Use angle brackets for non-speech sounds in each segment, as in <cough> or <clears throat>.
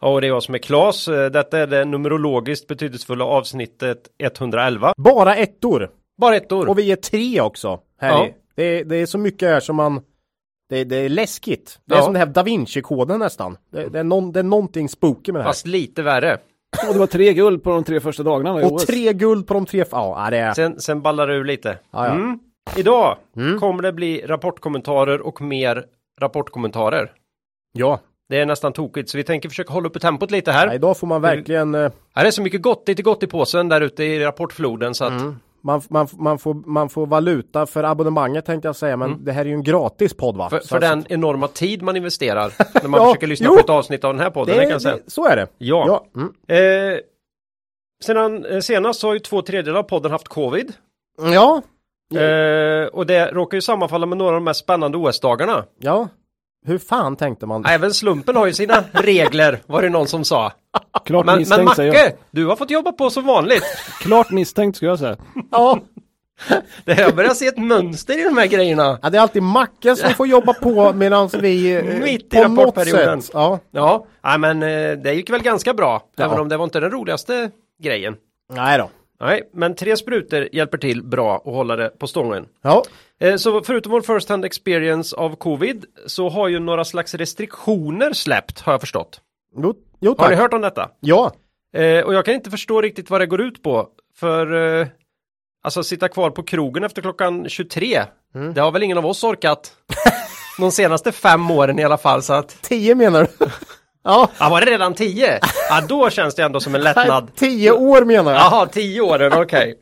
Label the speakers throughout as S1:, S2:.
S1: Ja, och det är jag som är Klas. Detta är det numerologiskt betydelsefulla avsnittet 111.
S2: Bara ettor!
S1: Bara ett år.
S2: Och vi är tre också. Här
S1: Ja.
S2: i. det, är, det är så mycket här som man det, det är läskigt. Det är
S1: Ja.
S2: som det här Da Vinci-koden nästan. Det, det, är någon, det är någonting spooky med det här.
S1: Fast lite värre.
S3: Och det var tre guld på de tre första dagarna i
S2: och
S3: OS.
S2: tre guld på de tre... Ja, det är...
S1: Sen, sen ballar det ur lite.
S2: Ja, ja.
S1: Mm. Idag kommer det bli rapportkommentarer och mer rapportkommentarer.
S2: Ja,
S1: Det är nästan tokigt, så vi tänker försöka hålla uppe tempot lite här.
S2: ja, idag får man verkligen... eh,
S1: Här är så mycket gott, lite gott i påsen där ute i rapportfloden så att
S2: Man, man, man, får, man får valuta för abonnemanget tänkte jag säga, men det här är ju en gratis podd va?
S1: för,
S2: Så-
S1: för den enorma tid man investerar <laughs> när man
S2: Ja,
S1: försöker lyssna
S2: jo.
S1: på ett avsnitt av den här podden,
S2: det,
S1: det,
S2: det, så är det.
S1: Ja.
S2: Ja. Mm.
S1: Eh, sedan eh, senast har ju två tredjedelar av podden haft covid.
S2: ja.
S1: Eh, och det råkar ju sammanfalla med några av de mest spännande OS-dagarna.
S2: Ja. Hur fan tänkte man?
S1: Även slumpen har ju sina regler, var det någon som sa.
S3: Klart
S1: Men, men
S3: misstänkt säger
S1: Macke, du har fått jobba på som vanligt.
S3: Klart misstänkt skulle jag säga. <laughs>
S2: Ja.
S1: Det jag börjar se ett mönster i de här grejerna.
S2: ja, det är alltid Macke som får jobba på medan vi eh,
S1: Mitt i
S2: på något
S1: rapportperioden.
S2: sätt. Ja.
S1: Ja, nej, men eh, det gick väl ganska bra.
S2: Ja.
S1: Även om det var inte den roligaste grejen.
S2: Nej då.
S1: Nej, men tre sprutor hjälper till bra att hålla det på stången.
S2: Ja.
S1: Eh, Så förutom vår first hand experience av covid så har ju några slags restriktioner släppt har jag förstått.
S2: Jo, jo
S1: Har
S2: tack.
S1: ni hört om detta?
S2: Ja.
S1: Eh, och jag kan inte förstå riktigt vad det går ut på. För eh, alltså sitta kvar på krogen efter klockan 23.
S2: Mm.
S1: Det har väl ingen av oss orkat. <laughs> De senaste fem åren i alla fall så att.
S2: Tio menar du? <laughs> ja.
S1: Ja var det redan 10? Ja då känns det ändå som en
S2: Nej, <laughs>
S1: lättnad.
S2: tio år menar jag.
S1: Jaha 10 åren okej.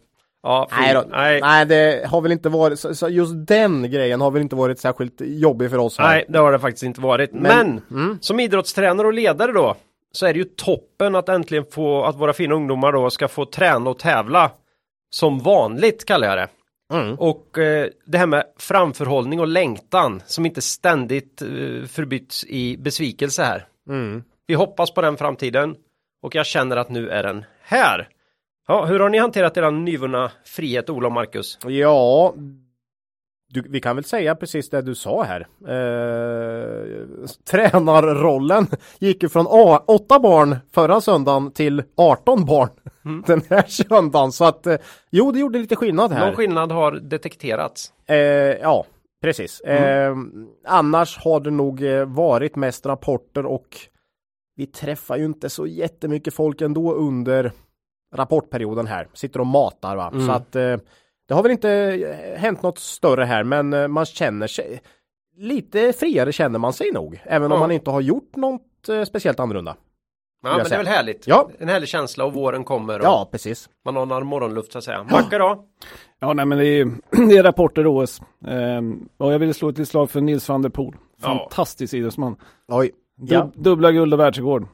S1: Ja.
S2: Nej, då.
S1: Nej.
S2: Nej, det har väl inte varit, så, så just den grejen har väl inte varit särskilt jobbig för oss här.
S1: Nej, det har det faktiskt inte varit. Men,
S2: mm.
S1: som idrottstränare och ledare då så är det ju toppen att äntligen få att våra fina ungdomar då ska få träna och tävla som vanligt kallar jag det.
S2: Mm.
S1: Och eh, det här med framförhållning och längtan som inte ständigt eh, förbyts i besvikelse här.
S2: Mm.
S1: Vi hoppas på den framtiden och jag känner att nu är den här. Ja, hur har ni hanterat er nyvunna frihet, Ola och Marcus?
S2: Ja, du, vi kan väl säga precis det du sa här. Eh, tränarrollen gick ju från A, 8 barn förra söndagen till 18 barn den här söndagen. Så att eh, jo, det gjorde lite skillnad här.
S1: Någon skillnad har detekterats.
S2: Eh, ja, precis. Eh, annars har det nog eh, varit mest rapporter och vi träffar ju inte så jättemycket folk ändå under rapportperioden här. Sitter och matar va. Så att eh, det har väl inte eh, hänt något större här men eh, man känner sig lite friare känner man sig nog. Även om
S1: Ja.
S2: man inte har gjort något speciellt annorlunda.
S1: Ja, men det är väl härligt.
S2: Ja.
S1: En härlig känsla och våren kommer och
S2: Ja, precis.
S1: man anar morgonluft så att säga. Macka då?
S3: Ja, nej men det är, <clears throat> det är rapporter OS. Ehm, och jag vill slå ett slag för Nils van der Poel. Fantastisk idrottsman.
S2: Oj.
S3: Dub,
S2: Ja.
S3: Dubbla guld och världsrekord.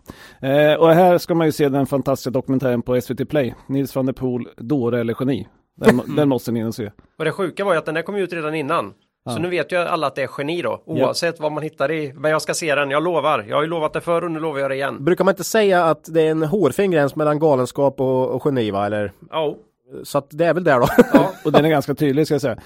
S3: Eh, och här ska man ju se den fantastiska dokumentären på SVT Play. Nils van der Poel, dåre eller geni. Den, <laughs> den måste ni in och se.
S1: Och det sjuka var ju att den där kom ut redan innan. Så nu vet ju alla att det är geni då. Oavsett vad man hittar i. Men jag ska se den, jag lovar. Jag har ju lovat det förr och nu lovar jag det igen.
S2: Brukar man inte säga att det är en hårfin gräns mellan galenskap och, och geni va? Eller?
S1: Ja.
S2: Så att det är väl där då.
S1: Ja. <laughs>
S3: Och den är ganska tydlig ska jag säga.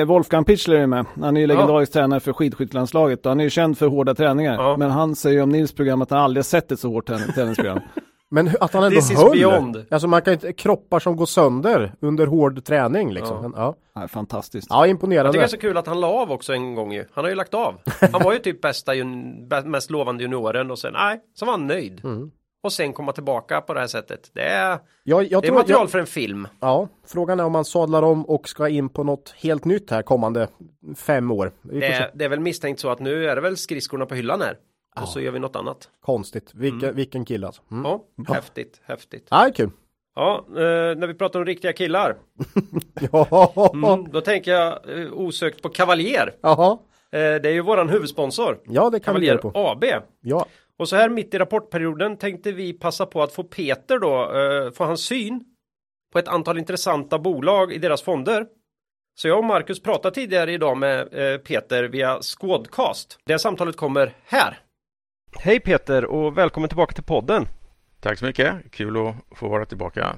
S3: Eh, Wolfgang Pichler är med. Han är ju legendarisk tränare för skidskyttelandslaget och han är ju känd för hårda träningar.
S1: Ja.
S3: Men han säger ju om Nils program att han aldrig sett ett så hårt trän- träningsprogram. <laughs>
S2: Men att han ändå
S1: This is
S2: höll.
S1: beyond.
S2: Alltså man kan inte, kroppar som går sönder under hård träning liksom. Ja, ja.
S3: ja, fantastiskt.
S2: ja
S1: Jag
S2: imponerande.
S1: tycker det är så kul att han la av också en gång ju. Han har ju lagt av. Han var ju typ bästa, mest lovande junioren och sen, nej, så var han nöjd. Och sen komma tillbaka på det här sättet. Det är,
S2: jag, jag
S1: det är material
S2: jag,
S1: för en film.
S2: ja, frågan är om man sadlar om och ska in på något helt nytt här kommande fem år. Vi
S1: Det är, det är väl misstänkt så att nu är det väl skridskorna på hyllan här. Och så gör vi något annat.
S2: Konstigt. Vilken, vilken kille alltså. Mm.
S1: Ja, häftigt, häftigt.
S2: Ja, kul.
S1: Ja, eh, när vi pratar om riktiga killar. <laughs>
S2: Ja,
S1: Mm, då tänker jag eh, osökt på Cavalier.
S2: Jaha.
S1: Eh, det är ju våran huvudsponsor.
S2: Ja, det kan vi göra
S1: Cavalier
S2: på.
S1: AB.
S2: Ja.
S1: Och så här mitt i rapportperioden tänkte vi passa på att få Peter då, eh, få hans syn på ett antal intressanta bolag i deras fonder. Så jag och Marcus pratade tidigare idag med eh, Peter via Squadcast. Det samtalet kommer här. Hej Peter och välkommen tillbaka till podden.
S4: Tack så mycket. Kul att få vara tillbaka.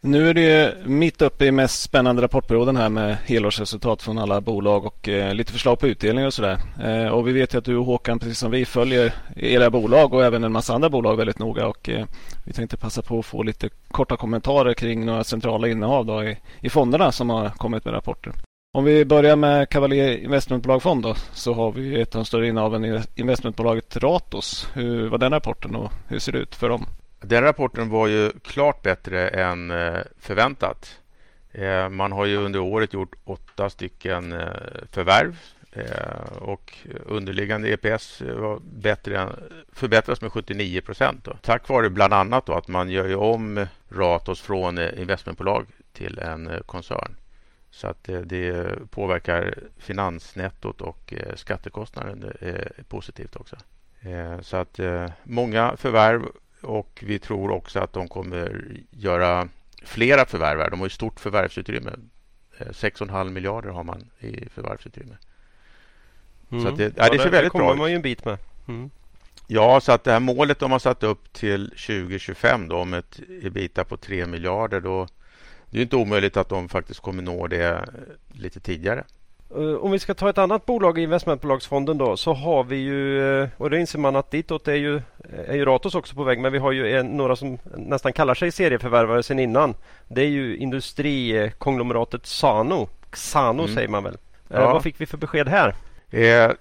S5: Nu är det mitt uppe i mest spännande rapportperioden här med helårsresultat från alla bolag och eh, lite förslag på utdelningar. och sådär. Eh, och vi vet ju att du och Håkan, precis som vi, följer era bolag och även en massa andra bolag väldigt noga. Och eh, vi tänkte passa på att få lite korta kommentarer kring några centrala innehav då i, i fonderna som har kommit med rapporter. Om vi börjar med Cavalier Investmentbolag Fond då, så har vi ett av de större innehaven i investmentbolaget Ratos. Hur var den rapporten och hur ser det ut för dem?
S4: Den rapporten var ju klart bättre än eh, förväntat. Eh, man har ju under året gjort åtta stycken eh, förvärv och underliggande EPS var bättre, förbättras med 79 procent. Tack vare bland annat då att man gör om Ratos från investmentbolag till en koncern. Så att det påverkar finansnettot och skattekostnaden positivt också. Så att många förvärv och vi tror också att de kommer göra flera förvärv. De har ju stort förvärvsutrymme. 6,5 eh, miljarder har man i förvärvsutrymme.
S1: Mm. Så det, ja, det, ser väldigt bra ut. Det kommer man ju en bit med. Mm.
S4: Ja, så att det här målet de har satt upp till 2025 då, om ett ebita på 3 miljarder. Då, det är inte omöjligt att de faktiskt kommer nå det lite tidigare.
S1: Eh, om vi ska ta ett annat bolag i investmentbolagsfonden då så har vi ju eh, och det inser man att ditåt är ju, är ju Ratos också på väg men vi har ju en, några som nästan kallar sig serieförvärvare sen innan. Det är ju industrikonglomeratet Sano. Xano mm. säger man väl. Eh, ja. Vad fick vi för besked här?
S4: Eh,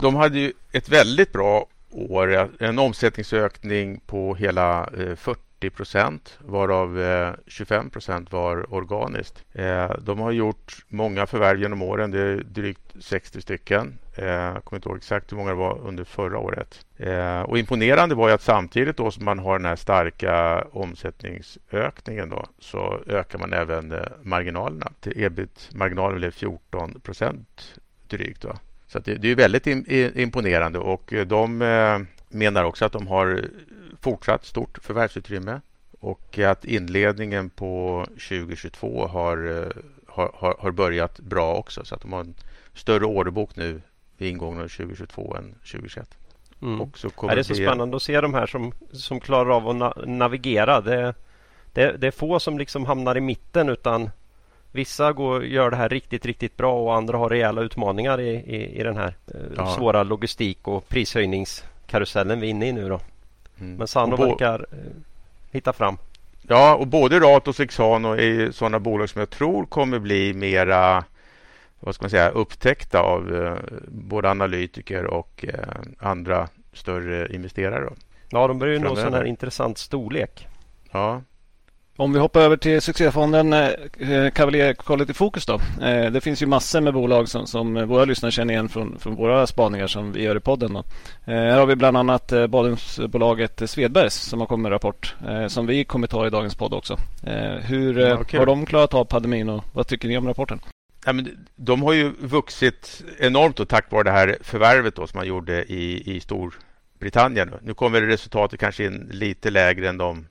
S4: de hade ju ett väldigt bra år. En omsättningsökning på hela 40 40 procent varav eh, 25 procent var organiskt. Eh, de har gjort många förvärv genom åren. Det är drygt 60 stycken. Eh, jag kommer inte ihåg exakt hur många det var under förra året. Och imponerande var ju att samtidigt då som man har den här starka omsättningsökningen då, så ökar man även marginalerna. Ebit-marginalen blev 14 procent drygt. Då. Så det, det är väldigt imponerande och de menar också att de har fortsatt stort förvärvsutrymme och att inledningen på 2022 har, eh, har, har börjat bra också så att de har en större orderbok nu vid ingången av 2022 än 2021.
S1: Mm. Och så kommer det är så spännande att se de här som, som klarar av att na navigera. Det, det, det, är få som liksom hamnar i mitten utan Vissa går, gör det här riktigt, riktigt bra och andra har rejäla utmaningar i, i, i den här eh, ja. svåra logistik och prishöjningskarusellen vi är inne i nu då. Mm. Men Sano verkar eh, hitta fram.
S4: Ja, och både Ratos och Exano är sådana bolag som jag tror kommer bli mera vad ska man säga, upptäckta av eh, både analytiker och eh, andra större investerare. Då.
S1: Ja, de börjar ju nå sån här intressant storlek.
S4: Ja,
S5: om vi hoppar över till succéfonden eh, eh, Cavalier Quality Focus då. Eh, det finns ju massor med bolag som, som våra lyssnare känner igen från, från våra spaningar som vi gör i podden. Då. Här har vi bland annat badrumsbolaget Svedbergs som har kommit med en rapport som vi kommer ta i dagens podd också. Hur ja, okay. har de klarat av pandemin och vad tycker ni om rapporten?
S4: Ja, men de har ju vuxit enormt och tack vare det här förvärvet då, som man gjorde i, i Storbritannien. Nu kommer resultatet kanske in lite lägre än de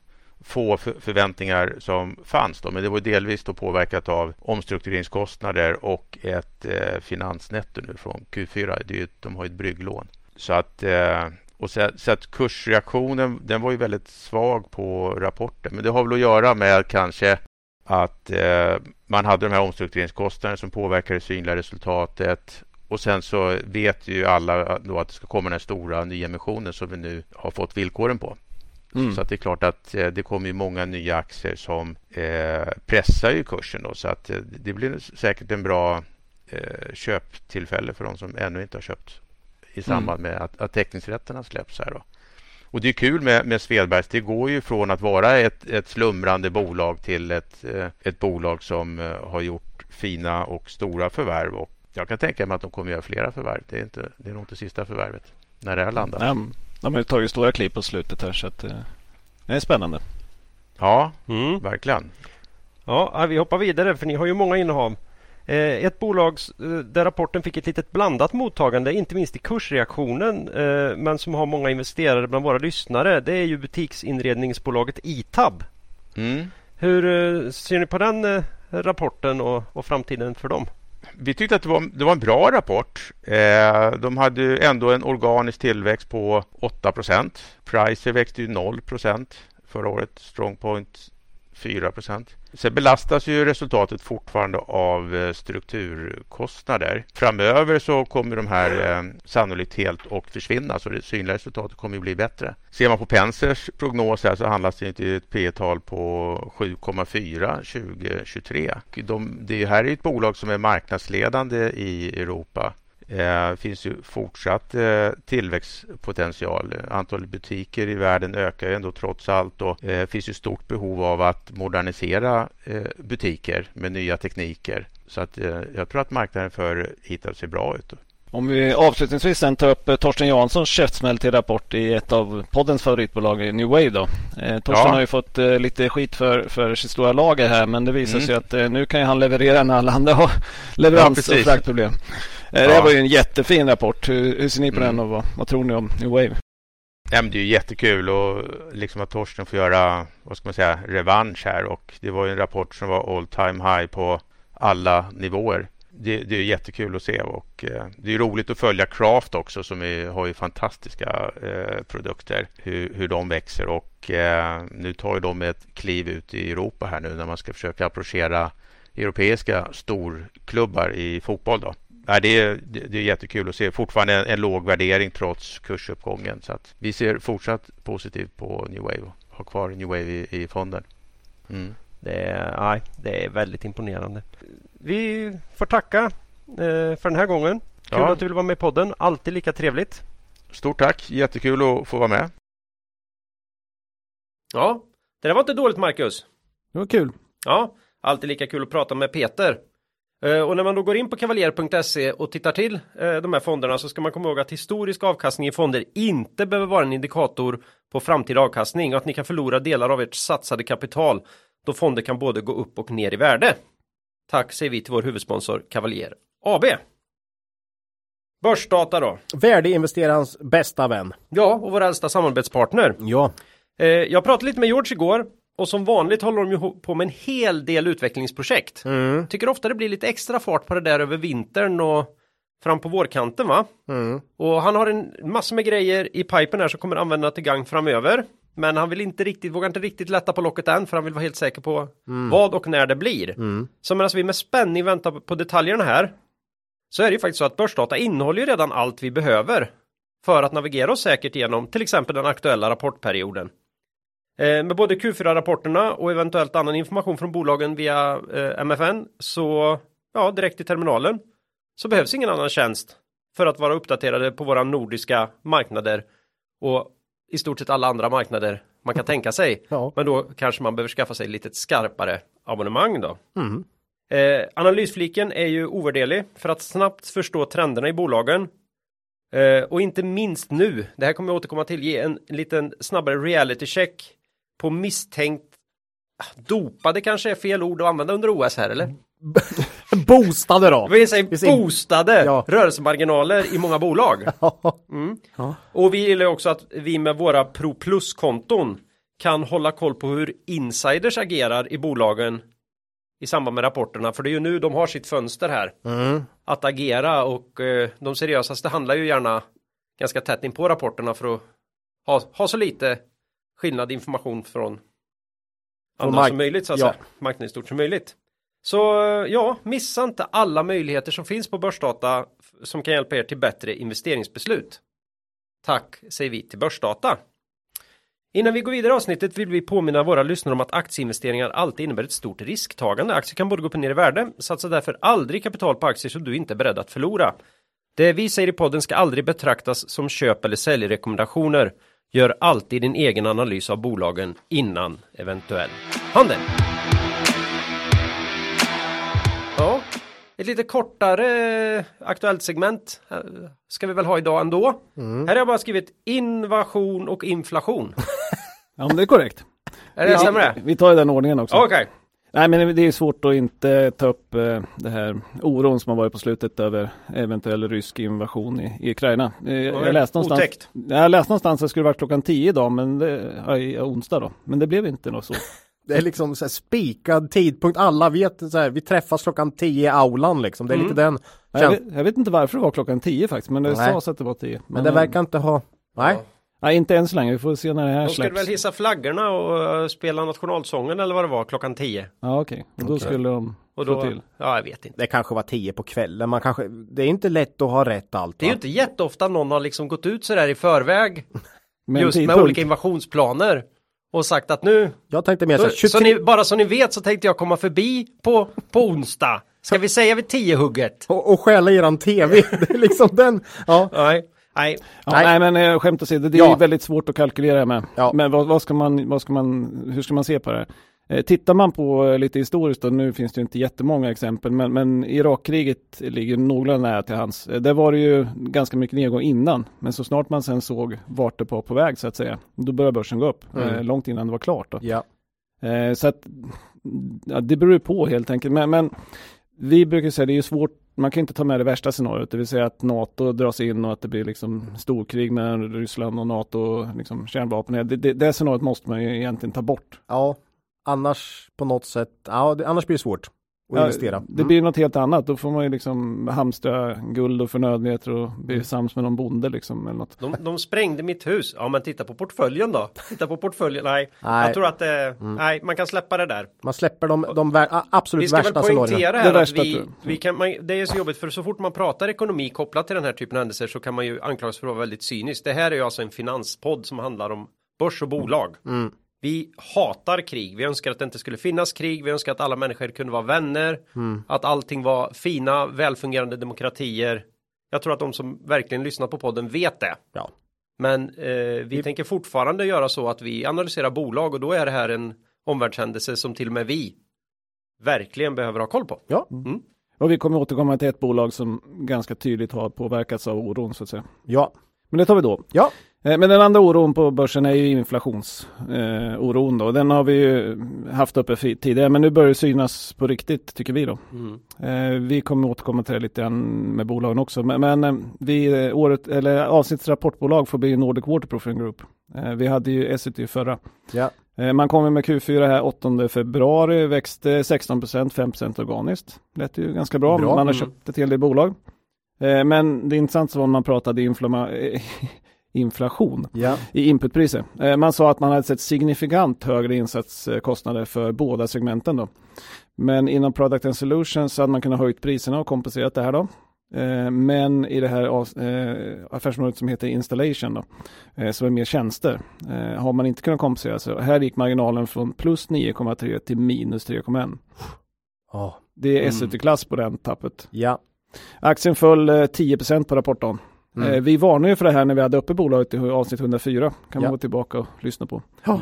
S4: få förväntningar som fanns. Då, men det var delvis då påverkat av omstruktureringskostnader och ett eh, finansnetto nu från Q4. Det är, de har ju ett brygglån. Så att, eh, och så, så, att kursreaktionen den var ju väldigt svag på rapporten. Men det har väl att göra med kanske att eh, man hade de här omstruktureringskostnaderna som påverkade det synliga resultatet. Och sen så vet ju alla då att det ska komma den stora nyemissionen som vi nu har fått villkoren på. Mm. Så att det är klart att eh, det kommer många nya aktier som eh, pressar ju kursen. Då, så att eh, det blir säkert en bra köptillfälle för de som ännu inte har köpt i samband mm. med att, att teckningsrätterna släpps. här då. Och Det är kul med, med Svedbergs. Det går ju från att vara ett, ett slumrande bolag till ett, ett bolag som har gjort fina och stora förvärv. Och jag kan tänka mig att de kommer göra flera förvärv. Det är, inte, det är nog inte sista förvärvet när det här landar.
S5: Mm. De har tagit stora klipp på slutet här så att eh, det är spännande.
S4: Ja, mm. verkligen.
S1: Ja, vi hoppar vidare för ni har ju många innehav. Eh, ett bolag eh, där rapporten fick ett litet blandat mottagande, inte minst i kursreaktionen, men som har många investerare bland våra lyssnare. Det är ju butiksinredningsbolaget Itab. Mm. Hur ser ni på den rapporten och, och framtiden för dem?
S4: Vi tyckte att det var, det var en bra rapport. Eh, de hade ändå en organisk tillväxt på 8% Pricer växte ju 0% förra året. Strongpoint 4 procent. Sen belastas ju resultatet fortfarande av eh, strukturkostnader. Framöver så kommer de här eh, sannolikt helt att försvinna så det synliga resultatet kommer att bli bättre. Ser man på Pensers prognos här så handlas det till ett P tal på 7,4 2023. De, det här är ett bolag som är marknadsledande i Europa det eh, finns ju fortsatt eh, tillväxtpotential. Antalet butiker i världen ökar ju ändå trots allt och det eh, finns ju stort behov av att modernisera butiker med nya tekniker. Så att jag tror att marknaden för Hitab ser bra ut.
S3: Om vi avslutningsvis sen tar upp Torsten Janssons käftsmäll till rapport i ett av poddens favoritbolag New Wave då. Eh, Torsten ja. har ju fått eh, lite skit för, för sitt stora lager här men det visar mm. sig att eh, nu kan han leverera när alla andra har <laughs> leverans ja, och fraktproblem. Eh, ja. Det här var ju en jättefin rapport. Hur, hur ser ni på mm. den och vad, vad, tror ni om New Wave?
S4: Ja, det är ju jättekul och liksom att Torsten får göra vad ska man säga, revansch här och det var ju en rapport som var all time high på alla nivåer. Det, det är jättekul att se och eh, det är roligt att följa Craft också som är, har ju fantastiska eh, produkter, hur, hur de växer och eh, nu tar ju de ett kliv ut i Europa här nu när man ska försöka approchera europeiska storklubbar i fotboll. Då. Ja, det, är, det är jättekul att se. Fortfarande en, en låg värdering trots kursuppgången. Så att vi ser fortsatt positivt på New Wave och har kvar New Wave i, i fonden.
S1: Mm. Det, är, nej, det är väldigt imponerande. Vi får tacka eh, för den här gången. Kul ja. att du vill vara med i podden. Alltid lika trevligt.
S4: Stort tack. Jättekul att få vara med.
S1: Ja, det där var inte dåligt Marcus.
S2: Det var kul.
S1: Ja, alltid lika kul att prata med Peter. Eh, och när man då går in på kavaljer.se och tittar till eh, de här fonderna så ska man komma ihåg att historisk avkastning i fonder inte behöver vara en indikator på framtida avkastning och att ni kan förlora delar av ert satsade kapital då fonder kan både gå upp och ner i värde. Tack säger vi till vår huvudsponsor Kavaljer AB. Börsdata då?
S2: Värdeinvesterarens bästa vän.
S1: Ja, och vår äldsta samarbetspartner.
S2: Ja.
S1: Eh, jag pratade lite med George igår och som vanligt håller de ju på med en hel del utvecklingsprojekt. Mm. Tycker ofta det blir lite extra fart på det där över vintern och fram på vårkanten va? Mm. Och han har en massa med grejer i pipen här som kommer använda till gang framöver. Men han vill inte riktigt, vågar inte riktigt lätta på locket än för han vill vara helt säker på mm. vad och när det blir. Mm. Så medan vi med spänning väntar på detaljerna här så är det ju faktiskt så att börsdata innehåller ju redan allt vi behöver för att navigera oss säkert genom till exempel den aktuella rapportperioden. Eh, med både Q4-rapporterna och eventuellt annan information från bolagen via eh, MFN så ja, direkt i terminalen så behövs ingen annan tjänst för att vara uppdaterade på våra nordiska marknader och i stort sett alla andra marknader man kan tänka sig. Ja. Men då kanske man behöver skaffa sig lite skarpare abonnemang då. Mm. Eh, analysfliken är ju ovärderlig för att snabbt förstå trenderna i bolagen. Eh, och inte minst nu, det här kommer jag återkomma till, ge en liten snabbare reality check på misstänkt ah, dopade kanske är fel ord att använda under OS här eller? <laughs>
S2: boostade då?
S1: Vi säger boostade ja. rörelsemarginaler i många bolag. <laughs> Mm. Ja. Och vi gillar också att vi med våra Pro Plus-konton kan hålla koll på hur insiders agerar i bolagen i samband med rapporterna. För det är ju nu de har sitt fönster här. Mm. Att agera och eh, de seriösaste handlar ju gärna ganska tätt in på rapporterna för att ha, ha så lite skillnad information från andra som möjligt så att ja. säga. Marknaden stort som möjligt. Så ja, missa inte alla möjligheter som finns på börsdata som kan hjälpa er till bättre investeringsbeslut. Tack säger vi till Börsdata. Innan vi går vidare i avsnittet vill vi påminna våra lyssnare om att aktieinvesteringar alltid innebär ett stort risktagande. Aktier kan både gå upp och ner i värde. Satsa därför aldrig kapital på aktier som du inte är beredd att förlora. Det vi säger i podden ska aldrig betraktas som köp eller säljrekommendationer. Gör alltid din egen analys av bolagen innan eventuell handel. Ja, ett lite kortare aktuellt segment ska vi väl ha idag ändå. Mm. Här har jag bara skrivit invasion och inflation. <laughs>
S2: ja, men det är korrekt.
S1: Är det, stämmer det?
S2: Vi tar i den ordningen också.
S1: Okej. Okay.
S5: Nej men det är svårt att inte ta upp eh, det här oron som har varit på slutet över eventuell rysk invasion i, i Ukraina. Eh, jag, läste någonstans, jag läste någonstans att det skulle vara klockan 10 idag, men det, ja, onsdag då. Men det blev inte något så. <laughs>
S2: Det är liksom så här spikad tidpunkt. Alla vet så här, vi träffas klockan 10 i aulan liksom. Det är mm. lite den.
S5: Jag vet, jag vet, inte varför det var klockan 10 faktiskt, men det sades att det var 10. Men,
S2: men det verkar inte ha, nej. Ja.
S5: Nej, inte än så länge. Vi får se när det här
S1: De skulle väl hissa flaggorna och uh, spela nationalsången eller vad det var klockan 10.
S5: Ja, okej. Okay. Och då okay. skulle de och då, till.
S1: Ja, jag vet inte.
S2: Det kanske var 10 på kvällen. Man kanske, det är inte lätt att ha rätt allt.
S1: Det är ju inte jätteofta någon har liksom gått ut sådär i förväg. <laughs> Men just med olika invasionsplaner. Och sagt att nu.
S2: Jag tänkte mer så,
S1: 23... så ni, bara så ni vet så tänkte jag komma förbi på, på onsdag. Ska vi säga vid 10 hugget?
S2: Och, och stjäla eran tv. <laughs> det är liksom den. Ja.
S1: Nej. Nej.
S5: Ja, nej. nej. men äh, skämt åsido, det är ja. väldigt svårt att kalkylera med. Ja. Men vad, vad, ska man, vad ska man, hur ska man se på det? Eh, tittar man på eh, lite historiskt, då, nu finns det inte jättemånga exempel, men, men Irakkriget ligger någorlunda nära till hans. Eh, där var det ju ganska mycket nedgång innan, men så snart man sen såg vart det var på väg så att säga, då började börsen gå upp, mm. eh, långt innan det var klart. Då.
S2: Ja.
S5: Eh, så att det beror på helt enkelt, men, men vi brukar säga att det är svårt, man kan inte ta med det värsta scenariot, det vill säga att NATO dras in och att det blir liksom storkrig mellan Ryssland och NATO liksom kärnvapen. Det, det, det scenariot måste man ju egentligen ta bort.
S2: Ja, annars på något sätt, ja, det, annars blir det svårt att ja, investera.
S5: Mm. Det blir något helt annat. Då får man ju liksom hamstra guld och förnödenheter och bli mm. sams med någon bonde liksom. Eller något.
S1: De, de sprängde mitt hus. Ja, men titta på portföljen då. Titta på portföljen. Nej, nej. jag tror att det, mm. nej, man kan släppa det där.
S2: Man släpper de, de absolut värsta
S1: scenarierna. Vi ska väl poängtera här det att vi, vi kan, man, det är så jobbigt för så fort man pratar ekonomi kopplat till den här typen av händelser så kan man ju anklagas för att vara väldigt cynisk. Det här är ju alltså en finanspodd som handlar om börs och bolag.
S2: Mm.
S1: Vi hatar krig. Vi önskar att det inte skulle finnas krig. Vi önskar att alla människor kunde vara vänner.
S2: Mm.
S1: Att allting var fina, välfungerande demokratier. Jag tror att de som verkligen lyssnar på podden vet det.
S2: Ja.
S1: Men eh, vi, vi tänker fortfarande göra så att vi analyserar bolag och då är det här en omvärldshändelse som till och med vi verkligen behöver ha koll på.
S2: Ja.
S1: Mm.
S5: Och vi kommer återkomma till ett bolag som ganska tydligt har påverkats av oron så att säga.
S2: Ja.
S5: Men det tar vi då.
S2: Ja.
S5: Eh, men den andra oron på börsen är ju inflationsoron eh, då. Den har vi ju haft uppe tidigare men nu börjar det synas på riktigt tycker vi då.
S1: Mm.
S5: Eh, vi kommer återkomma till det lite grann med bolagen också. Men, vi, året, eller avsnittets rapportbolag får bli Nordic Waterproofing Group. Vi hade ju Essity förra.
S2: Ja.
S5: Man kommer med Q4 här 8 februari, växte 16% 5% organiskt. Lät ju ganska bra, bra. man har mm. köpt ett hel del bolag. Men det är intressant var man pratade inflamma <laughs> inflation
S2: ja.
S5: i inputpriser. Eh, man sa att man hade sett signifikant högre insatskostnader för båda segmenten. Då. Men inom Product and Solutions så hade man kunnat höjt priserna och kompenserat det här då. Eh, men i det här eh, affärsområdet som heter Installation då, som är mer tjänster, har man inte kunnat kompensera. Så här gick marginalen från plus 9,3 till minus 3,1.
S2: Oh.
S5: Det är mm. SUT-klass på den tappet.
S2: Ja.
S5: Aktien föll 10% på rapporten. Mm. Eh, vi varnade ju för det här när vi hade uppe bolaget i avsnitt 104. Kan man gå tillbaka och lyssna på.
S2: Mm.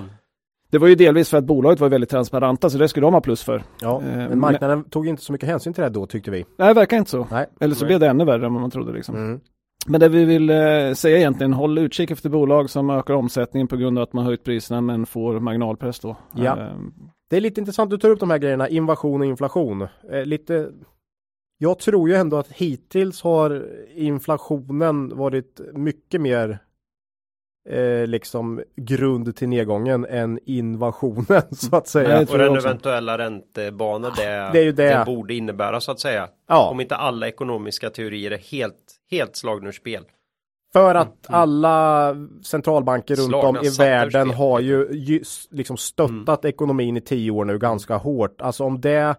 S5: Det var ju delvis för att bolaget var väldigt transparenta så det skulle de ha plus för.
S2: Ja, eh, men marknaden men... tog inte så mycket hänsyn till det då tyckte vi.
S5: Nej, det verkar inte så.
S2: Nej.
S5: Eller så
S2: Nej.
S5: blev det ännu värre än vad man trodde liksom.
S2: Mm.
S5: Men det vi vill eh, säga egentligen, håll utkik efter bolag som ökar omsättningen på grund av att man höjt priserna men får marginalpress då.
S2: Ja. Eh, det är lite intressant, du tar upp de här grejerna, invasion och inflation. Eh, lite jag tror ju ändå att hittills har inflationen varit mycket mer eh, liksom grund till nedgången än invasionen <laughs> så att säga.
S1: och den eventuella räntebanor det,
S2: det, är ju det.
S1: det borde innebära så att säga.
S2: Ja.
S1: Om inte alla ekonomiska teorier är helt, helt slagna ur spel.
S2: För att mm. alla centralbanker runt om i världen har ju, ju liksom stöttat mm. ekonomin i tio år nu ganska hårt. Alltså om det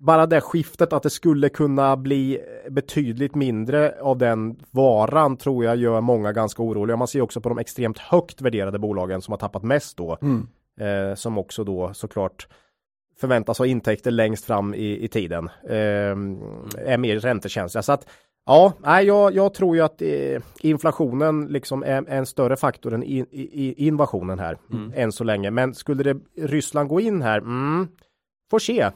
S2: bara det skiftet att det skulle kunna bli betydligt mindre av den varan tror jag gör många ganska oroliga. Man ser också på de extremt högt värderade bolagen som har tappat mest då.
S5: Mm.
S2: Eh, som också då såklart förväntas ha intäkter längst fram i, i tiden. Eh, är mer räntekänsliga. Så att ja, nej, jag, jag tror ju att eh, inflationen liksom är, är, en större faktor än in, i, invasionen här mm. än så länge. Men skulle det Ryssland gå in här? Mm, får se.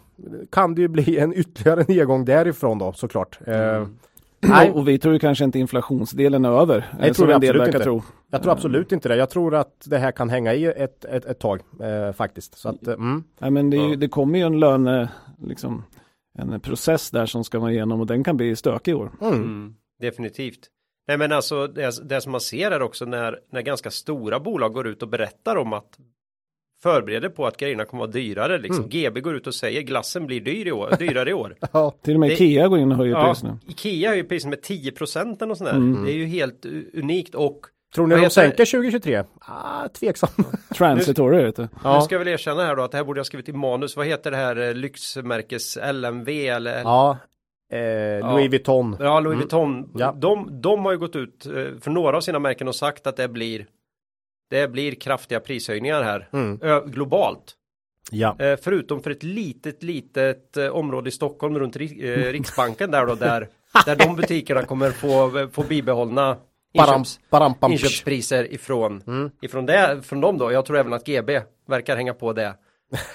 S2: Kan det ju bli en ytterligare <laughs> nedgång därifrån då såklart. Eh,
S5: mm. Nej. Och vi tror ju kanske inte inflationsdelen är över.
S2: Jag tror absolut inte. Tro. Jag tror absolut inte det. Jag tror att det här kan hänga i ett, ett, ett tag eh, faktiskt. Så att, mm.
S5: Nej, men det, ja. det kommer ju en löne, liksom, en process där som ska vara igenom och den kan bli stökig i år.
S1: Mm. Mm, definitivt. Nej men alltså det, det som man ser är också när, när ganska stora bolag går ut och berättar om att förbereder på att grejerna kommer att vara dyrare. Liksom. Mm. GB går ut och säger glassen blir dyr i år, dyrare i år. <laughs>
S5: ja, till och med det, Ikea går in och höjer ja, priserna.
S1: Ikea höjer priset med 10 procent och sådär. Mm. Det är ju helt unikt och
S2: Tror ni de sänker 2023? Ah, tveksam. <laughs>
S5: Transitory vet du.
S1: Ja. Nu ska jag väl erkänna här då att det här borde jag skrivit i manus. Vad heter det här eh, lyxmärkes LMV eller?
S2: Ja, Eh, Louis Vuitton.
S1: Ja, Louis mm. Vuitton. Mm. Ja. De, de har ju gått ut eh, för några av sina märken och sagt att det blir det blir kraftiga prishöjningar här mm. globalt.
S2: Ja.
S1: Eh, förutom för ett litet, litet eh, område i Stockholm runt eh, <laughs> Riksbanken där då, där, där de butikerna kommer få, få bibehållna inköps, inköpspriser ifrån, mm. ifrån, det, från dem då. Jag tror även att GB verkar hänga på det,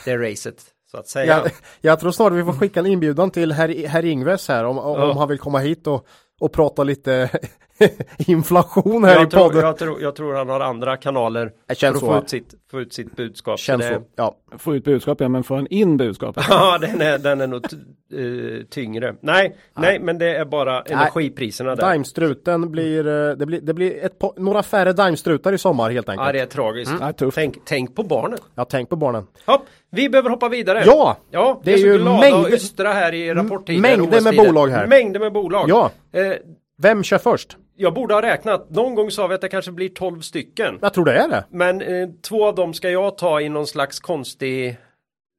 S1: det racet. Så att säga. <laughs>
S2: Jag, jag tror snart vi får skicka en inbjudan till herr, herr Ingves här om, om ja. han vill komma hit och, och prata lite <laughs> inflation här
S1: jag
S2: i podden.
S1: Jag tror, jag tror han har andra kanaler för att få ut, sitt, få ut sitt budskap.
S2: Känns så.
S5: Ja. Få ut budskap, ja, men få han in budskapet. <laughs>
S1: ja, den är, den är nog uh, tyngre. Nej, ja. nej, men det är bara energipriserna där.
S2: Daimstruten blir, eh, det blir, det blir ett, några färre Daimstrutar i sommar helt enkelt.
S1: Ja, det är tragiskt. Mm. Ja, tänk, tänk på barnen.
S2: Ja, tänk på barnen.
S1: Hopp. Vi behöver hoppa vidare.
S2: Ja!
S1: Ja, det är, är ju mängder, här i rapporttider.
S2: Mängder med bolag här.
S1: Mängder med bolag.
S2: Ja. Eh, Vem kör först?
S1: Jag borde ha räknat. Någon gång sa vi att det kanske blir 12 stycken.
S2: Jag tror det är det.
S1: Men eh, två av dem ska jag ta i någon slags konstig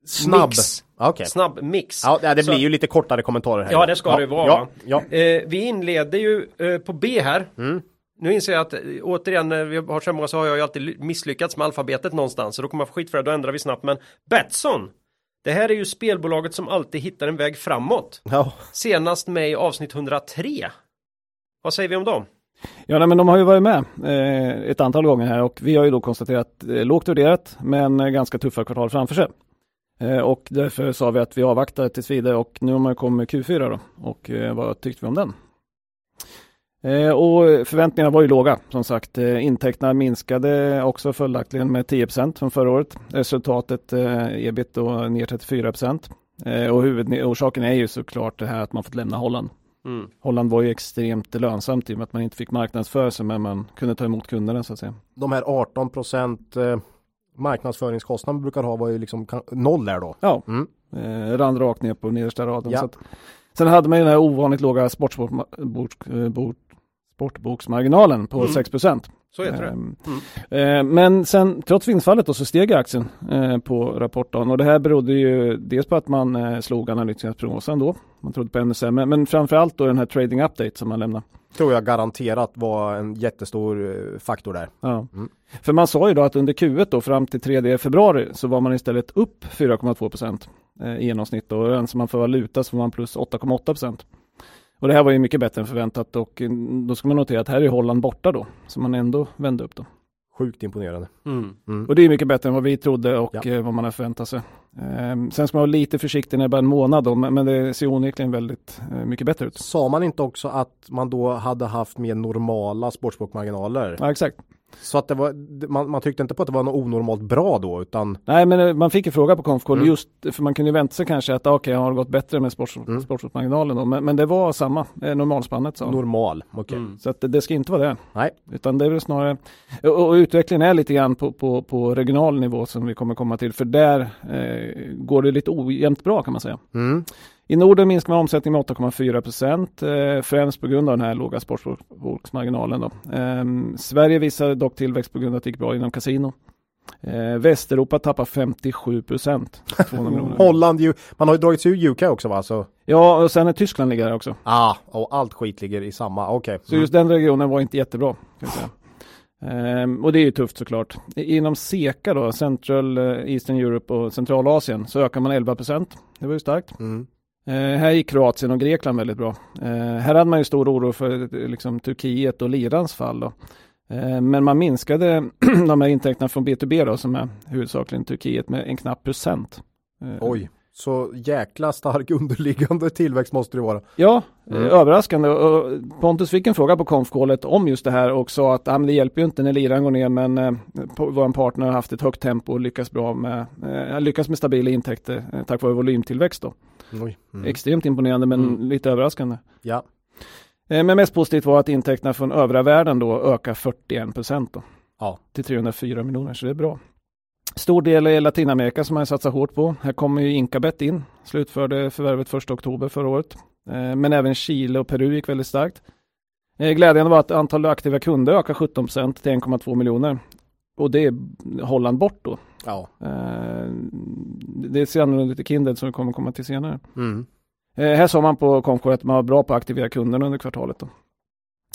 S2: Snabb.
S1: Mix.
S2: Okay.
S1: Snabb mix.
S2: Ja, det blir så, ju lite kortare kommentarer här.
S1: Ja, det ska
S2: ja,
S1: det vara.
S2: Ja, ja.
S1: Eh, vi inleder ju eh, på B här. Mm. Nu inser jag att eh, återigen när vi har så många så har jag ju alltid misslyckats med alfabetet någonstans. Så då kommer jag få skit för det, då ändrar vi snabbt. Men Betsson. Det här är ju spelbolaget som alltid hittar en väg framåt.
S2: Ja.
S1: Senast med i avsnitt 103. Vad säger vi om dem?
S5: Ja, nej, men de har ju varit med eh, ett antal gånger här och vi har ju då konstaterat eh, lågt värderat men eh, ganska tuffa kvartal framför sig. Eh, och därför sa vi att vi avvaktar tills vidare och nu har man kommit Q4 då och eh, vad tyckte vi om den? Eh, och förväntningarna var ju låga som sagt. Eh, intäkterna minskade också följaktligen med 10% från förra året. Resultatet eh, ebit då ner 34 och huvudorsaken är ju såklart det här att man fått lämna Holland. Mm. Holland var ju extremt lönsamt i och med att man inte fick marknadsföra sig men man kunde ta emot kunderna så att säga.
S2: De här 18 procent eh, marknadsföringskostnader man brukar ha var ju liksom noll där då.
S5: Ja, mm. eh, rann rakt ner på nedersta raden. Ja. Så att, sen hade man ju den här ovanligt låga sportboksmarginalen på mm. 6 procent.
S1: Så heter det. Ehm,
S5: mm. Eh, men sen trots vinstfallet då så steg aktien eh, på rapporten och det här berodde ju dels på att man eh, slog analytikernas prognosen då. Man trodde på sämre, men framförallt då den här trading update som man lämnade.
S2: Tror jag garanterat var en jättestor faktor där.
S5: Ja. Mm. För man sa ju då att under Q1 då fram till 3 februari så var man istället upp 4,2 procent i genomsnitt och rensar man för valuta så var man plus 8,8 procent. Och det här var ju mycket bättre än förväntat och mm, då ska man notera att här är Holland borta då, så man ändå vände upp då.
S2: Sjukt imponerande.
S5: Mm. Mm. Och det är mycket bättre än vad vi trodde och ja. Eh, vad man har förväntat sig. Ehm, sen ska man vara lite försiktig när det är bara en månad då, men det ser onekligen väldigt eh, mycket bättre ut.
S2: Sa man inte också att man då hade haft mer normala sportsbokmarginaler?
S5: Ja, exakt.
S2: Så att det var, man, man, tyckte inte på att det var något onormalt bra då utan
S5: Nej men eh, man fick ju fråga på Confcall mm. just för man kunde ju vänta sig kanske att okej okay, har det gått bättre med sports, mm. då men, men, det var samma eh, normalspannet så.
S2: Normal, okej. Okay. Mm.
S5: Så att det, det, ska inte vara det.
S2: Nej.
S5: Utan det är väl snarare och, och utvecklingen är lite grann på, på, på regional nivå som vi kommer komma till för där eh, går det lite ojämnt bra kan man säga.
S2: Mm.
S5: I Norden minskar man omsättningen med 8,4 procent, eh, främst på grund av den här låga sportsbolagsmarginalen. Eh, Sverige visar dock tillväxt på grund av att det gick bra inom kasino. Eh, Västeuropa tappar 57 procent. <laughs>
S2: Holland, man har ju dragit sig ur UK också va? Så...
S5: Ja, och sen är Tyskland ligger där också.
S2: Ah, och allt skit ligger i samma, okej. Okay.
S5: Så just den regionen var inte jättebra. Um, och det är ju tufft såklart. Inom SEKA då, Central eh, Eastern Europe och Centralasien, så ökar man 11 procent. Det var ju starkt.
S2: Mm.
S5: Eh, här gick Kroatien och Grekland väldigt bra. Eh, här hade man ju stor oro för liksom, Turkiet och lirans fall. Då. Eh, men man minskade <clears throat> de här intäkterna från B2B då, som är huvudsakligen Turkiet med en knapp procent.
S2: Eh, Oj, så jäkla stark <laughs> underliggande tillväxt måste det vara.
S5: Ja, mm. överraskande. Pontus fick en fråga på konfkålet om just det här och sa att ah, det hjälper ju inte när liran går ner men eh, vår partner har haft ett högt tempo och lyckats bra med, eh, lyckats med stabila intäkter eh, tack vare volymtillväxt då. Mm. Extremt imponerande men mm. lite överraskande.
S2: Ja.
S5: Eh, men mest positivt var att intäkterna från övriga världen då ökar 41 procent
S2: ja.
S5: till 304 miljoner så det är bra. Stor del i Latinamerika som man satsar hårt på. Här kommer ju Incabet in, slutförde förvärvet 1 oktober förra året. Eh, men även Chile och Peru gick väldigt starkt. Eh, glädjande var att antalet aktiva kunder ökar 17% till 1,2 miljoner. Och det är Holland bort då.
S2: Ja.
S5: Eh, det ser annorlunda ut i Kindred som vi kommer komma till senare.
S2: Mm.
S5: Här sa man på Comcore att man var bra på att aktivera kunderna under kvartalet. Då.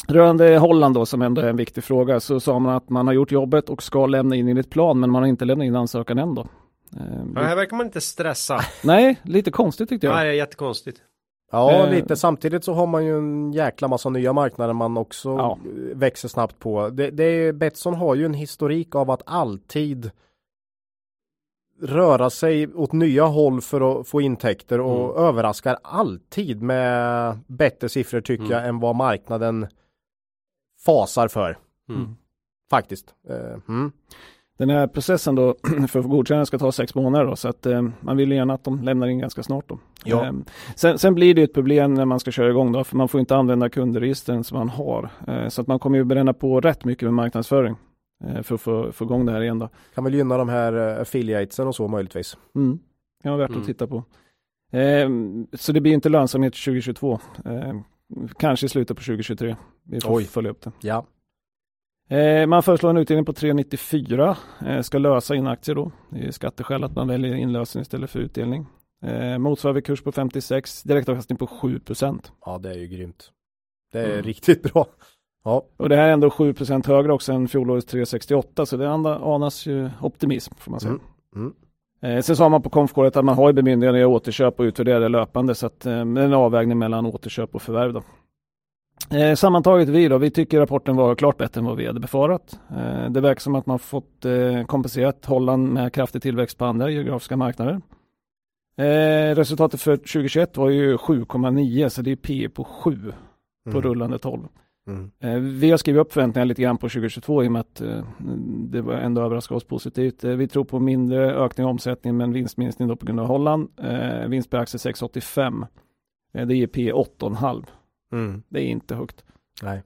S5: Rörande Holland då, som ändå är en viktig fråga, så sa man att man har gjort jobbet och ska lämna in enligt plan, men man har inte lämnat in ansökan än då.
S1: Ja, här verkar man inte stressa. <laughs>
S5: Nej, lite konstigt tyckte jag.
S1: Nej, jättekonstigt.
S2: Ja, eh. lite. Samtidigt så har man ju en jäkla massa nya marknader man också ja. växer snabbt på. Det, det, Betsson har ju en historik av att alltid röra sig åt nya håll för att få intäkter och mm. överraskar alltid med bättre siffror tycker mm. jag än vad marknaden fasar för. Mm. Faktiskt. Uh,
S5: Den här processen då <clears throat> för att godkänna ska ta sex månader då, så att eh, man vill gärna att de lämnar in ganska snart då.
S2: Ja. Eh,
S5: sen, sen, blir det ett problem när man ska köra igång då, för man får inte använda kundregistren som man har. Eh, så att man kommer ju bränna på rätt mycket med marknadsföring eh, för att få, få igång det här igen då.
S2: Kan väl gynna de här eh, affiliatesen och så möjligtvis.
S5: Mm. Kan vara värt mm. att titta på. Eh, så det blir inte lönsamhet 2022. Kanske i slutet på 2023. Vi får Oj. följa upp det.
S2: Ja.
S5: Eh, man föreslår en utdelning på 3,94. Eh, ska lösa in aktier då. Det är skatteskäl att man väljer inlösen istället för utdelning. Eh, motsvarar kurs på 56, direktavkastning på 7%
S2: Ja, det är ju grymt. Det är mm. riktigt bra. Ja.
S5: Och det här är ändå 7% högre också än fjolårets 3,68 så det anas ju optimism får man säga. Mm. Mm. Eh, sen sa man på konfkåret att man har bemyndigande i återköp och utvärdera det löpande så att eh, med en avvägning mellan återköp och förvärv. Då. Eh, sammantaget vi då, vi tycker rapporten var klart bättre än vad vi hade befarat. Eh, det verkar som att man fått eh, kompenserat Holland med kraftig tillväxt på andra geografiska marknader. Resultatet för 2021 var ju 7,9 så det är P på 7 på mm. rullande 12. Mm. Eh, vi har skrivit upp förväntningarna lite grann på 2022 i och med att eh, det var ändå överraskade oss positivt. Eh, vi tror på mindre ökning av omsättning men vinstminskning då på grund av Holland. Vinst per aktie 6,85. Det ger P 8,5. Mm. Det är inte högt.
S2: Nej,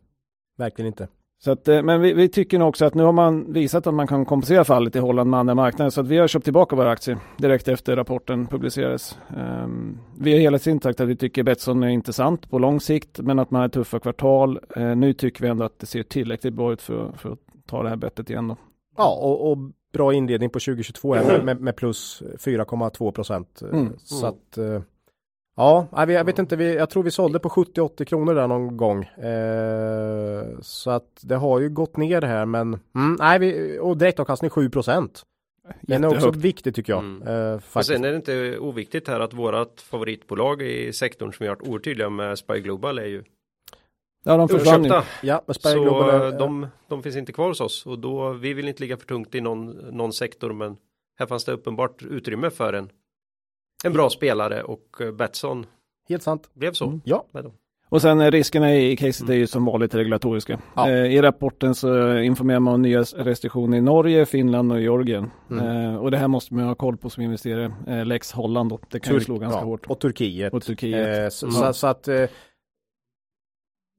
S2: verkligen inte.
S5: Så att, men vi, vi, tycker nog också att nu har man visat att man kan kompensera fallet i Holland med andra marknader. Så att vi har köpt tillbaka våra aktier direkt efter rapporten publicerades. Um, vi har hela tiden sagt att vi tycker Betsson är intressant på lång sikt. Men att man har tuffa kvartal. Uh, nu tycker vi ändå att det ser tillräckligt bra ut för, för att ta det här bettet igen. Då.
S2: Ja, och, och bra inledning på 2022 med, med, med plus 4,2 procent. Mm. Så att uh, Ja, jag vet inte, jag tror vi sålde på 70-80 kronor där någon gång. Eh, så att det har ju gått ner här men, mm, nej, vi, och direktavkastning 7 procent. Den är också viktig tycker jag. Mm.
S1: Eh, och sen är det inte oviktigt här att vårat favoritbolag i sektorn som vi har varit otydliga med Spy Global är ju
S5: Ja, de försvann ju.
S2: Ja,
S1: Spy Så Global är, de, de finns inte kvar hos oss och då, vi vill inte ligga för tungt i någon, någon sektor men här fanns det uppenbart utrymme för en en bra spelare och eh, Betsson
S2: Helt sant.
S1: blev så.
S2: Mm. Ja.
S5: Och sen eh, riskerna i caset är ju som vanligt regulatoriska. Ja. Eh, I rapporten så informerar man om nya restriktioner i Norge, Finland och Georgien. Mm. Eh, och det här måste man ha koll på som investerare. Eh, Lex Holland då. Det kan Tur ju slå ganska ja. hårt.
S2: Och Turkiet.
S5: Och Turkiet.
S2: Eh, så, mm. så, så, att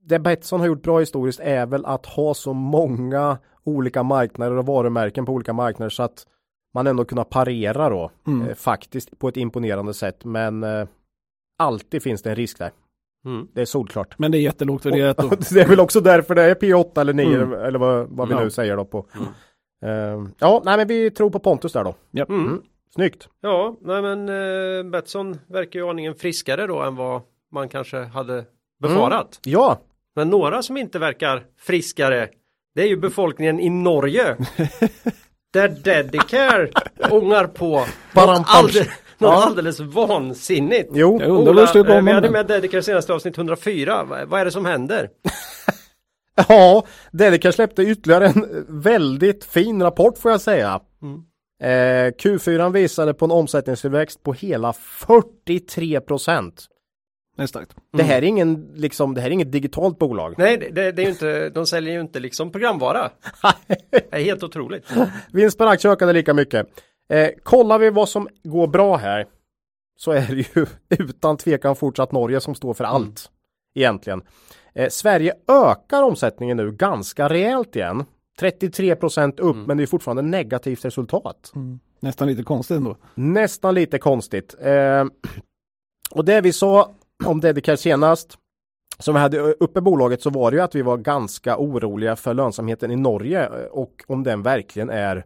S2: det Betsson har gjort bra historiskt är väl att ha så många olika marknader och varumärken på olika marknader så att man ändå kunna parera då mm. eh, faktiskt på ett imponerande sätt. Men eh, alltid finns det en risk där. Mm. Det är solklart.
S5: Men det är jättelågt värderat då. <laughs>
S2: det är väl också därför det är P8 eller 9 mm. eller vad, vad vi ja. nu säger då på. Uh, ja, nej men vi tror på Pontus där då.
S5: Yep. Mm.
S2: Snyggt.
S1: Ja, nej men uh, Betsson verkar ju aningen friskare då än vad man kanske hade befarat.
S2: Mm. Ja.
S1: Men några som inte verkar friskare det är ju befolkningen i Norge. <laughs> Där Dedicare ångar på <laughs> något, alldeles, något ja. alldeles vansinnigt.
S2: Jo,
S5: jag undrar
S1: Ola, Vi hade med Dedicare senaste avsnitt 104. Vad är det som händer? <laughs>
S2: ja, Dedicare släppte ytterligare en väldigt fin rapport får jag säga. Mm. Eh, Q4 visade på en omsättningstillväxt på hela 43 procent.
S3: Det är starkt.
S2: Mm. Det här är ingen, liksom, det här är inget digitalt bolag.
S1: Nej, det, det är ju inte, de säljer ju inte liksom programvara. <laughs> det är helt otroligt.
S2: Vinst per aktie ökade lika mycket. Eh, kollar vi vad som går bra här så är det ju <laughs> utan tvekan fortsatt Norge som står för mm. allt egentligen. Eh, Sverige ökar omsättningen nu ganska rejält igen. 33 procent upp, mm. men det är fortfarande negativt resultat. Mm.
S3: Nästan lite konstigt ändå.
S2: Nästan lite konstigt. Eh, <clears throat> och det vi sa om Dedicare senast som vi hade uppe bolaget så var det ju att vi var ganska oroliga för lönsamheten i Norge eh, och om den verkligen är,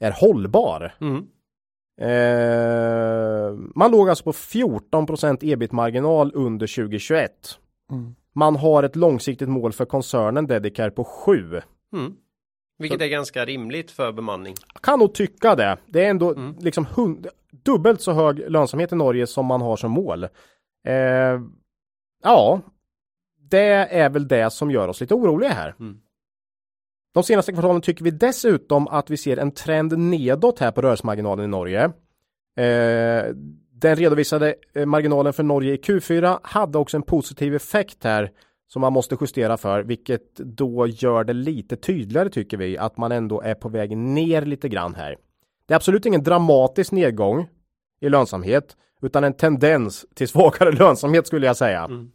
S2: är hållbar. Mm. Eh, man låg alltså på 14% ebit-marginal under 2021. Mm. Man har ett långsiktigt mål för koncernen Dedicare på 7. Mm.
S1: Vilket så, är ganska rimligt för bemanning.
S2: Kan nog tycka det. Det är ändå mm. liksom hund, dubbelt så hög lönsamhet i Norge som man har som mål. Eh, ja, det är väl det som gör oss lite oroliga här. Mm. De senaste kvartalen tycker vi dessutom att vi ser en trend nedåt här på rörelsemarginalen i Norge. Eh, den redovisade eh, marginalen för Norge i Q4 hade också en positiv effekt här som man måste justera för, vilket då gör det lite tydligare tycker vi att man ändå är på väg ner lite grann här. Det är absolut ingen dramatisk nedgång i lönsamhet, utan en tendens till svagare <laughs> lönsamhet skulle jag säga. Mm.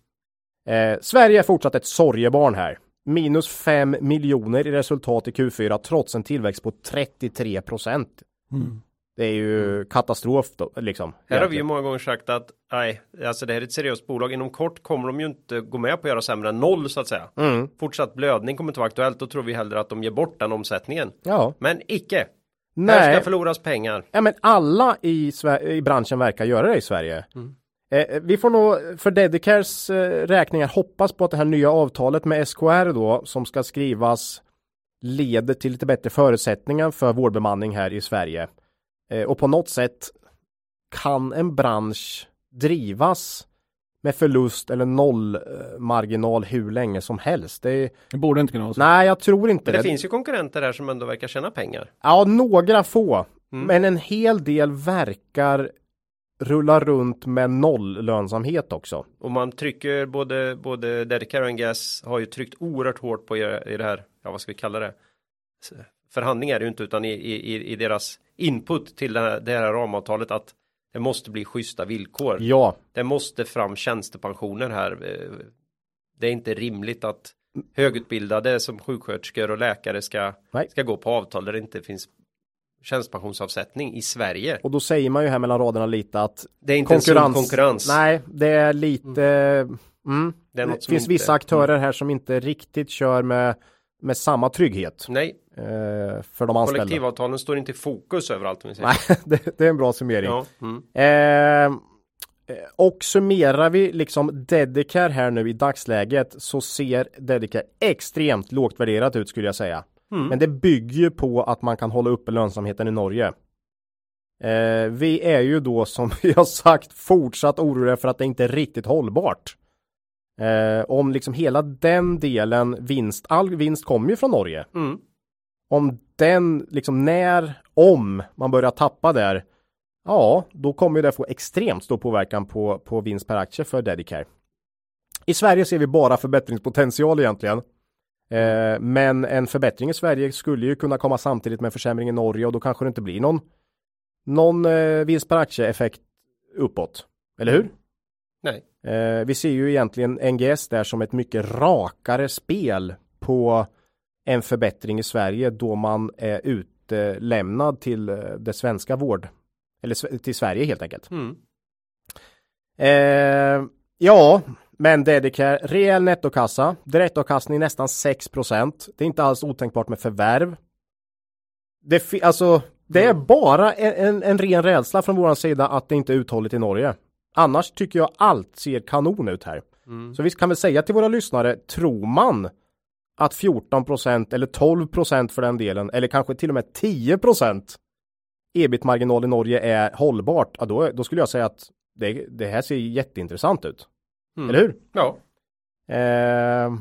S2: Eh, Sverige är fortsatt ett sorgebarn här. Minus 5 miljoner i resultat i Q4 trots en tillväxt på 33 procent. Mm. Det är ju mm. katastrof då, liksom.
S1: Här har vi ju många gånger sagt att nej, alltså det här är ett seriöst bolag. Inom kort kommer de ju inte gå med på att göra sämre än noll så att säga. Mm. Fortsatt blödning kommer inte vara aktuellt. Då tror vi hellre att de ger bort den omsättningen. Ja. Men icke. Nej. Här ska förloras pengar.
S2: Ja, men alla i, i branschen verkar göra det i Sverige. Mm. Eh, vi får nog för Dedicares eh, räkningar hoppas på att det här nya avtalet med SKR då som ska skrivas leder till lite bättre förutsättningar för vårdbemanning här i Sverige. Eh, och på något sätt kan en bransch drivas med förlust eller nollmarginal hur länge som helst. Det,
S3: det borde inte kunna vara så.
S2: Nej, jag tror inte
S1: Men det. Det finns ju konkurrenter här som ändå verkar tjäna pengar.
S2: Ja, några få. Mm. Men en hel del verkar rulla runt med noll lönsamhet också.
S1: Och man trycker både, både Dedicare och Gas har ju tryckt oerhört hårt på i det här, ja vad ska vi kalla det? Förhandlingar är det ju inte utan i, i, i deras input till det här, det här ramavtalet att det måste bli schyssta villkor.
S2: Ja.
S1: Det måste fram tjänstepensioner här. Det är inte rimligt att högutbildade som sjuksköterskor och läkare ska, ska gå på avtal där det inte finns tjänstepensionsavsättning i Sverige.
S2: Och då säger man ju här mellan raderna lite att
S1: det är inte konkurrens. en konkurrens.
S2: Nej, det är lite mm. Mm. Det, är det finns inte... vissa aktörer här som inte riktigt kör med, med samma trygghet.
S1: Nej.
S2: Eh, för de anställda.
S1: Kollektivavtalen står inte i fokus överallt.
S2: Nej, <laughs> det, det, är en bra summering. Ja. Mm. Eh, och summerar vi liksom Dedicare här nu i dagsläget så ser Dedicare extremt lågt värderat ut skulle jag säga. Mm. Men det bygger ju på att man kan hålla uppe lönsamheten i Norge. Eh, vi är ju då <laughs> som vi har sagt fortsatt oroliga för att det inte är riktigt hållbart. Eh, om liksom hela den delen vinst, all vinst kommer ju från Norge. Mm. Om den, liksom när, om man börjar tappa där, ja, då kommer det få extremt stor påverkan på, på vinst per aktie för Dedicare. I Sverige ser vi bara förbättringspotential egentligen. Eh, men en förbättring i Sverige skulle ju kunna komma samtidigt med försämring i Norge och då kanske det inte blir någon någon eh, vinst per aktie effekt uppåt. Eller hur?
S1: Nej.
S2: Eh, vi ser ju egentligen NGS där som ett mycket rakare spel på en förbättring i Sverige då man är utlämnad till eh, det svenska vård eller till Sverige helt enkelt. Mm. Eh, ja, men Dedicare, rejäl nettokassa, direktavkastning nästan 6% Det är inte alls otänkbart med förvärv. Det, alltså, det är mm. bara en, en, en ren rädsla från vår sida att det inte är uthålligt i Norge. Annars tycker jag allt ser kanon ut här. Mm. Så vi kan väl säga till våra lyssnare, tror man att 14% eller 12% för den delen, eller kanske till och med 10% ebit-marginal i Norge är hållbart, ja, då, då skulle jag säga att det, det här ser jätteintressant ut. Mm. Eller hur?
S1: Ja.
S2: Eh,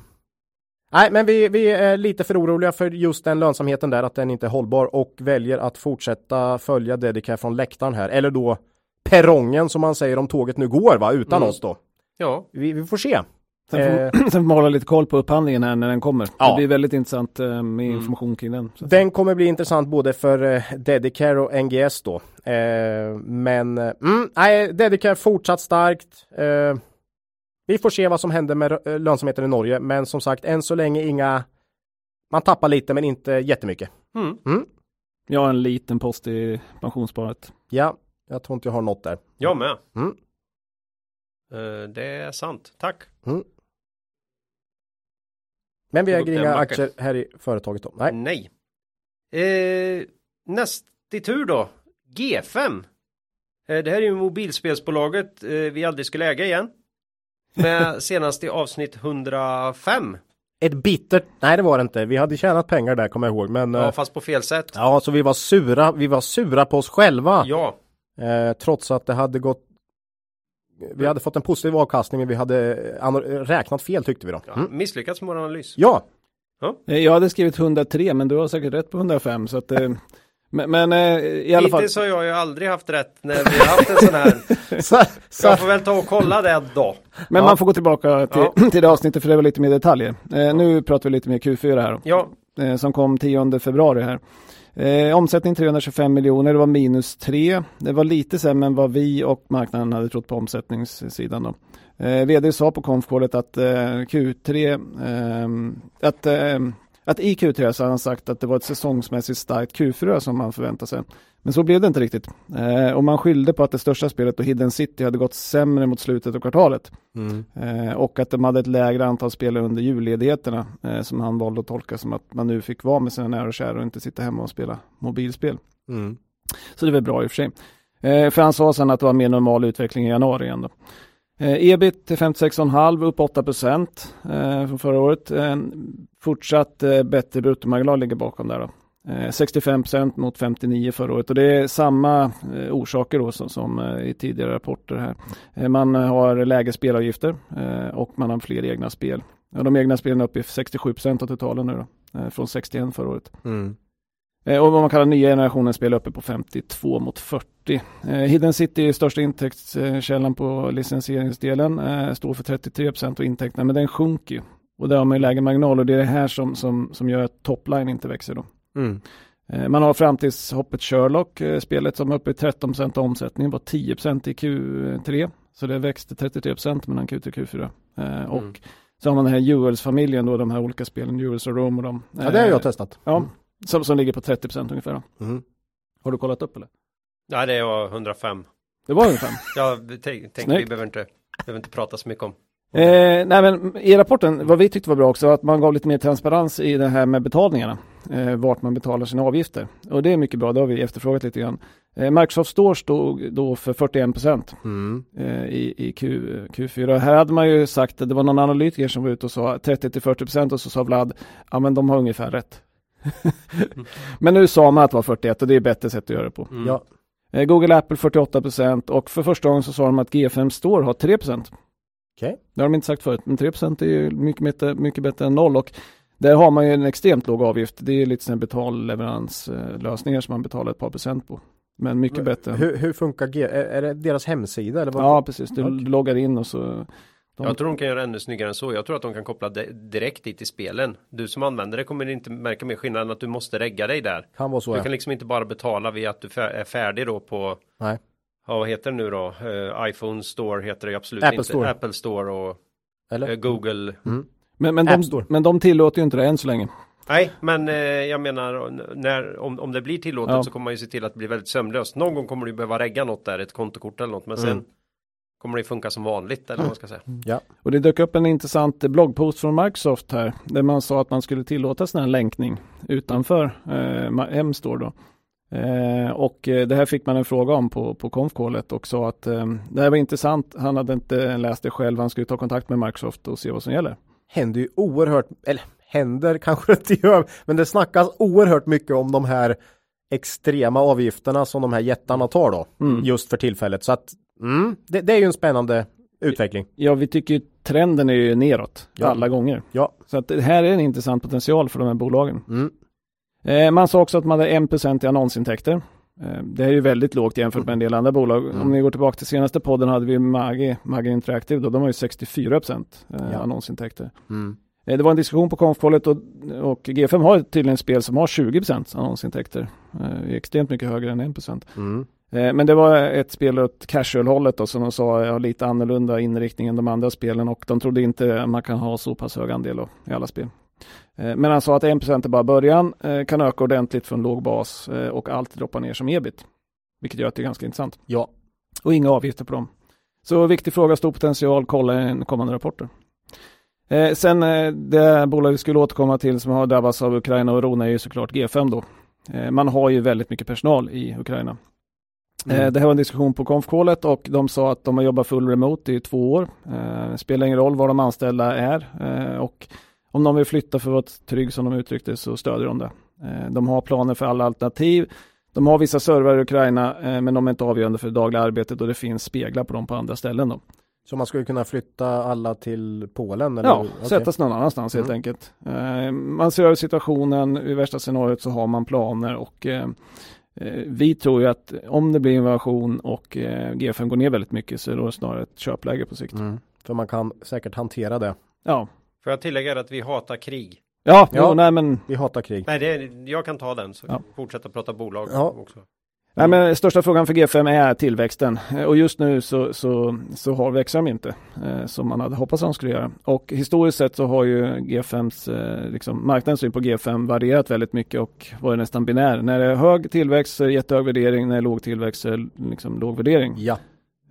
S2: Nej, men vi, vi är lite för oroliga för just den lönsamheten där, att den inte är hållbar och väljer att fortsätta följa Dedicare från läktaren här, eller då perrongen som man säger om tåget nu går, va, utan mm. oss då.
S1: Ja,
S2: vi, vi får se.
S5: Sen får, eh, <clears throat> sen man hålla lite koll på upphandlingen här när den kommer. Ja. Det blir väldigt intressant eh, med mm. information kring den.
S2: Den kommer bli intressant både för eh, Dedicare och NGS då. Eh, men eh, mm, nej, Dedicare fortsatt starkt. Eh, vi får se vad som händer med eh, lönsamheten i Norge, men som sagt än så länge inga man tappar lite men inte jättemycket. Mm.
S5: Mm. Jag har en liten post i pensionssparet.
S2: Ja, jag tror inte jag har något där.
S1: Jag med. Mm. Uh, det är sant. Tack. Mm.
S2: Men vi äger inga aktier här i företaget då?
S1: Nej. Nej. Eh, näst i tur då. G5. Eh, det här är ju mobilspelsbolaget eh, vi aldrig skulle äga igen. Med <laughs> senast i avsnitt 105.
S2: Ett bittert, nej det var det inte. Vi hade tjänat pengar där kommer jag ihåg. Men,
S1: ja, eh, fast på fel sätt.
S2: Ja, så vi var sura. Vi var sura på oss själva.
S1: Ja.
S2: Eh, trots att det hade gått vi hade fått en positiv avkastning men vi hade eh, räknat fel tyckte vi då.
S1: Mm. Ja, misslyckats med vår analys.
S2: Ja.
S5: ja. Eh, jag hade skrivit 103 men du har säkert rätt på 105 så att <laughs> Men, men eh, i alla fall.
S1: Hittills har jag ju aldrig haft rätt när vi har haft en sån här. <laughs> så, så. Jag får väl ta och kolla det då.
S5: Men ja. man får gå tillbaka till, ja. <clears throat> till det avsnittet för det var lite mer detaljer. Eh, nu pratar vi lite mer Q4 här.
S1: Ja.
S5: Eh, som kom 10 februari här. Eh, omsättning 325 miljoner, det var minus 3. Det var lite sämre än vad vi och marknaden hade trott på omsättningssidan. Då. Eh, vd sa på konfkålet att eh, Q3, eh, att eh, att i Q3 så har han sagt att det var ett säsongsmässigt starkt Q4 som man förväntade sig. Men så blev det inte riktigt. Eh, och man skyllde på att det största spelet och Hidden City hade gått sämre mot slutet av kvartalet. Mm. Eh, och att de hade ett lägre antal spelare under julledigheterna eh, som han valde att tolka som att man nu fick vara med sina nära och kära och inte sitta hemma och spela mobilspel. Mm. Så det väl bra i och för sig. Eh, för han sa sen att det var mer normal utveckling i januari igen. Då. Eh, ebit 56,5 upp 8 procent eh, från förra året. Fortsatt bättre bruttomarginal ligger bakom där. Då. 65 eh, procent mot 59 förra året och det är samma eh, orsaker då som, som i tidigare rapporter här. man har lägre spelavgifter och man har fler egna spel. De egna spelen är uppe i 67 procent av totalen nu då, från 61 förra året. Mm. Eh, och vad man kallar nya generationen spel uppe på 52 mot 40. Eh, Hidden City är största intäktskällan på licensieringsdelen. Eh, står för 33 procent av intäkterna men den sjunker ju. Och där har man ju lägre marginal och det är det här som, som, som gör att topline inte växer då. Mm. Man har framtidshoppet Sherlock, spelet som är uppe i 13 procent av omsättningen, var 10 procent i Q3. Så det växte 33 procent mellan Q3 och Q4. Mm. Och så har man den här Jewels-familjen då, de här olika spelen, Jewels och Rome och de.
S2: Ja, det har jag testat.
S5: Ja, som, som ligger på 30 procent ungefär. Mm. Har du kollat upp eller?
S1: Nej, det var 105.
S5: Det var 105? <laughs>
S1: ja, tänk, tänk vi behöver inte, behöver inte prata så mycket om.
S5: Eh, nej men i rapporten, vad vi tyckte var bra också, att man gav lite mer transparens i det här med betalningarna. Eh, vart man betalar sina avgifter. Och det är mycket bra, det har vi efterfrågat lite grann. Eh, Microsoft Store stod då för 41 procent mm. eh, i, i Q, Q4. Här hade man ju sagt, att det var någon analytiker som var ute och sa 30 till 40 procent och så sa Vlad, ja men de har ungefär rätt. <laughs> Men nu sa man att det var 41 och det är bättre sätt att göra det på. Mm. Ja. Eh, Google Apple 48% och för första gången så sa de att G5 Store har 3
S2: Okej. Okay.
S5: Det har de inte sagt förut, men 3% är ju mycket bättre, mycket bättre än noll och där har man ju en extremt låg avgift. Det är lite sådana betalleveranslösningar som man betalar ett par procent på. Men mycket bättre.
S2: Hur, hur funkar G? Är, är det deras hemsida? Eller vad?
S5: Ja, precis. Du okay. loggar in och så
S1: de... Jag tror de kan göra ännu snyggare än så. Jag tror att de kan koppla direkt dit i spelen. Du som användare kommer inte märka mer skillnad än att du måste regga dig där.
S2: Kan vara så.
S1: Du
S2: ja.
S1: kan liksom inte bara betala via att du är färdig då på.
S2: Nej.
S1: Ja, vad heter det nu då? Uh, iPhone Store heter det absolut
S2: Apple
S1: inte.
S2: Store.
S1: Apple Store och uh, Google. Mm.
S5: Men, men, de, men de tillåter ju inte det än så länge.
S1: Nej, men eh, jag menar när, om, om det blir tillåtet ja. så kommer man ju se till att det blir väldigt sömlöst. Någon gång kommer du behöva regga något där, ett kontokort eller något. Men mm. sen kommer det funka som vanligt eller vad man ska säga.
S5: Mm. Ja. Och det dök upp en intressant bloggpost från Microsoft här där man sa att man skulle tillåta sån här länkning utanför eh, M-store då. Eh, och eh, det här fick man en fråga om på, på konfkålet och sa att eh, det här var intressant. Han hade inte läst det själv. Han skulle ta kontakt med Microsoft och se vad som gäller.
S2: Händer ju oerhört, eller händer kanske inte gör, men det snackas oerhört mycket om de här extrema avgifterna som de här jättarna tar då. Mm. Just för tillfället. Så att Mm, det, det, är ju en spännande utveckling.
S5: Ja, vi tycker trenden är ju neråt ja. alla gånger.
S2: Ja.
S5: Så att det här är en intressant potential för de här bolagen. Mm. Eh, man sa också att man hade 1% i annonsintäkter. Eh, det är ju väldigt lågt jämfört med en del andra bolag. Mm. Om ni går tillbaka till senaste podden hade vi Magi, Magi Interactive då, de har ju 64% eh, ja. annonsintäkter. Mm. Eh, det var en diskussion på konfkålet och, och G5 har tydligen spel som har 20% annonsintäkter. Eh, extremt mycket högre än 1%. Mm. Men det var ett spel åt casual-hållet då, som de sa har lite annorlunda inriktning än de andra spelen och de trodde inte man kan ha så pass hög andel då, i alla spel. Eh, men han sa att 1% är bara början, eh, kan öka ordentligt från låg bas och allt droppar ner som ebit. Vilket gör att det är ganska intressant.
S2: Ja.
S5: Och inga avgifter på dem. Så viktig fråga, stor potential, kolla i kommande rapporter. sen det bolag vi skulle återkomma till som har drabbats av Ukraina och Rona är ju såklart G5 då. man har ju väldigt mycket personal i Ukraina. Mm. Eh, det här var en diskussion på konfkålet och de sa att de har jobbat full remote i två år. Det eh, spelar ingen roll var de anställda är eh, och om de vill flytta för att vara trygg som de uttryckte så stödjer de det. De har planer för alla alternativ. De har vissa servrar i Ukraina men de är inte avgörande för det dagliga arbetet och det finns speglar på dem på andra ställen. Då.
S2: Så man skulle kunna flytta alla till Polen? Eller?
S5: Ja, okay. sättas någon annanstans mm. helt enkelt. Man ser över situationen, i värsta scenariot så har man planer och Eh, vi tror ju att om det blir invasion och eh, G5 går ner väldigt mycket så är det snarare ett köpläge på sikt. Mm.
S2: För man kan säkert hantera det.
S5: Ja.
S1: Får jag tillägga att vi hatar krig?
S5: Ja, ja jo, nej men.
S2: Vi hatar krig.
S1: Nej, det är, jag kan ta den så ja. fortsätta prata bolag
S5: ja.
S1: också.
S5: Nej, men största frågan för G5 är tillväxten eh, och just nu så, så, så har växer de inte eh, som man hade hoppats att de skulle göra. Och historiskt sett så har ju G5s, eh, liksom, marknadens syn på G5 varierat väldigt mycket och varit nästan binär. När det är hög tillväxt så är det jättehög värdering, när det är låg tillväxt så är det liksom låg värdering.
S2: Ja.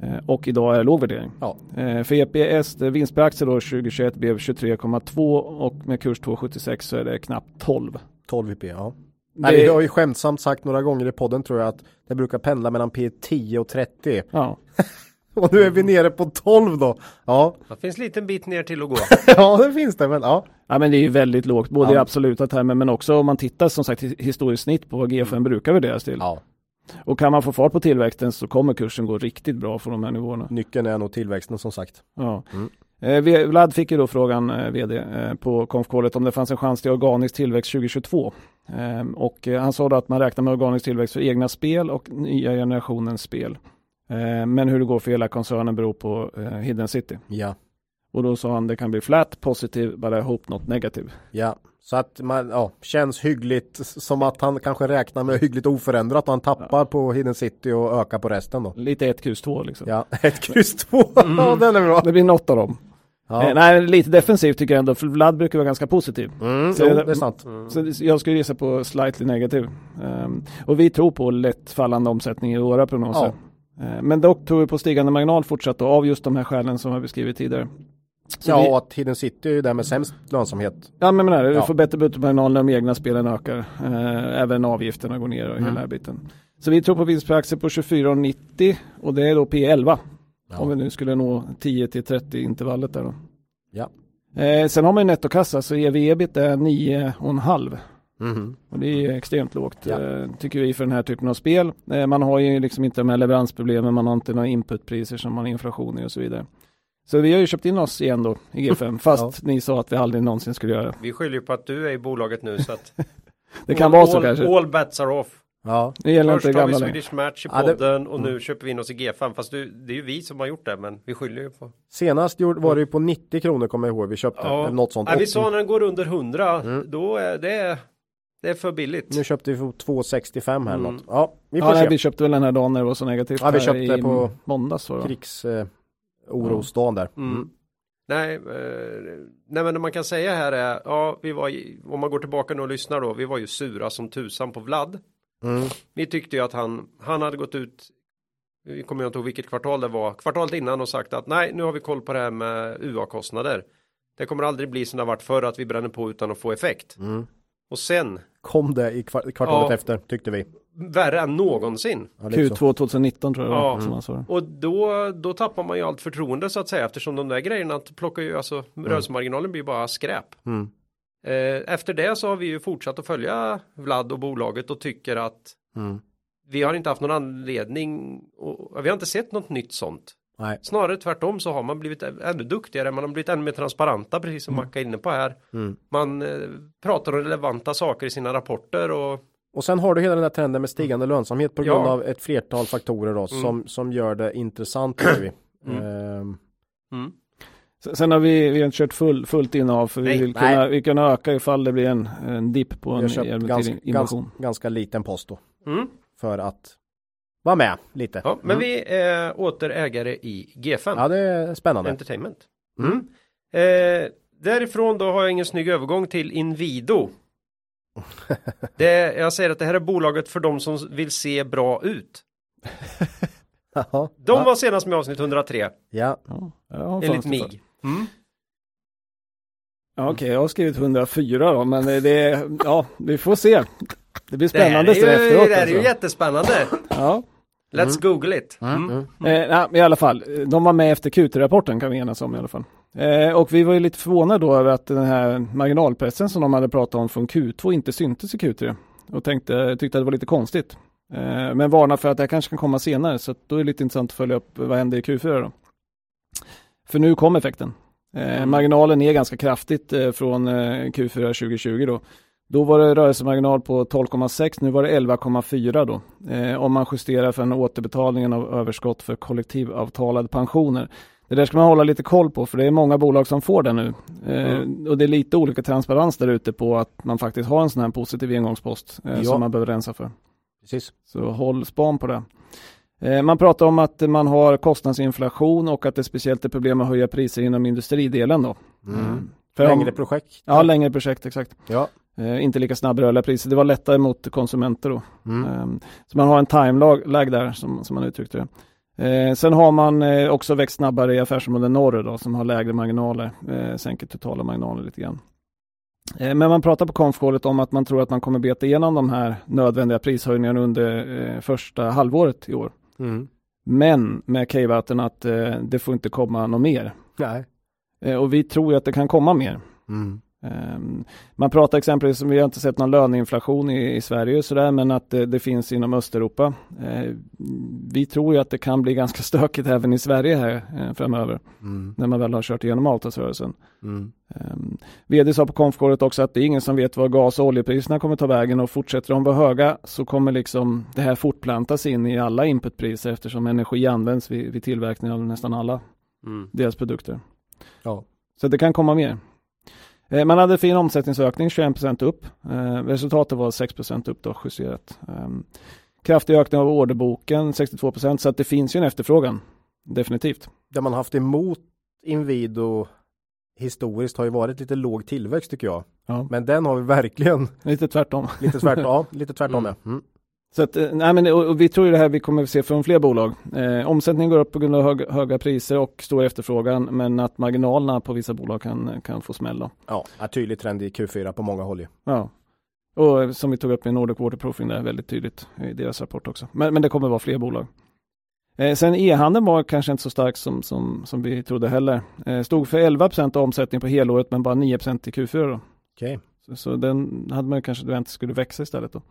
S5: Eh, och idag är det låg värdering.
S2: Ja.
S5: Eh, för EPS, vinst per aktie då 2021 blev 23,2 och med kurs 2,76 så är det knappt 12.
S2: 12 IP, ja. Nej, vi har ju skämtsamt sagt några gånger i podden tror jag att det brukar pendla mellan P10 och 30.
S5: Ja. <laughs>
S2: och nu är vi nere på 12 då. Ja.
S1: Det finns en liten bit ner till att gå. <laughs>
S2: ja, det finns det, men ja.
S5: Ja, men det är ju väldigt lågt, både ja. i absoluta termer men också om man tittar som sagt historiskt snitt på vad G5 mm. brukar värderas till.
S2: Ja.
S5: Och kan man få fart på tillväxten så kommer kursen gå riktigt bra för de här nivåerna.
S2: Nyckeln är nog tillväxten som sagt.
S5: Ja. Mm. Eh, Vlad fick ju då frågan, eh, vd, eh, på konfkålet om det fanns en chans till organisk tillväxt 2022. Ehm, och han sa då att man räknar med organisk tillväxt för egna spel och nya generationens spel. Ehm, men hur det går för hela koncernen beror på Hidden City.
S2: Ja.
S5: Och då sa han det kan bli flat, positive, but I hope not negative.
S2: Ja, så att man, ja, känns hyggligt som att han kanske räknar med hyggligt oförändrat och han tappar ja. på Hidden City och ökar på resten då.
S5: Lite 1 Q 2 liksom.
S2: Ja, 1 Q 2, mm. ja den är bra.
S5: Det blir något av dem. Ja. Eh, nej, lite defensivt tycker jag ändå, för Vlad brukar vara ganska positiv.
S2: Mm, så jo, det är sant. Mm.
S5: Så jag skulle gissa på slightly negativ. Um, och vi tror på lätt fallande omsättning i våra prognoser. Ja. Uh, men dock tror vi på stigande marginal fortsatt av just de här skälen som jag beskrivit tidigare.
S2: Så ja, vi... att Hidden City är ju där med sämst lönsamhet.
S5: Ja, men menar, ja. du får bättre bruttomarginal när de egna spelen ökar. Uh, även avgifterna går ner och mm. hela biten. Så vi tror på vinst per aktie på 24,90 och det är då P11. Ja. Om vi nu skulle nå 10 till 30 intervallet där då.
S2: Ja.
S5: Eh, sen har man ju nettokassa så ev-ebit är 9,5.
S2: Mm.
S5: Och det är extremt lågt ja. eh, tycker vi för den här typen av spel. Eh, man har ju liksom inte de här leveransproblemen, man har inte några inputpriser som man har inflation i och så vidare. Så vi har ju köpt in oss igen då i G5 <laughs> fast ja. ni sa att vi aldrig någonsin skulle göra det.
S1: Vi skyller ju på att du är i bolaget nu så att <laughs>
S5: Det kan all, vara så kanske.
S1: All bets are off.
S2: Ja.
S5: Det gäller
S1: Först
S5: inte
S1: har vi Swedish Match i podden
S2: ja,
S1: det... och nu mm. köper vi in oss i G5. Fast du, det är ju vi som har gjort det, men vi skyller ju på.
S2: Senast var det ju på 90 kronor kommer jag ihåg vi köpte. Ja. Eller något sånt.
S1: Ja, vi sa när den går under 100, mm. då är det det är för billigt.
S2: Nu köpte vi för 2,65 här mm. något. Ja,
S5: vi får ja, se. Nej, vi köpte väl den här dagen när det var så negativt.
S2: Ja, vi köpte på
S5: måndags.
S2: Krigs eh, orosdagen där.
S1: Mm. mm. Nej, eh, nej, men det man kan säga här är, ja, vi var, om man går tillbaka nu och lyssnar då, vi var ju sura som tusan på Vlad.
S2: Mm.
S1: Vi tyckte ju att han, han hade gått ut, vi kommer inte ihåg vilket kvartal det var, kvartalet innan och sagt att nej, nu har vi koll på det här med UA-kostnader. Det kommer aldrig bli som det har varit förr att vi bränner på utan att få effekt.
S2: Mm.
S1: Och sen
S2: kom det i kvartalet ja, efter tyckte vi.
S1: Värre än någonsin.
S5: Ja, Q2 2019 tror jag
S1: ja. var. Mm. Som och då, då tappar man ju allt förtroende så att säga eftersom de där grejerna plockar ju alltså mm. rörelsemarginalen blir bara skräp.
S2: Mm.
S1: Eh, efter det så har vi ju fortsatt att följa Vlad och bolaget och tycker att
S2: mm.
S1: vi har inte haft någon anledning och vi har inte sett något nytt sånt. Nej. Snarare tvärtom så har man blivit ännu duktigare, man har blivit ännu mer transparenta precis som mm. Macka är inne på här. Mm. Man eh, pratar om relevanta saker i sina rapporter och
S2: och sen har du hela den här trenden med stigande lönsamhet på grund ja. av ett flertal faktorer då, mm. som, som gör det intressant. <clears throat> Vi. Mm. Ehm.
S5: Mm. Sen har vi, vi har kört full, fullt innehav för nej, vi vill kunna, vi kunna öka ifall det blir en, en dipp på en
S2: ganska, ganska, ganska, liten post då. Mm. För att vara med lite.
S1: Ja, men mm. vi är åter ägare i G5.
S2: Ja, det är spännande.
S1: Entertainment. Mm. Eh, därifrån då har jag ingen snygg övergång till Invido. <laughs> det, jag säger att det här är bolaget för de som vill se bra ut. <laughs> de var senast med avsnitt 103.
S2: Ja.
S1: ja Enligt MIG. Mm.
S5: Ja, Okej, okay, jag har skrivit 104 då, men det, ja, vi får se. Det blir spännande
S1: sen
S5: efteråt.
S1: Det här är ju alltså. jättespännande. ja. Let's mm. google it. Mm.
S5: Mm. mm. Eh, I alla fall, de var med efter Q3-rapporten kan vi enas om i alla fall. Eh, och vi var ju lite förvånade då över att den här marginalpressen som de hade pratat om från Q2 inte syntes i Q3. Och tänkte, tyckte att det var lite konstigt. Eh, men varnar för att det kanske kan komma senare, så då är det lite intressant att följa upp vad händer i Q4 då. För nu kom effekten. Eh, mm. marginalen är ganska kraftigt eh, från eh, Q4 2020 då. Då var det rörelsemarginal på 12,6, nu var det 11,4 då. Eh, om man justerar för den återbetalningen av överskott för kollektivavtalade pensioner. Det där ska man hålla lite koll på för det är många bolag som får det nu. Eh, mm. Och det är lite olika transparens där ute på att man faktiskt har en sån här positiv engångspost eh, ja. som man behöver rensa för.
S2: Precis.
S5: Så håll span på det. Eh, man pratar om att man har kostnadsinflation och att det speciellt är problem att höja priser inom industridelen då.
S2: Mm. mm. längre projekt.
S5: Ja, längre projekt, exakt. Ja. Eh, inte lika snabbrörliga priser. Det var lättare mot konsumenter då. Mm. Eh, så man har en timelag där som, som man uttryckte det. Eh, sen har man eh, också växt snabbare i affärsområden norr då, som har lägre marginaler, eh, sänker totala marginaler lite grann. Eh, men man pratar på konfkålet om att man tror att man kommer beta igenom de här nödvändiga prishöjningarna under eh, första halvåret i år. Mm. Men med caveaten att eh, det får inte komma något mer.
S2: Nej.
S5: och vi tror att det kan komma mer. Mm. Ehm, man pratar exempelvis, vi har inte sett någon löneinflation i, i Sverige så där, men att det, det, finns inom Östeuropa. Ehm, vi tror ju att det kan bli ganska <laughs> stökigt även i Sverige här eh, framöver. Mm. När man väl har kört igenom avtalsrörelsen. Mm. Um, vd sa på konfkåret också att det är ingen som vet vad gas och oljepriserna kommer ta vägen och fortsätter de vara höga så kommer liksom det här fortplantas in i alla inputpriser eftersom energi används vid, vid tillverkning av nästan alla mm. deras produkter. Ja. Så det kan komma mer. Eh, man hade fin omsättningsökning, 21% upp. Eh, resultatet var 6% upp då, justerat. Ehm, kraftig ökning av orderboken, 62% så att det finns ju en efterfrågan. Definitivt.
S2: Det man haft emot Inwido historiskt har ju varit lite låg tillväxt tycker jag. Ja. Men den har vi verkligen.
S5: Lite tvärtom.
S2: Lite tvärtom, ja, <laughs> lite tvärtom mm.
S5: ja. Mm. Så att, eh, nej men, och vi tror ju det här vi kommer att se från fler bolag. Eh, omsättningen går upp på grund av hög, höga priser och stor efterfrågan men att marginalerna på vissa bolag kan, kan få smäll. Då.
S2: Ja, tydlig trend i Q4 på många håll.
S5: Ja. Och som vi tog upp i Nordic Waterproofing, det är väldigt tydligt i deras rapport också. Men, men det kommer vara fler bolag. Eh, sen e-handeln var kanske inte så stark som, som, som vi trodde heller. Eh, stod för 11% av omsättningen på helåret men bara 9% i Q4. Då.
S2: Okay.
S5: Så, så den hade man kanske väntat skulle växa istället. Då.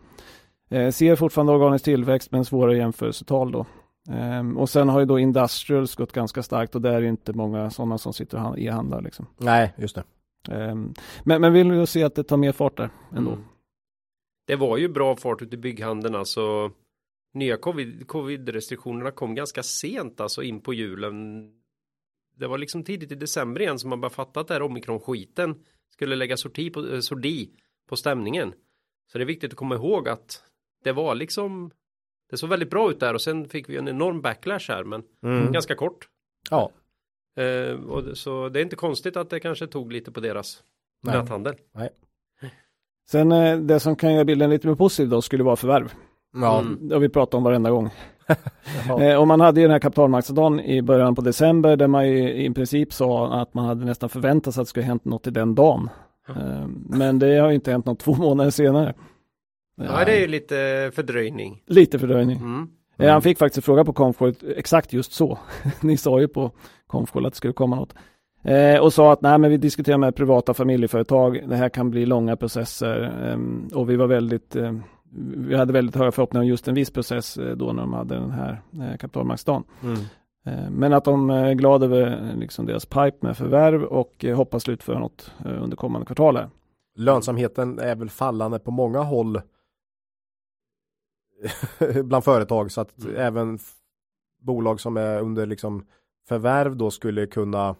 S5: Eh, ser fortfarande organisk tillväxt men svårare jämförelsetal då. Eh, och sen har ju då Industrials gått ganska starkt och där är inte många sådana som sitter och e-handlar. Liksom.
S2: Nej, just det.
S5: Eh, men, men vill vi se att det tar mer fart där ändå. Mm.
S1: Det var ju bra fart ute i bygghandeln alltså. Nya covid-restriktionerna kom ganska sent alltså in på julen. Det var liksom tidigt i december igen som man började fatta att det här omikron-skiten skulle lägga sorti på, eh, sordi på stämningen. Så det är viktigt att komma ihåg att det var liksom det såg väldigt bra ut där och sen fick vi en enorm backlash här men mm. ganska kort.
S2: Ja.
S1: Eh, och, så det är inte konstigt att det kanske tog lite på deras Nej. näthandel. Nej.
S5: Sen eh, det som kan göra bilden lite mer positiv då skulle vara förvärv. Ja. Mm. Det har vi pratat om varenda gång. <laughs> eh, och man hade ju den här kapitalmarknadsdagen i början på december där man i, i princip sa att man hade nästan förväntat sig att det skulle hänt något i den dagen. Eh, men det har inte hänt något två månader senare.
S1: Ja, det är ju lite fördröjning.
S5: Lite fördröjning. Mm. Mm. Han fick faktiskt en fråga på Confcall exakt just så. <laughs> Ni sa ju på Confcall att det skulle komma något. Eh, och sa att nej, men vi diskuterar med privata familjeföretag. Det här kan bli långa processer eh, och vi var väldigt eh, vi hade väldigt höga förhoppningar om just en viss process eh, då när de hade den här eh, kapitalmarknadsdagen. Mm. Eh, men att de är glada över liksom deras pipe med förvärv och hoppas slutföra något under kommande kvartal.
S2: Lönsamheten är väl fallande på många håll <laughs> bland företag så att mm. även bolag som är under liksom förvärv då skulle kunna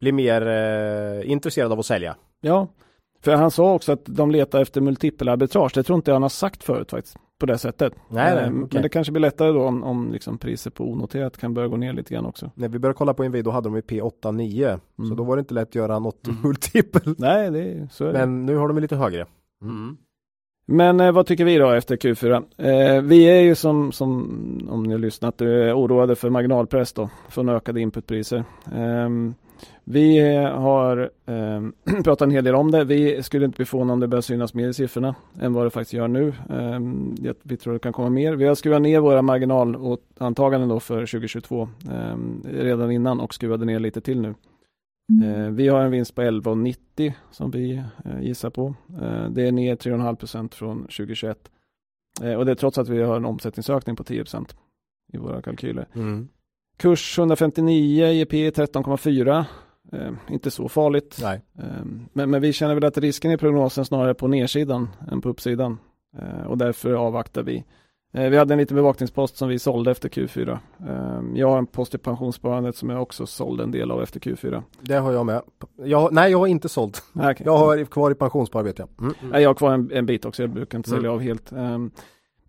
S2: bli mer eh, intresserade av att sälja.
S5: Ja, för han sa också att de letar efter multipelarbitrage. Det tror inte jag han har sagt förut faktiskt på det sättet.
S2: Nej, nej,
S5: okay. Men det kanske blir lättare då om, om liksom priser på onoterat kan börja gå ner lite grann också.
S2: När vi började kolla på Invid då hade de ju P8-9 mm. så då var det inte lätt att göra något mm. <laughs> multipel.
S5: Nej, det, så är det.
S2: Men nu har de lite högre.
S5: Mm. Men eh, vad tycker vi då efter Q4? Eh, vi är ju som, som om ni har lyssnat eh, oroade för marginalpress då från ökade inputpriser. Eh, vi har eh, <clears throat> pratat en hel del om det. Vi skulle inte bli förvånade om det börjar synas mer i siffrorna än vad det faktiskt gör nu. Eh, vi tror det kan komma mer. Vi har skruvat ner våra marginalantaganden då för 2022 eh, redan innan och skruvade ner lite till nu. Eh, vi har en vinst på 11,90 som vi eh, gissar på. Eh, det är ner 3,5 procent från 2021. och det är trots att vi har en omsättningsökning på 10 procent i våra kalkyler. Mm. Kurs 159, EP 13,4. Eh, inte så farligt.
S2: Eh,
S5: men, men, vi känner väl att risken i prognosen snarare på nedsidan än på uppsidan. Eh, och därför avvaktar vi. Eh, vi hade en liten bevakningspost som vi sålde efter Q4. Eh, jag har en post i pensionssparandet som jag också sålde en del av efter Q4.
S2: Det har jag med. Jag, nej, jag har inte sålt. Okay. Jag har kvar i pensionssparandet. Ja.
S5: Mm. Mm. Jag har kvar en, en, bit också. Jag brukar inte sälja mm. av helt.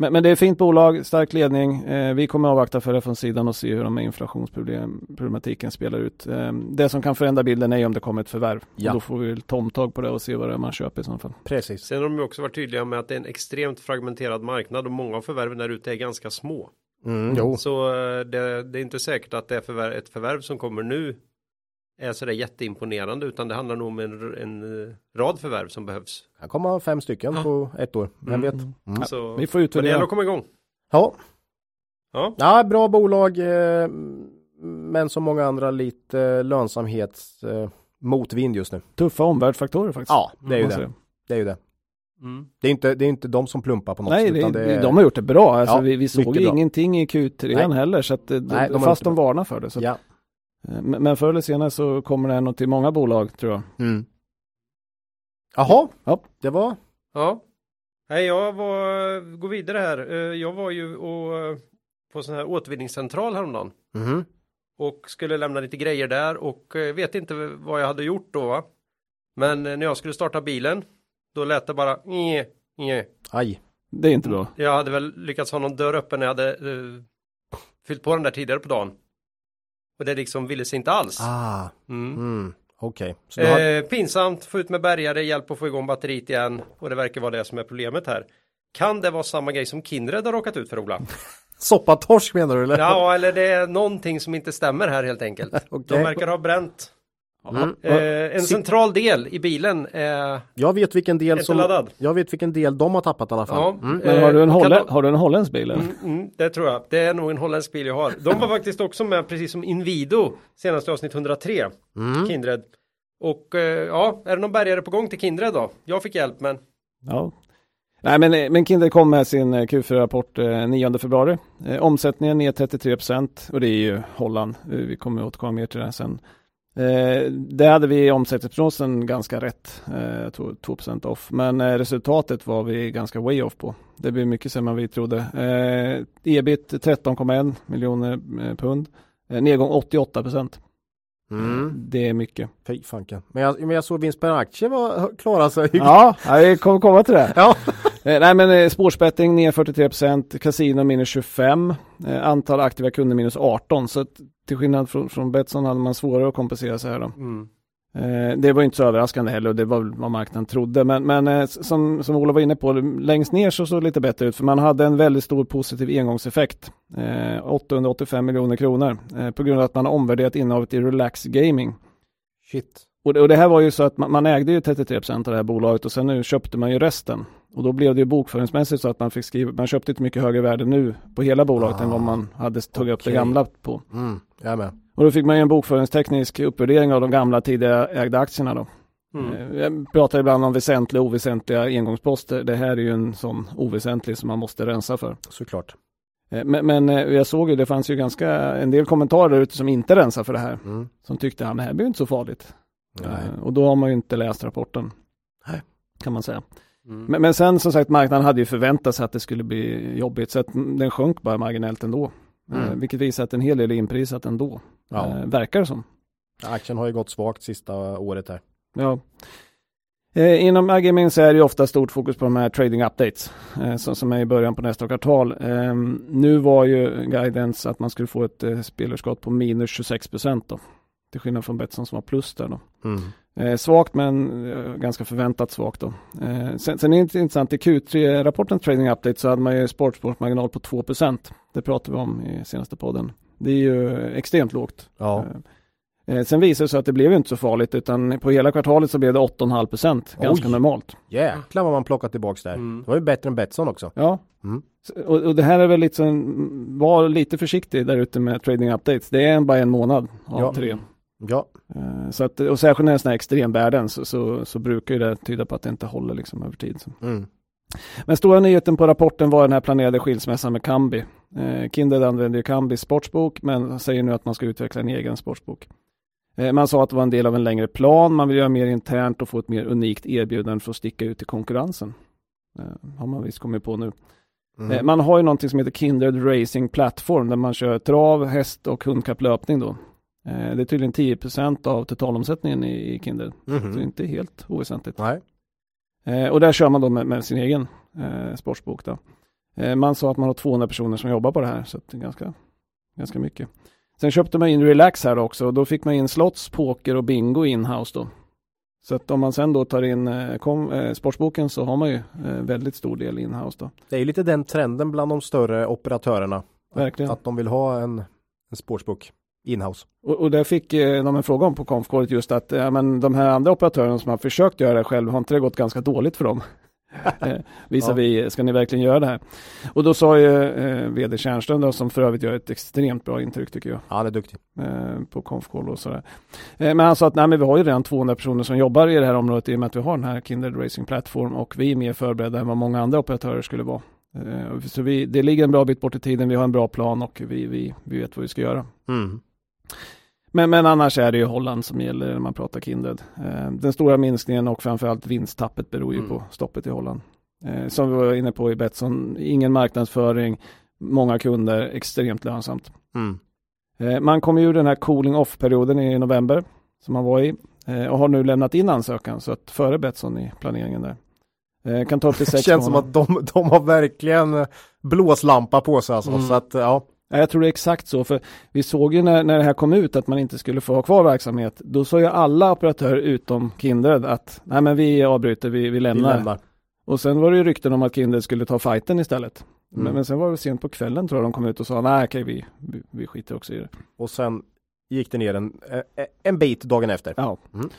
S5: Men, men, det är fint bolag, stark ledning. Eh, vi kommer avvakta för det från sidan och se hur de med inflationsproblematiken spelar ut. Eh, det som kan förändra bilden är om det kommer ett förvärv. Ja. Då får vi tomtag på det och se vad det är man köper i så fall.
S1: Precis. Sen har de också varit tydliga med att det är en extremt fragmenterad marknad och många av förvärven där ute är ganska små. Mm, så eh, det, det, är inte säkert att det är förvärv, ett förvärv som kommer nu är sådär jätteimponerande utan det handlar nog om en, en rad förvärv som behövs.
S2: Det kommer fem stycken ja. på ett år, vem mm. vet.
S5: Mm. Så, vi får utvärdera. Det
S1: gäller att komma igång.
S2: Ja. Ja, ja bra bolag eh, men som många andra lite eh, motvind just nu.
S5: Tuffa omvärldsfaktorer faktiskt.
S2: Ja, det är ju det. Det är ju det. Mm. Det, är inte, det är inte de som plumpar på något
S5: Nej,
S2: sätt.
S5: Nej, det, det de har gjort det bra. Alltså, ja, vi, vi såg ingenting i Q3 Nej. heller. Så att, Nej, de fast de varnar för det. Så ja. Eh, men förr eller senare så kommer det här nog till många bolag tror jag. Mm.
S2: Jaha, ja. det var.
S1: Ja. Nej, jag var, går vidare här. Eh, jag var ju och, eh, på sån här återvinningscentral häromdagen. Mm. Och skulle lämna lite grejer där och vet inte vad jag hade gjort då. Va? Men när jag skulle starta bilen, då lät det bara nj, nj.
S5: Aj, det är inte bra.
S1: Jag hade väl lyckats ha någon dörr öppen när jag hade uh, fyllt på den där tidigare på dagen. Och det liksom ville sig inte alls.
S2: Ah, mm. mm. Okej.
S1: Okay. Har... Eh, pinsamt, få ut med bärgare, hjälp att få igång batteriet igen. Och det verkar vara det som är problemet här. Kan det vara samma grej som Kindred har råkat ut för Ola? <laughs>
S2: Soppatorsk menar du eller?
S1: Ja, eller det är någonting som inte stämmer här helt enkelt. <laughs> okay. De verkar ha bränt Mm. Eh, en central del i bilen är
S2: Jag vet vilken del som laddad. Jag vet vilken del de har tappat i alla fall. Ja.
S5: Mm. Men har du en, holle, har du en holländsk bil? Mm,
S1: mm, det tror jag. Det är nog en holländsk bil jag har. De var faktiskt också med precis som Invido senaste avsnitt 103. Mm. Kindred. Och eh, ja, är det någon bärgare på gång till Kindred då? Jag fick hjälp men
S5: Ja, Nej, men, men Kindred kom med sin eh, Q4-rapport eh, 9 februari. Eh, omsättningen ner 33 procent och det är ju Holland. Eh, vi kommer återkomma mer till det sen. Eh, det hade vi i omsättningsprognosen ganska rätt, eh, 2%, off, men eh, resultatet var vi ganska way off på. Det blev mycket sämre än vi trodde. Eh, ebit 13,1 miljoner eh, pund, eh, nedgång 88 procent. Mm. Det är mycket.
S2: Fy fanken. Men jag, men jag såg vinst per aktie var, klara sig.
S5: Ja, jag kommer komma till det. ja. Eh, nej men eh, sportsbetting ner 43 procent, kasino minus 25, eh, antal aktiva kunder minus 18. Så att, till skillnad från, från Betsson hade man svårare att kompensera sig här då. Mm. Det var inte så överraskande heller och det var vad marknaden trodde. Men, men som, som Ola var inne på, längst ner så såg det lite bättre ut för man hade en väldigt stor positiv engångseffekt. 885 eh, miljoner kronor på grund av att man omvärderat innehavet i Relax Gaming.
S2: Shit.
S5: Och det, och det, här var ju så att man, man ägde ju 33 procent av det här bolaget och sen nu köpte man ju resten. Och då blev det ju bokföringsmässigt så att man fick skriva, man köpte ett mycket högre värde nu på hela bolaget ah, än vad man hade tagit okay. upp det gamla på.
S2: Mm, jag med.
S5: Och då fick man ju en bokföringsteknisk uppvärdering av de gamla tidigare ägda aktierna då. Mm. Eh, jag pratar ibland om väsentliga och oväsentliga engångsposter. Det här är ju en sån oväsentlig som man måste rensa för.
S2: Såklart.
S5: Eh, men, men, eh, jag såg ju, det fanns ju ganska en del kommentarer ute som inte rensar för det här.
S2: Mm.
S5: Som tyckte, ja men det här blir inte så farligt. Och då har man ju inte läst rapporten.
S2: Nej.
S5: Kan man säga.
S2: Mm.
S5: Men, men sen som sagt, marknaden hade ju förväntat sig att det skulle bli jobbigt. Så att den sjönk bara marginellt ändå. Mm. vilket visar att en hel del är inprisat ändå. Ja. verkar det som.
S2: Aktien har ju gått svagt sista året här.
S5: Ja. Eh, inom Agimin så är det ofta stort fokus på de här trading updates eh, som, som är i början på nästa kvartal. Eh, nu var ju guidance att man skulle få ett eh, spelöverskott på minus 26 procent. Till skillnad från Betsson som var plus där då. Mm. Eh, svagt men eh, ganska förväntat svagt då. Eh, sen, sen är det intressant i Q3-rapporten Trading Update så hade man ju sportsportmarginal på 2 procent. Det pratade vi om i senaste podden. Det är ju extremt lågt.
S2: Ja.
S5: Eh, Eh, sen visade det sig att det blev inte så farligt utan på hela kvartalet så blev det 8,5 procent. Ganska Oj. normalt.
S2: Jäklar vad man plockat tillbaks där. Mm. Det var ju bättre än Betsson också.
S5: Ja. Mm. Och, och, det här är väl lite var lite försiktig där ute med trading updates. Det är bara en månad av ja. tre.
S2: Ja.
S5: Uh, så att, och särskilt när det är sådana här extremvärden så, så, så, brukar det tyda på att det inte håller liksom över tid. Mm. Men stora nyheten på rapporten var den här planerade skilsmässan med Kambi. Eh, Kindred använder ju Kambis sportsbok men säger nu att man ska utveckla en egen sportsbok. Eh, man sa att det var en del av en längre plan, man vill göra mer internt och få ett mer unikt erbjudande för att sticka ut i konkurrensen. Eh, har man visst kommit på nu. Mm. Eh, man har ju någonting som heter Kindred Racing Platform där man kör trav, häst och hundkapplöpning då. Det är tydligen 10% av totalomsättningen i Kindred. Mm. Så det är inte helt oväsentligt.
S2: Nej.
S5: Och där kör man då med, med sin egen eh, sportsbok. Då. Man sa att man har 200 personer som jobbar på det här, så det är ganska, ganska mycket. Sen köpte man in Relax här också och då fick man in slots, poker och bingo inhouse då. Så att om man sen då tar in eh, kom, eh, sportsboken så har man ju eh, väldigt stor del inhouse då.
S2: Det är lite den trenden bland de större operatörerna.
S5: Verkligen.
S2: Att, att de vill ha en, en sportsbok inhouse.
S5: Och, och där fick eh, de en fråga om på konfkåret just att ja, men de här andra operatörerna som har försökt göra det själv, har inte det gått ganska dåligt för dem? <laughs> eh, visar ja. vi, ska ni verkligen göra det här? Och då sa ju eh, vd Tjärnström då, som för övrigt gör ett extremt bra intryck tycker jag.
S2: Ja, han är duktig.
S5: Eh, på Confcall och sådär. Eh, men han sa att nej, men vi har ju redan 200 personer som jobbar i det här området i och med att vi har den här Kindred Racing Platform och vi är mer förberedda än vad många andra operatörer skulle vara. Eh, så vi, det ligger en bra bit bort i tiden, vi har en bra plan och vi, vi, vi vet vad vi ska göra.
S2: Mm.
S5: Men, men annars är det ju Holland som gäller när man pratar Kindred. Eh, den stora minskningen och framförallt vinsttappet beror ju mm. på stoppet i Holland. Eh, som vi var inne på i Betsson, ingen marknadsföring, många kunder, extremt lönsamt.
S2: Mm.
S5: Eh, man kom ur den här cooling off-perioden i november som man var i eh, och har nu lämnat in ansökan så att före Betsson i planeringen där. Eh, kan ta upp till <laughs> sex
S2: Känns som att de, de har verkligen blåslampa på sig alltså. Mm. Så att, ja.
S5: Jag tror det är exakt så, för vi såg ju när, när det här kom ut att man inte skulle få ha kvar verksamhet. Då sa ju alla operatörer utom Kindred att nej men vi avbryter, vi, vi lämnar. Vi lämnar. Och sen var det ju rykten om att Kindred skulle ta fighten istället. Mm. Men, men, sen var det sent på kvällen tror jag de kom ut och sa nej okej vi, vi, vi skiter också i det.
S2: Och sen gick det ner en, eh, en bit dagen efter.
S5: Ja. Mm.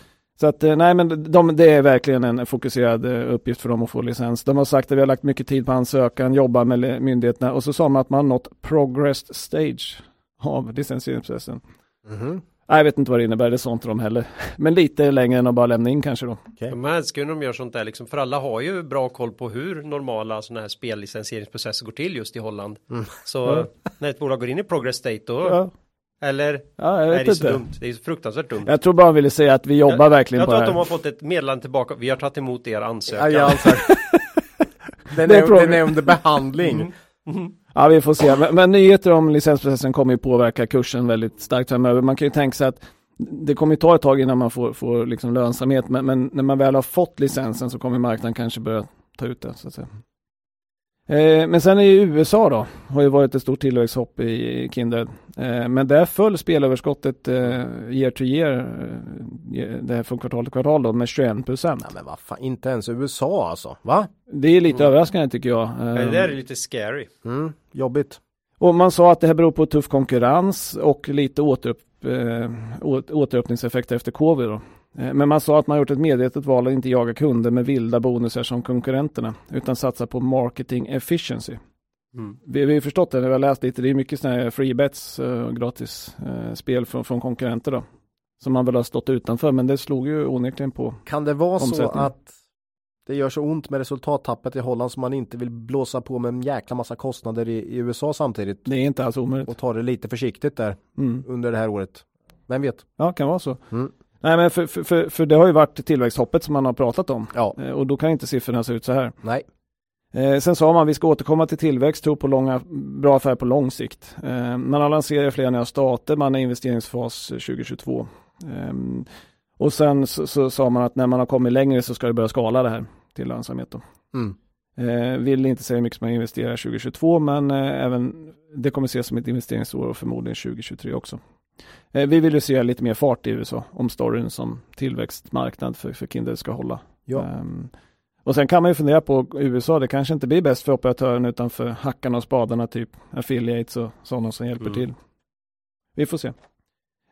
S5: Så att eh, nej men de, det är verkligen en fokuserad eh, uppgift för dem att få licens. De har sagt att vi har lagt mycket tid på ansökan, jobbar med myndigheterna och så sa man att man nått progressed stage av licensieringsprocessen.
S2: Mm.
S5: Jag vet inte vad det innebär, det sa inte de heller. <laughs> Men lite längre än att bara lämna in kanske då.
S1: Okay. De älskar ju när de gör sånt där liksom, för alla har ju bra koll på hur normala sådana här spellicensieringsprocesser går till just i Holland. Mm. Så ja. när ett bolag går in i progress state då ja. Eller?
S5: Ja, jag vet
S1: är det
S5: inte.
S1: så dumt? Det är så fruktansvärt dumt.
S5: Jag tror bara han ville säga att vi jobbar
S1: jag,
S5: verkligen
S1: jag
S5: på det. Jag
S1: tror att de har fått ett meddelande tillbaka. Vi har tagit emot er ansökan.
S2: Ja, alltså. <laughs> den, är, den är under behandling. Mm.
S5: Mm. Ja, vi får se. Men, men, nyheter om licensprocessen kommer ju påverka kursen väldigt starkt framöver. Man kan ju tänka sig att det kommer ta ett tag innan man får, får liksom lönsamhet, men, men, när man väl har fått licensen så kommer marknaden kanske börja ta ut det. Så att säga. Eh, men sen i USA då, har ju varit ett stort tillväxthopp i Kindred. Eh, men där föll spelöverskottet eh, year to year, det här från kvartal till kvartal då, med 21 procent.
S2: men vad fan, inte ens USA alltså, va?
S5: Det är lite mm. överraskande tycker jag.
S1: Det där är lite scary.
S2: Mm, jobbigt.
S5: Och man sa att det här beror på tuff konkurrens och lite återupp, återöppningseffekter efter covid. Då. Eh, men man sa att man gjort ett medvetet val att inte jaga kunder med vilda bonusar som konkurrenterna utan satsa på marketing efficiency. Mm. Vi, vi har förstått det när vi har läst lite. Det är mycket sådana här free bets uh, gratis uh, spel från, från konkurrenter då. Som man väl har stått utanför men det slog ju onekligen på
S2: Kan det vara så att det gör så ont med resultattappet i Holland som man inte vill blåsa på med en jäkla massa kostnader i, i USA samtidigt.
S5: Det är inte alls omöjligt.
S2: Och ta det lite försiktigt där mm. under det här året. Vem vet?
S5: Ja, kan vara så. Mm. Nej, men för, för, för, för, det har ju varit tillväxthoppet som man har pratat om.
S2: Ja.
S5: Eh, och då kan inte siffrorna se ut så här.
S2: Nej.
S5: Eh, sen sa man vi ska återkomma till tillväxt, tro på långa, bra affärer på lång sikt. Eh, man har lanserat flera nya stater, man är i investeringsfas 2022. Eh, och sen så, så, sa man att när man har kommit längre så ska det börja skala det här till lönsamhet. Då. Mm. Eh, vill inte säga hur mycket man investerar 2022 men även det kommer ses som ett investeringsår och förmodligen 2023 också. Eh, vi vill ju se lite mer fart i USA om storyn som tillväxtmarknad för, för Kindred ska hålla.
S2: Ja. Um,
S5: och sen kan man ju fundera på USA, det kanske inte blir bäst för operatören utan för hackarna och spadarna, typ affiliates och sådana som hjälper mm. till. Vi får se.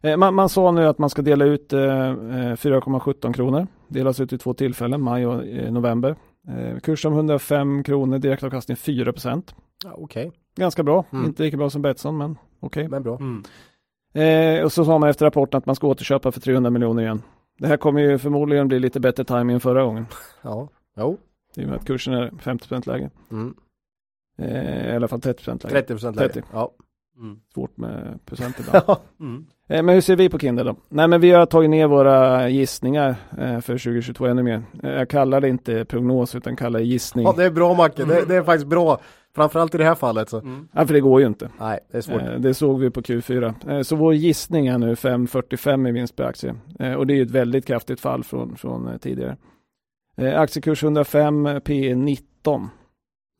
S5: Eh, man, man, sa nu att man ska dela ut eh, 4,17 eh, kronor. Delas ut i två tillfällen, maj och eh, november. Eh, kurs om 105 kronor, direktavkastning 4 procent.
S2: Ja, okay.
S5: Ganska bra, mm. inte lika bra som Betsson men okej. Okay.
S2: Men bra. Mm.
S5: Eh, och så sa man efter rapporten att man ska återköpa för 300 miljoner igen. Det här kommer ju förmodligen bli lite bättre timing än förra gången. <laughs>
S2: Ja, jo.
S5: I och med att kursen är 50 lägre. Mm. Eh, I alla fall 30 lägre.
S2: 30 lägre. 30. Ja.
S5: Mm. Svårt med procent <laughs> ibland. mm. eh, men hur ser vi på Kindle då? Nej men vi har tagit ner våra gissningar eh, för 2022 ännu mer. Eh, jag kallar det inte prognos utan kallar det gissning.
S2: Ja det är bra Macke, det, det, är faktiskt bra. Framförallt i det här fallet. Så.
S5: Mm. Ja, för det går ju inte.
S2: Nej, det är svårt.
S5: Eh, det såg vi på Q4. Eh, så vår gissning är nu 5,45 i vinst per aktie. Eh, och det är ett väldigt kraftigt fall från, från eh, tidigare. Eh, aktiekurs 105, P 19.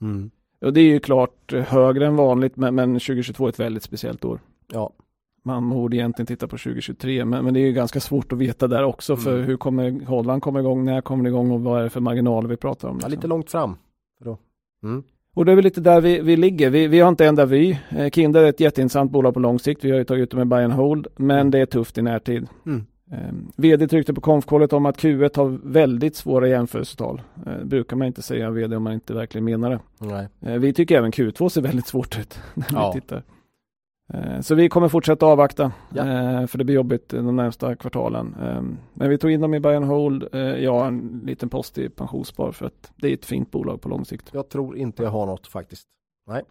S5: Mm. Och det är ju klart högre än vanligt, men, men 2022 är ett väldigt speciellt år.
S2: Ja.
S5: Man borde egentligen titta på 2023, men, men det är ju ganska svårt att veta där också, för mm. hur kommer Holland komma igång, när kommer det igång och vad är det för marginaler vi pratar om?
S2: Liksom? Ja, lite långt fram.
S5: Mm. Och det är väl lite där vi, vi ligger. Vi, vi har inte ändrat vy. Eh, Kinder är ett jätteintressant bolag på lång sikt. Vi har ju tagit ut det med buy and hold, men mm. det är tufft i närtid. Mm. Eh, vd tryckte på konfkollet om att Q1 har väldigt svåra jämförelsetal. Eh, brukar man inte säga vd om man inte verkligen menar det. Eh, vi tycker även Q2 ser väldigt svårt ut <laughs> när ja. vi tittar. Eh, så vi kommer fortsätta avvakta, ja. Eh, för det blir jobbigt de närmsta kvartalen. Eh, men vi tog in dem i buy and hold, ja en liten post i pensionsspar för att det är ett fint bolag på lång sikt.
S2: Jag tror inte jag har något faktiskt. Nej.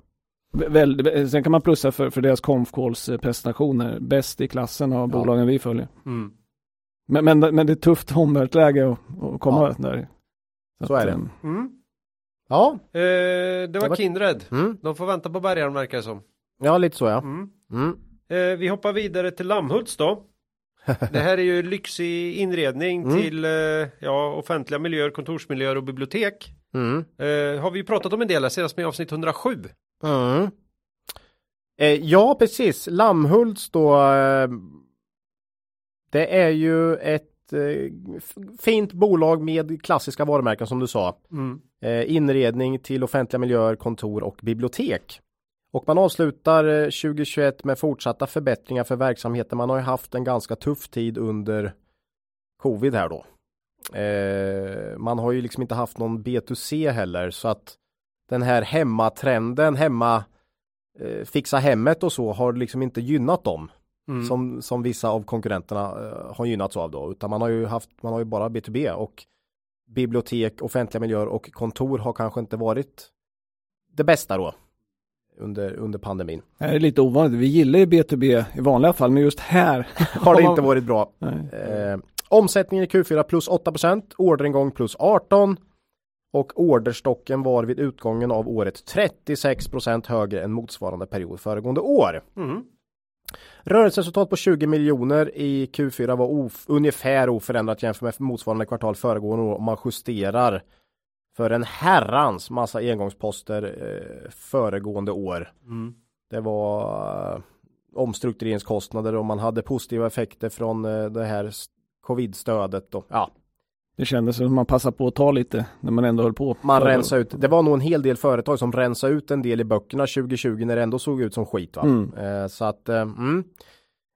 S5: Väl, sen kan man plussa för, för deras conf prestationer. Bäst i klassen av ja. bolagen vi följer. Mm. Men, men, men det är tufft omvärldsläge att, att komma ja. där.
S2: Så, så att, är det. Mm.
S1: Ja. Eh, det var, det var Kindred. Mm. De får vänta på bärgaren verkar det som.
S2: Ja, lite så ja. Mm.
S1: Mm. Eh, vi hoppar vidare till Lammhults då. <laughs> Det här är ju lyxig inredning mm. till eh, ja, offentliga miljöer, kontorsmiljöer och bibliotek. Mm. Eh, har vi pratat om en del här senast med avsnitt 107. Mm.
S2: Eh, ja, precis. Lammhults då. Eh, det är ju ett eh, fint bolag med klassiska varumärken som du sa. Mm. inredning till offentliga miljöer, kontor och bibliotek. Och man avslutar 2021 eh, med fortsatta förbättringar för verksamheten. Man har ju haft en ganska tuff tid under covid här då. Eh, man har ju liksom inte haft någon B2C heller så att den här hemmatrenden, hemma eh, fixa hemmet och så har liksom inte gynnat dem. Mm. Som, som vissa av konkurrenterna eh, har gynnats av då, utan man har ju haft, man har ju bara B2B och bibliotek, offentliga miljöer och kontor har kanske inte varit det bästa då under, under pandemin.
S5: Det är lite ovanligt. Vi gillar ju B2B i vanliga fall, men just här <laughs>
S2: har det <laughs> inte varit bra. Eh, omsättningen i Q4 plus 8% orderingång plus 18 och orderstocken var vid utgången av året 36% högre än motsvarande period föregående år. Mm. Rörelseresultat på 20 miljoner i Q4 var of, ungefär oförändrat jämfört med motsvarande kvartal föregående år om man justerar för en herrans massa engångsposter eh, föregående år. Mm. Det var eh, omstruktureringskostnader och man hade positiva effekter från eh, det här covid-stödet. Och, ja.
S5: Det kändes som att man passade på att ta lite när man ändå höll på.
S2: Man rensade ut. Det var nog en hel del företag som rensade ut en del i böckerna 2020 när det ändå såg ut som skit. Va? Mm. Eh, så att eh, mm.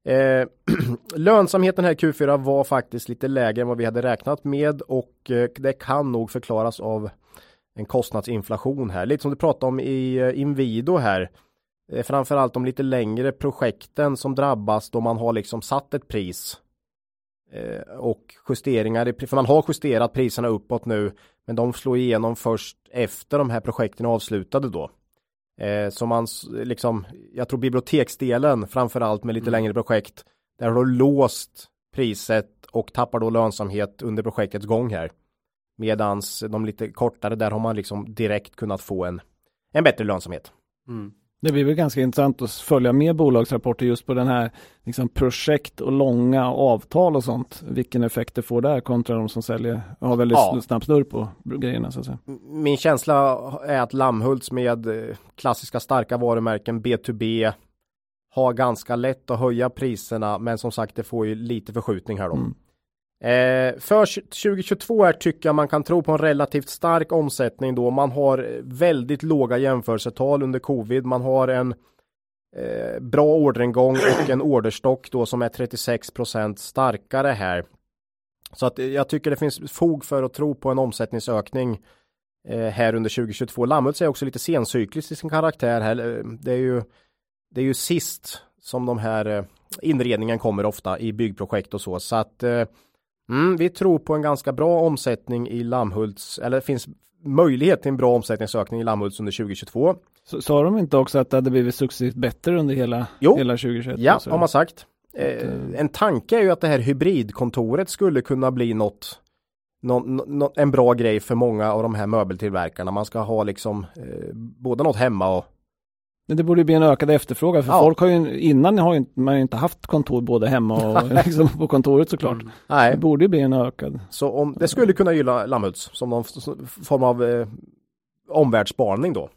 S2: Eh, <clears throat> lönsamheten här Q4 var faktiskt lite lägre än vad vi hade räknat med och eh, det kan nog förklaras av en kostnadsinflation här. Lite som du pratade om i eh, Invido här. Eh, framförallt de lite längre projekten som drabbas då man har liksom satt ett pris Eh, och justeringar, i, för man har justerat priserna uppåt nu, men de slår igenom först efter de här projekten är avslutade då. Eh, så man liksom, jag tror biblioteksdelen framförallt med lite mm. längre projekt, där har du låst priset och tappar då lönsamhet under projektets gång här. Medans de lite kortare, där har man liksom direkt kunnat få en, en bättre lönsamhet.
S5: Mm. Det blir väl ganska intressant att följa med bolagsrapporter just på den här liksom projekt och långa avtal och sånt. Vilken effekt det får där kontra de som säljer har väldigt ja. snabb snurr på grejerna. Så att säga.
S2: Min känsla är att Lammhults med eh, klassiska starka varumärken B2B har ganska lätt att höja priserna men som sagt det får ju lite förskjutning här då. Mm. Eh, för 2022 här tycker jag man kan tro på en relativt stark omsättning då. Man har väldigt låga jämförelsetal under covid. Man har en eh, bra orderingång och en orderstock då som är 36% starkare här. Så att eh, jag tycker det finns fog för att tro på en omsättningsökning eh, här under 2022. Lammhult är också lite sencykliskt i sin karaktär här. Eh, det är ju, det är ju sist som de här eh, inredningen kommer ofta i byggprojekt och så. Så att eh, Mm, vi tror på en ganska bra omsättning i Lammhults, eller det finns möjlighet till en bra omsättningsökning i Lammhults under 2022.
S5: Så sa de inte också att det hade blivit successivt bättre under hela, jo. hela 2021?
S2: Ja, har man sagt. Eh, en tanke är ju att det här hybridkontoret skulle kunna bli något någon, någon, en bra grej för många av de här möbeltillverkarna. Man ska ha liksom eh, både något hemma och
S5: men det borde bli en ökad efterfrågan för ja. folk har ju innan har ju, man ju inte haft kontor både hemma och <laughs> liksom på kontoret såklart. Mm. Nej. Det borde bli en ökad.
S2: Så om det skulle kunna gilla Lammhults som någon form av eh, omvärldsspaning då.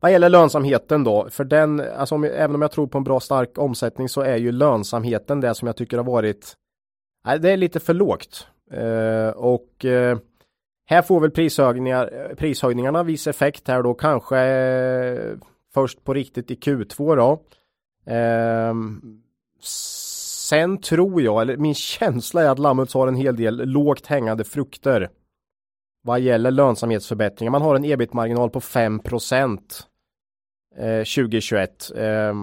S2: Vad gäller lönsamheten då, för den, alltså om, även om jag tror på en bra stark omsättning så är ju lönsamheten det som jag tycker har varit, nej, det är lite för lågt. Eh, och eh, här får väl prishöjningar, prishöjningarna viss effekt här då kanske eh, först på riktigt i Q2 då. Eh, sen tror jag, eller min känsla är att lammuts har en hel del lågt hängande frukter vad gäller lönsamhetsförbättringar. Man har en ebit-marginal på 5 eh, 2021. Eh,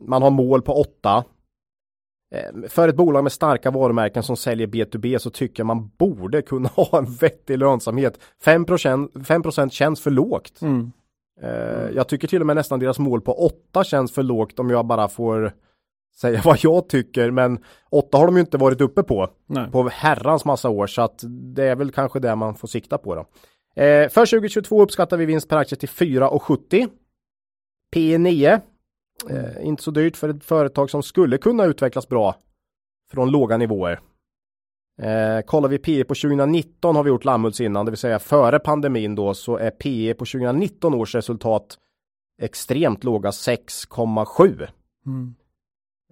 S2: man har mål på 8 för ett bolag med starka varumärken som säljer B2B så tycker jag man borde kunna <laughs> ha en vettig lönsamhet. 5%, 5 känns för lågt. Mm. Mm. Jag tycker till och med nästan deras mål på 8 känns för lågt om jag bara får säga <laughs> vad jag tycker. Men 8 har de ju inte varit uppe på Nej. på herrans massa år så att det är väl kanske det man får sikta på då. Eh, för 2022 uppskattar vi vinst per aktie till 4,70. P 9 Eh, inte så dyrt för ett företag som skulle kunna utvecklas bra från låga nivåer. Eh, kollar vi PE på 2019 har vi gjort Lammhults innan, det vill säga före pandemin då så är PE på 2019 års resultat extremt låga 6,7. Mm.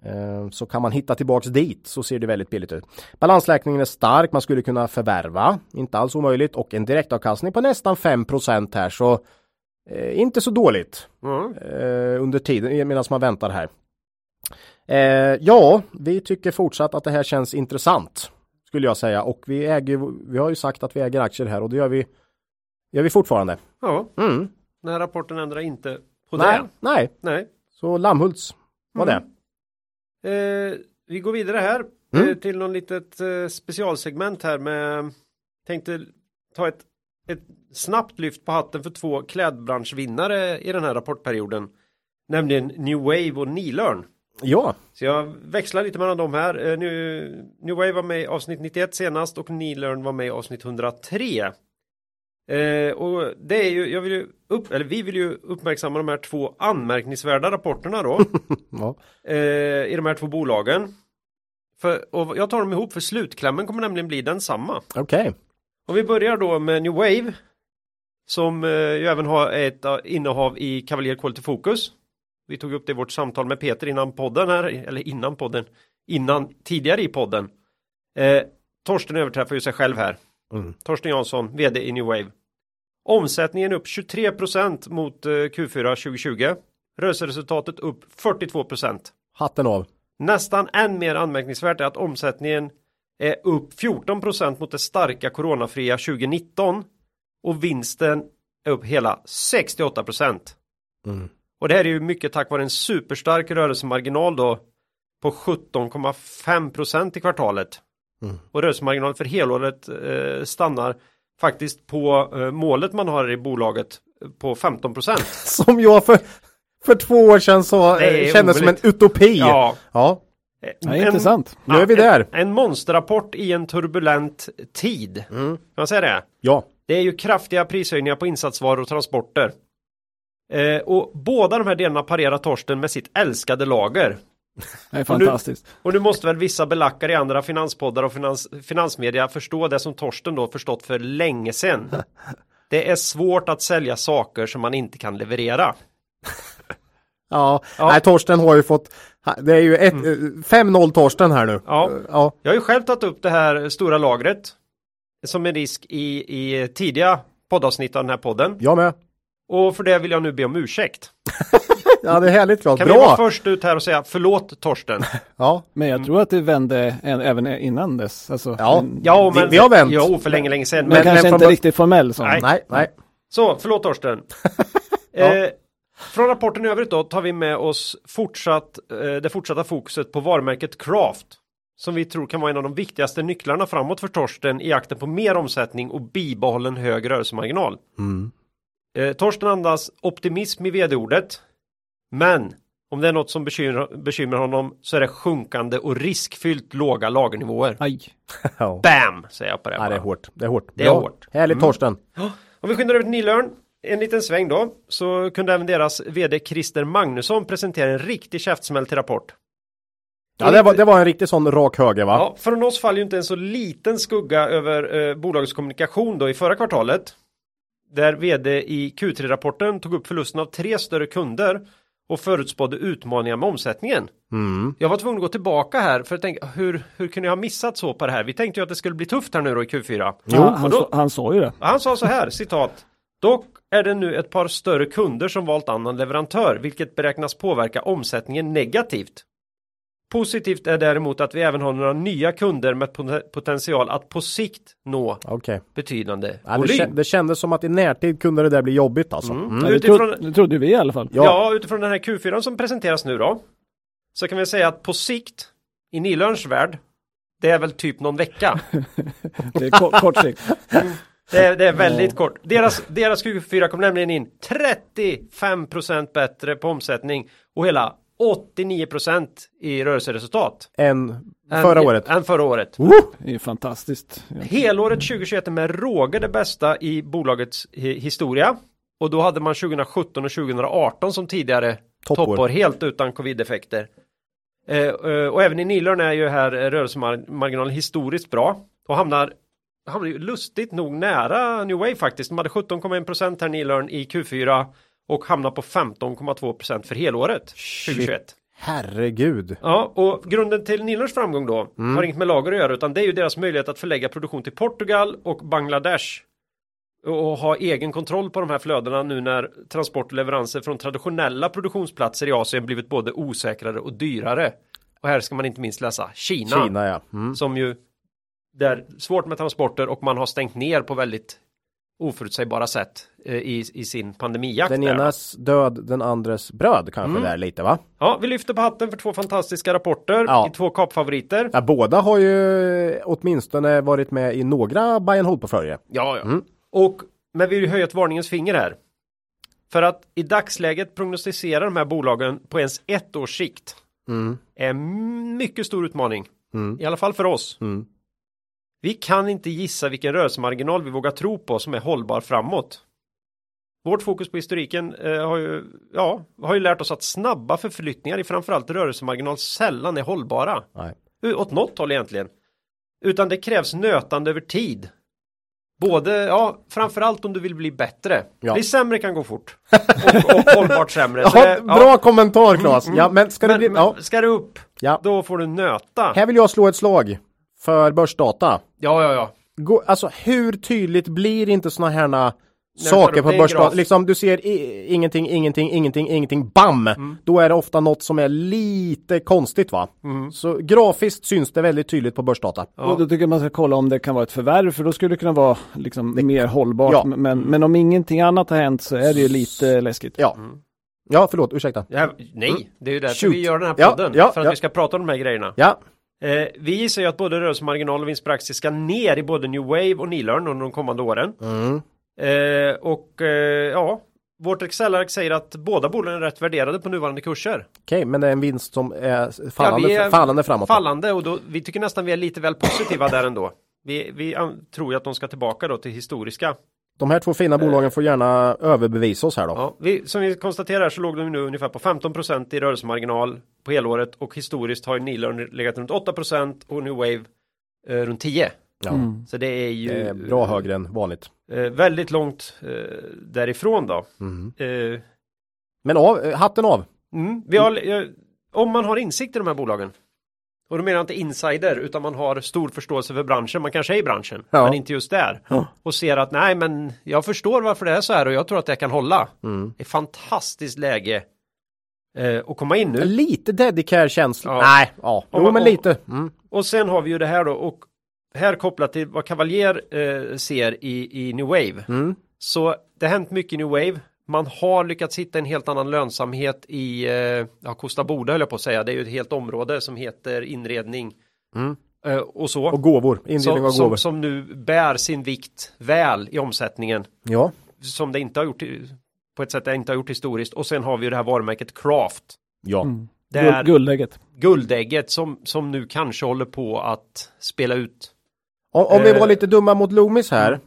S2: Eh, så kan man hitta tillbaks dit så ser det väldigt billigt ut. Balansräkningen är stark, man skulle kunna förvärva, inte alls omöjligt och en direktavkastning på nästan 5 här så Eh, inte så dåligt mm. eh, under tiden medan man väntar här. Eh, ja, vi tycker fortsatt att det här känns intressant skulle jag säga och vi äger, vi har ju sagt att vi äger aktier här och det gör vi, gör vi fortfarande.
S1: Ja, mm. den här rapporten ändrar inte på
S2: nej,
S1: det.
S2: Nej, nej. Så Lammhults var mm.
S1: det. Eh, vi går vidare här mm. Eh, till någon litet eh, specialsegment här med tänkte ta ett ett snabbt lyft på hatten för två klädbranschvinnare i den här rapportperioden. Nämligen New Wave och Nilörn.
S2: Ja.
S1: Så jag växlar lite mellan dem här. Uh, New, New Wave var med i avsnitt 91 senast och Nilörn var med i avsnitt 103. Uh, eh, och det är ju, jag vill ju upp, eller vi vill ju uppmärksamma de här två anmärkningsvärda rapporterna då. <laughs> ja. uh, I de här två bolagen. För, och jag tar dem ihop för slutklämmen kommer nämligen bli densamma.
S2: Okej. Okay.
S1: Om vi börjar då med New Wave som eh, ju även har ett uh, innehav i Cavalier Quality Focus. Vi tog upp det i vårt samtal med Peter innan podden här, eller innan podden, innan tidigare i podden. Eh, Torsten överträffar ju sig själv här. Mm. Torsten Jansson, vd i New Wave. Omsättningen upp 23% mot eh, Q4 2020. Rörelseresultatet upp 42
S2: Hatten av.
S1: Nästan än mer anmärkningsvärt är att omsättningen är upp 14% mot det starka coronafria 2019 och vinsten är upp hela 68 Mm. Och det här är ju mycket tack vare en superstark rörelsemarginal då på 17,5% i kvartalet. Mm. Och rörelsemarginalen för helåret eh, stannar faktiskt på eh, målet man har i bolaget på 15 procent. <laughs>
S2: som jag för, för två år sedan så eh, kändes som en utopi.
S5: Ja. ja. Ja, en, intressant.
S2: Nu är vi där.
S1: En, en monsterrapport i en turbulent tid. Mm. Kan man säga det?
S2: Ja.
S1: Det är ju kraftiga prishöjningar på insatsvaror och transporter. Eh, och båda de här delarna parerar Torsten med sitt älskade lager.
S5: Det är fantastiskt.
S1: Och nu, och nu måste väl vissa belackare i andra finanspoddar och finans, finansmedia förstå det som Torsten då förstått för länge sedan. <laughs> Det är svårt att sälja saker som man inte kan leverera. <laughs>
S2: Ja, ja. Nej, Torsten har ju fått Det är ju mm. 5-0 Torsten här nu.
S1: Ja. ja, jag har ju själv tagit upp det här stora lagret som en risk i, i tidiga poddavsnitt av den här podden.
S2: Jag med.
S1: Och för det vill jag nu be om ursäkt. <laughs>
S2: ja, det är härligt klart.
S1: Kan Bra. vi vara först ut här och säga förlåt Torsten? <laughs>
S5: ja. Men jag tror att det vände även innan dess. Alltså,
S2: ja,
S5: men,
S1: ja men,
S2: vi, vi har vänt.
S1: Jo, för länge, länge sedan.
S5: Men, men kanske men, inte riktigt formell
S2: sån. Nej, nej. nej.
S1: Så, förlåt Torsten. <laughs> ja. eh, från rapporten i övrigt då tar vi med oss fortsatt, eh, det fortsatta fokuset på varumärket Craft. Som vi tror kan vara en av de viktigaste nycklarna framåt för Torsten i jakten på mer omsättning och bibehållen hög rörelsemarginal. Mm. Eh, Torsten andas optimism i vd-ordet. Men om det är något som bekymrar, bekymrar honom så är det sjunkande och riskfyllt låga lagernivåer.
S5: Aj. <laughs>
S1: Bam! Säger jag på det.
S2: Ja, det är hårt. Det är hårt.
S1: Det är hårt.
S2: Härligt mm. Torsten.
S1: Om vi skyndar över till Nilörn. En liten sväng då. Så kunde även deras vd Christer Magnusson presentera en riktig käftsmäll till rapport.
S2: Ja, det var, det var en riktig sån rak höger va?
S1: Ja, från oss faller ju inte en så liten skugga över eh, bolagets kommunikation då i förra kvartalet. Där vd i Q3-rapporten tog upp förlusten av tre större kunder och förutspådde utmaningar med omsättningen. Mm. Jag var tvungen att gå tillbaka här för att tänka hur, hur kunde jag ha missat så på det här? Vi tänkte ju att det skulle bli tufft här nu då i Q4.
S5: Jo, han, då, han sa ju det.
S1: Han sa så här, citat. Dock är det nu ett par större kunder som valt annan leverantör, vilket beräknas påverka omsättningen negativt. Positivt är däremot att vi även har några nya kunder med potential att på sikt nå okay. betydande
S2: ja, volym. Det, det kändes som att i närtid kunde det där bli jobbigt alltså. Mm.
S5: Mm. Utifrån, det trodde vi i alla fall.
S1: Ja. ja, utifrån den här Q4 som presenteras nu då. Så kan vi säga att på sikt i Nilörns värld det är väl typ någon vecka. <laughs>
S5: det är kort, kort sikt. <laughs>
S1: Det är, det är väldigt kort. Deras, deras Q4 kom nämligen in 35% bättre på omsättning och hela 89% i rörelseresultat.
S2: Än förra året.
S1: Än förra året.
S5: Det är fantastiskt.
S1: Helåret 2021 är med råge det bästa i bolagets historia. Och då hade man 2017 och 2018 som tidigare toppår, toppår helt utan covid-effekter. Eh, eh, och även i Nilörn är ju här rörelsemarginalen historiskt bra och hamnar hamnar ju lustigt nog nära New Wave faktiskt. De hade 17,1% här Nilörn i Q4 och hamnar på 15,2% för helåret 2021.
S2: Herregud.
S1: Ja, och grunden till Nilers framgång då mm. har inget med lager att göra utan det är ju deras möjlighet att förlägga produktion till Portugal och Bangladesh och ha egen kontroll på de här flödena nu när transport och leveranser från traditionella produktionsplatser i Asien blivit både osäkrare och dyrare. Och här ska man inte minst läsa Kina.
S2: Kina ja. Mm.
S1: Som ju det är svårt med transporter och man har stängt ner på väldigt oförutsägbara sätt eh, i, i sin pandemijakt.
S2: Den enas död, den andres bröd kanske mm. där lite va?
S1: Ja, vi lyfter på hatten för två fantastiska rapporter ja. i två kapfavoriter.
S2: Ja, båda har ju åtminstone varit med i några buy and hold portföljer.
S1: Ja, ja. Mm. Och men vi vill höja ett varningens finger här. För att i dagsläget prognostisera de här bolagen på ens ett års sikt mm. är mycket stor utmaning. Mm. I alla fall för oss. Mm. Vi kan inte gissa vilken rörelsemarginal vi vågar tro på som är hållbar framåt. Vårt fokus på historiken eh, har, ju, ja, har ju lärt oss att snabba förflyttningar i framförallt rörelsemarginal sällan är hållbara. Nej. Åt något håll egentligen. Utan det krävs nötande över tid. Både, ja, framförallt om du vill bli bättre. Ja. Bli sämre kan gå fort. <laughs> Och, och hållbart sämre.
S2: Ja, det, bra ja. kommentar Claes. Mm, mm. Ja, men ska men, det bli, ja.
S1: Ska det upp, ja. då får du nöta.
S2: Här vill jag slå ett slag för börsdata.
S1: Ja, ja, ja.
S2: Gå, alltså hur tydligt blir inte såna här saker på börsdata? Liksom du ser ingenting, ingenting, ingenting, ingenting, BAM! Mm. Då är det ofta något som är lite konstigt va? Mm. Så grafiskt syns det väldigt tydligt på börsdata.
S5: Ja. Och då tycker jag man ska kolla om det kan vara ett förvärv för då skulle det kunna vara liksom det... mer hållbart. Ja. Men, men om ingenting annat har hänt så är det ju lite läskigt.
S2: Ja. Mm. Ja, förlåt, ursäkta. Ja,
S1: nej, det är ju därför Shoot. vi gör den här podden. Ja, ja, för att vi ska prata om de här grejerna.
S2: Ja.
S1: Eh, vi gissar ju att både rörelsemarginal och vinst per aktie ska ner i både New Wave och Nilörn under de kommande åren.
S2: Mm.
S1: Eh, och eh, ja, vårt Excel-ark säger att båda bolagen är rätt värderade på nuvarande kurser.
S2: Okej, okay, men det är en vinst som är fallande, ja, är fallande framåt.
S1: Fallande och då, vi tycker nästan vi är lite väl positiva där ändå. Vi, vi tror ju att de ska tillbaka då till historiska.
S2: De här två fina bolagen får gärna överbevisa oss här då.
S1: Ja, vi, som vi konstaterar så låg de nu ungefär på 15% i rörelsemarginal på helåret och historiskt har Nilörn legat runt 8% och New Wave eh, runt 10.
S2: Ja. Mm.
S1: Så det är ju det är
S2: bra högre än vanligt.
S1: Eh, väldigt långt eh, därifrån då.
S2: Mm. Eh, Men av, eh, hatten av.
S1: Mm, vi har, om man har insikt i de här bolagen och då menar jag inte insider utan man har stor förståelse för branschen. Man kanske är i branschen ja. men inte just där. Ja. Och ser att nej men jag förstår varför det är så här och jag tror att det kan hålla.
S2: Mm.
S1: Det är fantastiskt läge eh, att komma in nu.
S2: Lite dedicare känsla. Ja. Nej, ja. Jo, man, men lite.
S1: Mm. Och sen har vi ju det här då och här kopplat till vad Cavalier eh, ser i, i New Wave.
S2: Mm.
S1: Så det har hänt mycket i New Wave. Man har lyckats hitta en helt annan lönsamhet i eh, ja, Kosta Boda höll jag på att säga. Det är ju ett helt område som heter inredning.
S2: Mm.
S1: Eh, och så.
S2: Och gåvor. Inredning
S1: som,
S2: och gåvor.
S1: Som, som, nu bär sin vikt väl i omsättningen.
S2: Ja.
S1: Som det inte har gjort på ett sätt det inte har gjort historiskt. Och sen har vi ju det här varumärket Craft.
S2: Ja. Mm.
S5: Där guldägget.
S1: Guldägget som, som nu kanske håller på att spela ut
S2: om, om vi var eh. lite dumma mot Loomis här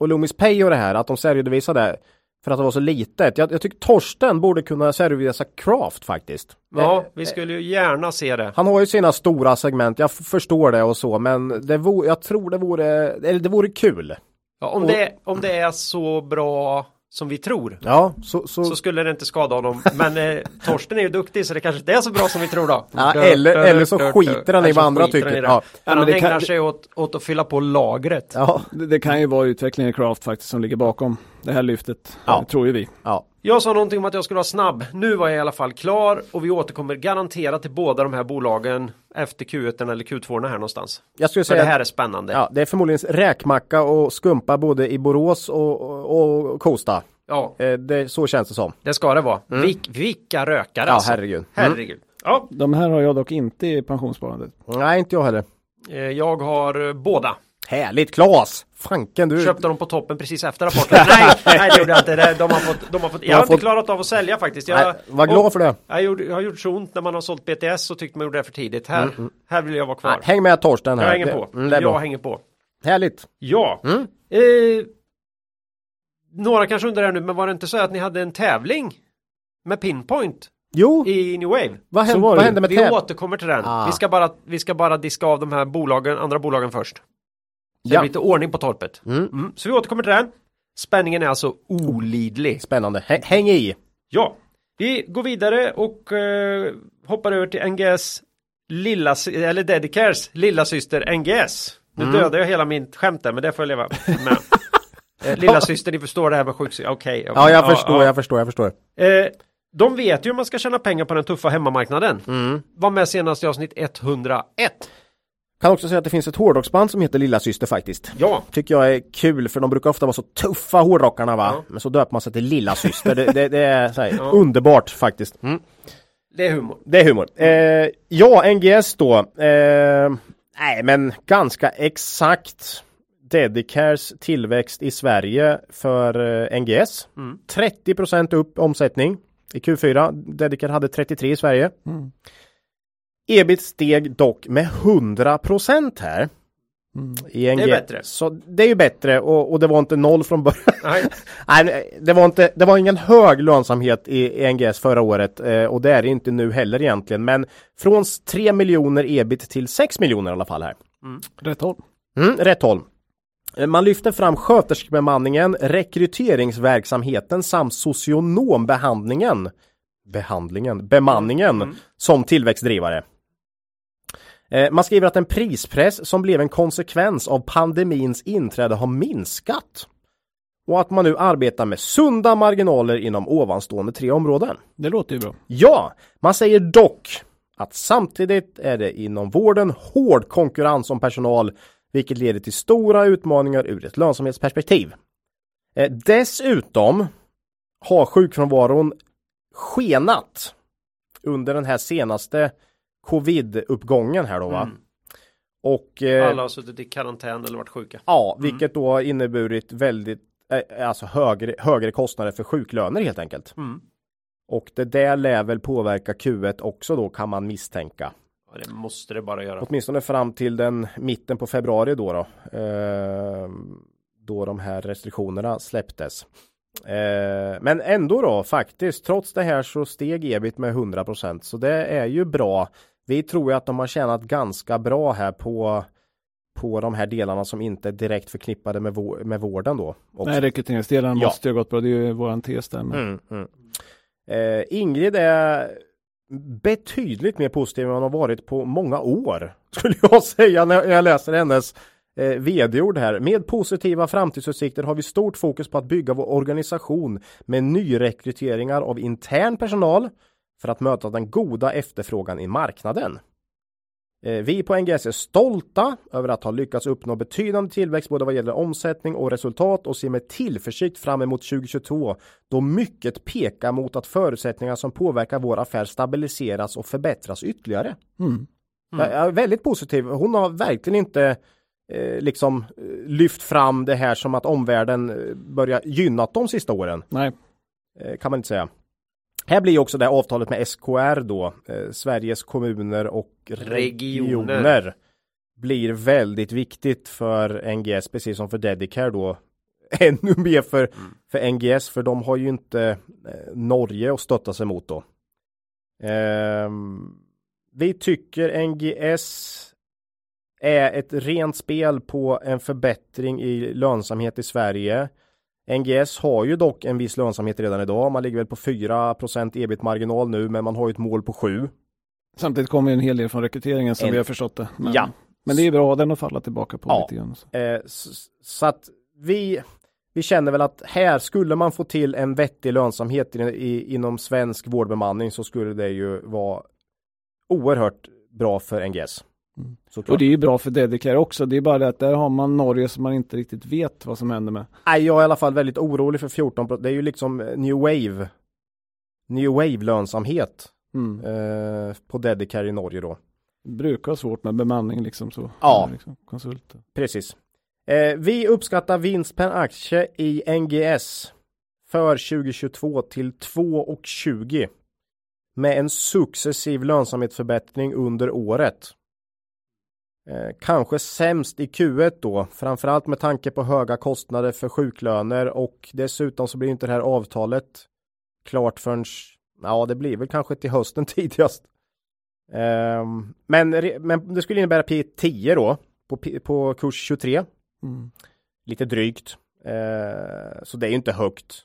S2: och Loomis Pay och det här, att de särredovisade för att det var så litet. Jag, jag tycker Torsten borde kunna särredovisa Craft faktiskt.
S1: Ja, vi skulle ju gärna se det.
S2: Han har ju sina stora segment, jag förstår det och så, men det vore, jag tror det vore, eller det vore kul.
S1: Ja, om, och, det, om det är så bra som vi tror.
S2: Ja, så, så...
S1: så skulle det inte skada honom. Men eh, <laughs> Torsten är ju duktig så det kanske inte är så bra som vi tror då.
S2: Ja, eller, eller så skiter han i vad andra tycker. Ja.
S1: Ja, han ägnar kan... sig åt, åt att fylla på lagret.
S5: Ja, det, det, kan ju vara utvecklingen i Craft faktiskt som ligger bakom det här lyftet. Ja. Det tror ju vi.
S2: Ja.
S1: Jag sa någonting om att jag skulle vara snabb. Nu var jag i alla fall klar och vi återkommer garanterat till båda de här bolagen efter Q1 eller Q2 här någonstans.
S2: Jag skulle säga
S1: För det här är spännande.
S2: Ja, det är förmodligen räkmacka och skumpa både i Borås och, och, och Kosta.
S1: Ja.
S2: Eh, det, så känns det som.
S1: Det ska det vara. Mm. Vil, vilka rökare
S2: ja, alltså. herregud.
S1: Mm. Herregud. Ja.
S5: De här har jag dock inte i pensionssparandet.
S2: Nej, inte jag heller.
S1: Eh, jag har eh, båda.
S2: Härligt Klas! Fanken du!
S1: Köpte dem på toppen precis efter rapporten. <laughs> nej, nej det gjorde jag inte. De har fått, de har fått, jag har, har inte klarat av att sälja faktiskt. Jag,
S2: nej, var glad och, för det.
S1: Jag, gjorde, jag har gjort så ont när man har sålt BTS så tyckte man gjorde det för tidigt. Här, mm, mm. här vill jag vara kvar. Nej,
S2: häng med Torsten här.
S1: Jag hänger på. Mm, jag hänger på.
S2: Härligt!
S1: Ja.
S2: Mm.
S1: Eh, några kanske undrar nu, men var det inte så att ni hade en tävling med Pinpoint?
S2: Jo.
S1: I New Wave.
S2: Vad hände, vad hände med
S1: Vi återkommer till den. Ah. Vi, ska bara, vi ska bara diska av de här bolagen, andra bolagen först. Så ja. det blir lite ordning på torpet.
S2: Mm. Mm.
S1: Så vi återkommer till den. Spänningen är alltså olidlig.
S2: Spännande. H häng i!
S1: Ja. Vi går vidare och uh, hoppar över till NGS lilla, eller Dedicares lilla syster NGS. Nu mm. dödade jag hela mitt skämt där, men det får jag leva med. <laughs> Eh, lilla syster, ni förstår det här med sjukskrivning. Okej. Okay,
S2: okay. Ja, jag förstår, ja, jag förstår, jag förstår.
S1: Eh, de vet ju hur man ska tjäna pengar på den tuffa hemmamarknaden.
S2: Mm.
S1: Var med senast i avsnitt 101.
S2: Kan också säga att det finns ett hårdrocksband som heter Lilla Syster faktiskt.
S1: Ja.
S2: Tycker jag är kul för de brukar ofta vara så tuffa hårdrockarna va. Ja. Men så döper man sig till Lilla Syster. det, det, det, är här, ja. underbart faktiskt. Mm.
S1: Det är humor.
S2: Det är humor. Eh, ja, NGS då. Eh, nej men ganska exakt Dedicares tillväxt i Sverige för eh, NGS.
S1: Mm.
S2: 30% upp omsättning i Q4. Dedicare hade 33 i Sverige.
S5: Mm.
S2: Ebit steg dock med 100% här.
S1: Mm. I. Det är bättre.
S2: Så det är ju bättre och, och det var inte noll från början. <laughs> Nej. <laughs> Nej, det var inte, det var ingen hög lönsamhet i, i NGS förra året eh, och det är det inte nu heller egentligen. Men från 3 miljoner ebit till 6 miljoner i alla fall här.
S5: Mm. Rätt håll.
S2: Mm, rätt håll. Eh, man lyfter fram sköterskebemanningen, rekryteringsverksamheten samt socionombehandlingen behandlingen, bemanningen mm. som tillväxtdrivare. Eh, man skriver att en prispress som blev en konsekvens av pandemins inträde har minskat. Och att man nu arbetar med sunda marginaler inom ovanstående tre områden.
S5: Det låter ju bra.
S2: Ja, man säger dock att samtidigt är det inom vården hård konkurrens om personal vilket leder till stora utmaningar ur ett lönsamhetsperspektiv. Eh, dessutom har sjukfrånvaron skenat under den här senaste covid-uppgången här då va. Mm.
S1: Och, eh, Alla har suttit i karantän eller varit sjuka.
S2: Ja, mm. vilket då har inneburit väldigt, eh, alltså högre, högre kostnader för sjuklöner helt enkelt. Mm. Och det där lär väl påverka Q1 också då kan man misstänka.
S1: Ja, det måste det bara göra.
S2: Åtminstone fram till den mitten på februari då. då eh, då de här restriktionerna släpptes. Eh, men ändå då faktiskt, trots det här så steg ebit med 100% så det är ju bra. Vi tror ju att de har tjänat ganska bra här på på de här delarna som inte är direkt förknippade med, med vården då.
S5: Också. Nej, rekryteringsdelen ja. måste ju ha gått bra. Det är ju våran tes där. Mm, mm.
S2: Eh, Ingrid är betydligt mer positiv än hon har varit på många år. <laughs> Skulle jag säga när jag läser hennes eh, vd-ord här. Med positiva framtidsutsikter har vi stort fokus på att bygga vår organisation med nyrekryteringar av intern personal för att möta den goda efterfrågan i marknaden. Eh, vi på NGS är stolta över att ha lyckats uppnå betydande tillväxt både vad gäller omsättning och resultat och ser med tillförsikt fram emot 2022 då mycket pekar mot att förutsättningar som påverkar vår affär stabiliseras och förbättras ytterligare. Mm. Mm. Jag är väldigt positiv. Hon har verkligen inte eh, liksom eh, lyft fram det här som att omvärlden eh, börjar gynnat de sista åren.
S5: Nej.
S2: Eh, kan man inte säga. Här blir också det avtalet med SKR då, eh, Sveriges kommuner och regioner. regioner. Blir väldigt viktigt för NGS, precis som för Dedicare då. <laughs> Ännu mer för, mm. för NGS, för de har ju inte eh, Norge att stötta sig mot då. Eh, vi tycker NGS är ett rent spel på en förbättring i lönsamhet i Sverige. NGS har ju dock en viss lönsamhet redan idag. Man ligger väl på 4% ebit-marginal nu, men man har ju ett mål på 7.
S5: Samtidigt kommer en hel del från rekryteringen som en... vi har förstått det. Men, ja. men det är bra den att falla tillbaka på ja. lite grann.
S2: Så. Eh, så, så att vi, vi känner väl att här skulle man få till en vettig lönsamhet i, i, inom svensk vårdbemanning så skulle det ju vara oerhört bra för NGS.
S5: Mm. Och det är ju bra för Dedicare också. Det är bara det att där har man Norge som man inte riktigt vet vad som händer med.
S2: Nej, jag är i alla fall väldigt orolig för 14 Det är ju liksom New Wave. New Wave lönsamhet. Mm. Eh, på Dedicare i Norge då.
S5: Brukar ha svårt med bemanning liksom så.
S2: Ja,
S5: liksom, konsulter.
S2: Precis. Eh, vi uppskattar vinst per aktie i NGS för 2022 till 2,20 med en successiv lönsamhetsförbättring under året. Eh, kanske sämst i Q1 då, framförallt med tanke på höga kostnader för sjuklöner och dessutom så blir inte det här avtalet klart förrän, ja det blir väl kanske till hösten <laughs> tidigast. Eh, men, men det skulle innebära P10 då, på, på kurs 23. Mm. Lite drygt. Eh, så det är ju inte högt.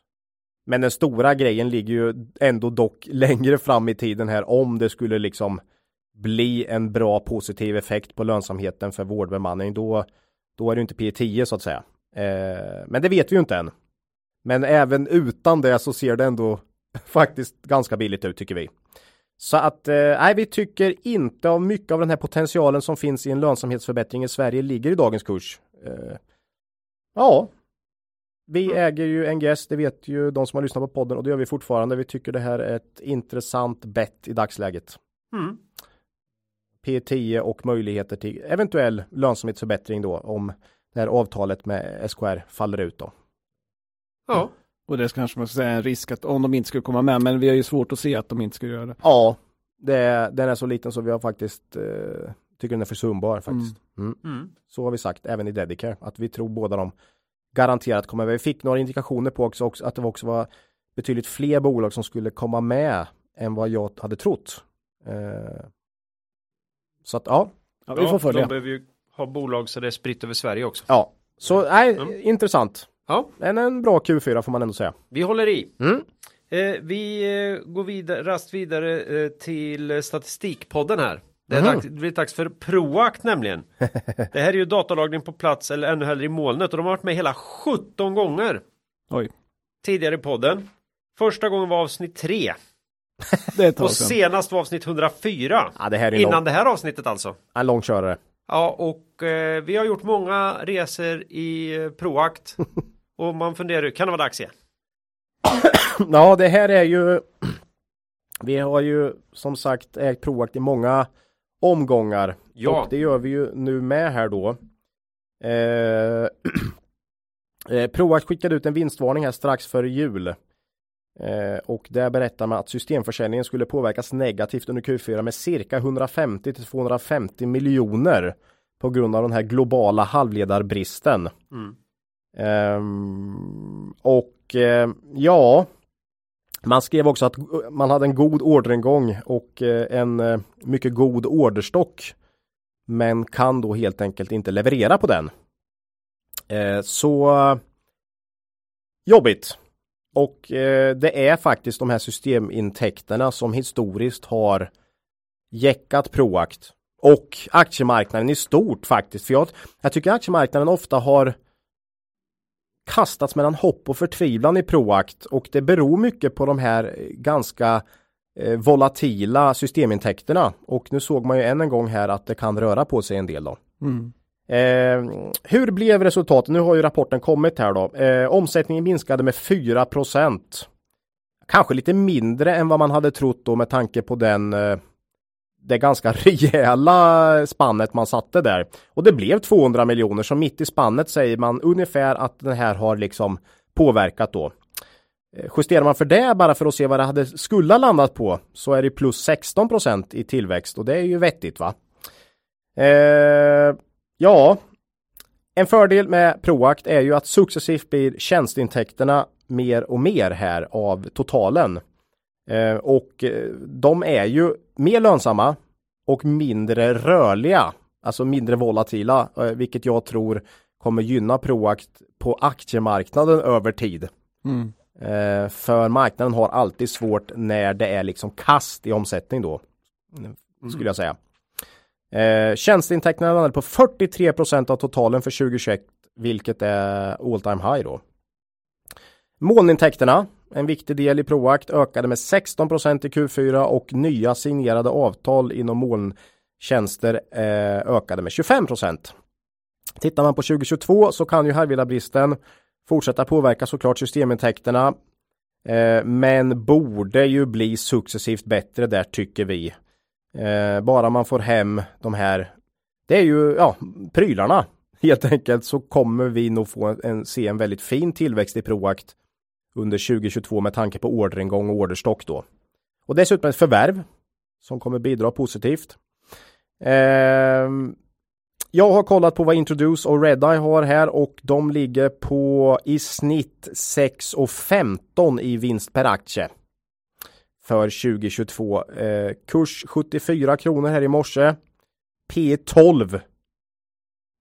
S2: Men den stora grejen ligger ju ändå dock <laughs> längre fram i tiden här om det skulle liksom bli en bra positiv effekt på lönsamheten för vårdbemanning då, då är det inte P10 så att säga. Eh, men det vet vi ju inte än. Men även utan det så ser det ändå <laughs> faktiskt ganska billigt ut tycker vi. Så att eh, nej, vi tycker inte av mycket av den här potentialen som finns i en lönsamhetsförbättring i Sverige ligger i dagens kurs. Eh, ja, vi mm. äger ju NGS, det vet ju de som har lyssnat på podden och det gör vi fortfarande. Vi tycker det här är ett intressant bett i dagsläget. Mm. P10 och möjligheter till eventuell lönsamhetsförbättring då om det här avtalet med SKR faller ut då.
S5: Ja. Och det kanske man ska säga en risk att om de inte skulle komma med, men vi har ju svårt att se att de inte skulle göra det.
S2: Ja, det, den är så liten så vi har faktiskt eh, tycker den är försumbar faktiskt. Mm. Mm. Mm. Så har vi sagt även i Dedicare att vi tror båda de garanterat kommer. Vi fick några indikationer på också, också att det också var betydligt fler bolag som skulle komma med än vad jag hade trott. Eh, så att ja,
S1: ja vi får följa. De behöver ju ha bolag så det är spritt över Sverige också.
S2: Ja, så nej, mm. intressant. Ja. En, en bra Q4 får man ändå säga.
S1: Vi håller i. Mm. Eh, vi eh, går vidare, rast vidare eh, till statistikpodden här. Det, är mm. dags, det blir dags för Proact nämligen. <laughs> det här är ju datalagring på plats eller ännu hellre i molnet och de har varit med hela 17 gånger.
S5: Oj.
S1: Tidigare i podden. Första gången var avsnitt 3.
S2: Det
S1: och senast var avsnitt 104.
S2: Ja, det
S1: innan
S2: lång...
S1: det här avsnittet alltså.
S2: En långkörare.
S1: Ja, och eh, vi har gjort många resor i eh, Proact. <laughs> och man funderar, kan det vara dags igen?
S2: ja, det här är ju <clears throat> Vi har ju som sagt ägt Proact i många omgångar. Ja. Och det gör vi ju nu med här då. Eh, <clears throat> eh, Proact skickade ut en vinstvarning här strax före jul. Eh, och där berättar man att systemförsäljningen skulle påverkas negativt under Q4 med cirka 150 till 250 miljoner på grund av den här globala halvledarbristen. Mm. Um, och uh, ja, man skrev också att man hade en god orderingång och uh, en uh, mycket god orderstock. Men kan då helt enkelt inte leverera på den. så jobbigt. Och eh, det är faktiskt de här systemintäkterna som historiskt har jäckat Proact och aktiemarknaden i stort faktiskt. För jag, jag tycker aktiemarknaden ofta har kastats mellan hopp och förtvivlan i Proact och det beror mycket på de här eh, ganska eh, volatila systemintäkterna och nu såg man ju än en gång här att det kan röra på sig en del då. Mm. Eh, hur blev resultatet? Nu har ju rapporten kommit här då. Eh, omsättningen minskade med 4% Kanske lite mindre än vad man hade trott då med tanke på den eh, det ganska <laughs> rejäla spannet man satte där. Och det blev 200 miljoner så mitt i spannet säger man ungefär att den här har liksom påverkat då. Eh, justerar man för det bara för att se vad det hade skulle ha landat på så är det plus 16% i tillväxt och det är ju vettigt va. Eh, ja, en fördel med Proact är ju att successivt blir tjänsteintäkterna mer och mer här av totalen. Eh, och eh, de är ju mer lönsamma och mindre rörliga, alltså mindre volatila, eh, vilket jag tror kommer gynna Proact på aktiemarknaden över tid. Mm. För marknaden har alltid svårt när det är liksom kast i omsättning då. Skulle jag säga. Eh, tjänsteintäkterna landade på 43 procent av totalen för 2021, vilket är all time high då. Molnintäkterna en viktig del i Proact ökade med 16 i Q4 och nya signerade avtal inom molntjänster eh, ökade med 25 procent. Tittar man på 2022 så kan ju härvidlabristen fortsätta påverka såklart systemintäkterna. Eh, men borde ju bli successivt bättre där tycker vi. Eh, bara man får hem de här, det är ju ja, prylarna helt enkelt så kommer vi nog få en, se en väldigt fin tillväxt i Proact under 2022 med tanke på orderingång och orderstock då. Och dessutom ett förvärv som kommer bidra positivt. Eh, jag har kollat på vad Introduce och Redeye har här och de ligger på i snitt 6,15 i vinst per aktie. För 2022. Eh, kurs 74 kronor här i morse. P 12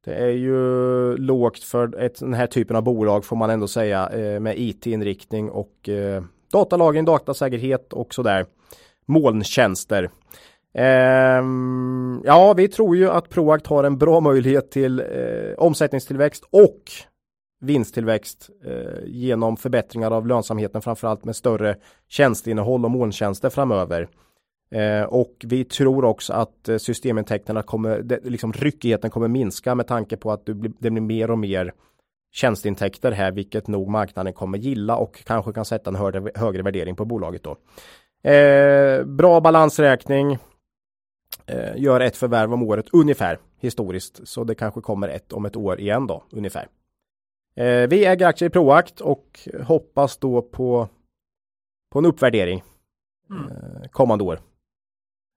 S2: det är ju lågt för ett, den här typen av bolag får man ändå säga eh, med IT-inriktning och eh, datalagring, datasäkerhet och sådär. Molntjänster. Eh, ja, vi tror ju att Proact har en bra möjlighet till eh, omsättningstillväxt och vinsttillväxt eh, genom förbättringar av lönsamheten framförallt med större tjänsteinnehåll och molntjänster framöver. Eh, och vi tror också att eh, systemintäkterna kommer, det, liksom ryckigheten kommer minska med tanke på att det blir, det blir mer och mer tjänsteintäkter här, vilket nog marknaden kommer gilla och kanske kan sätta en högre, högre värdering på bolaget då. Eh, bra balansräkning. Eh, gör ett förvärv om året ungefär historiskt, så det kanske kommer ett om ett år igen då ungefär. Eh, vi äger aktier i Proact och hoppas då på på en uppvärdering mm. Eh, kommande år.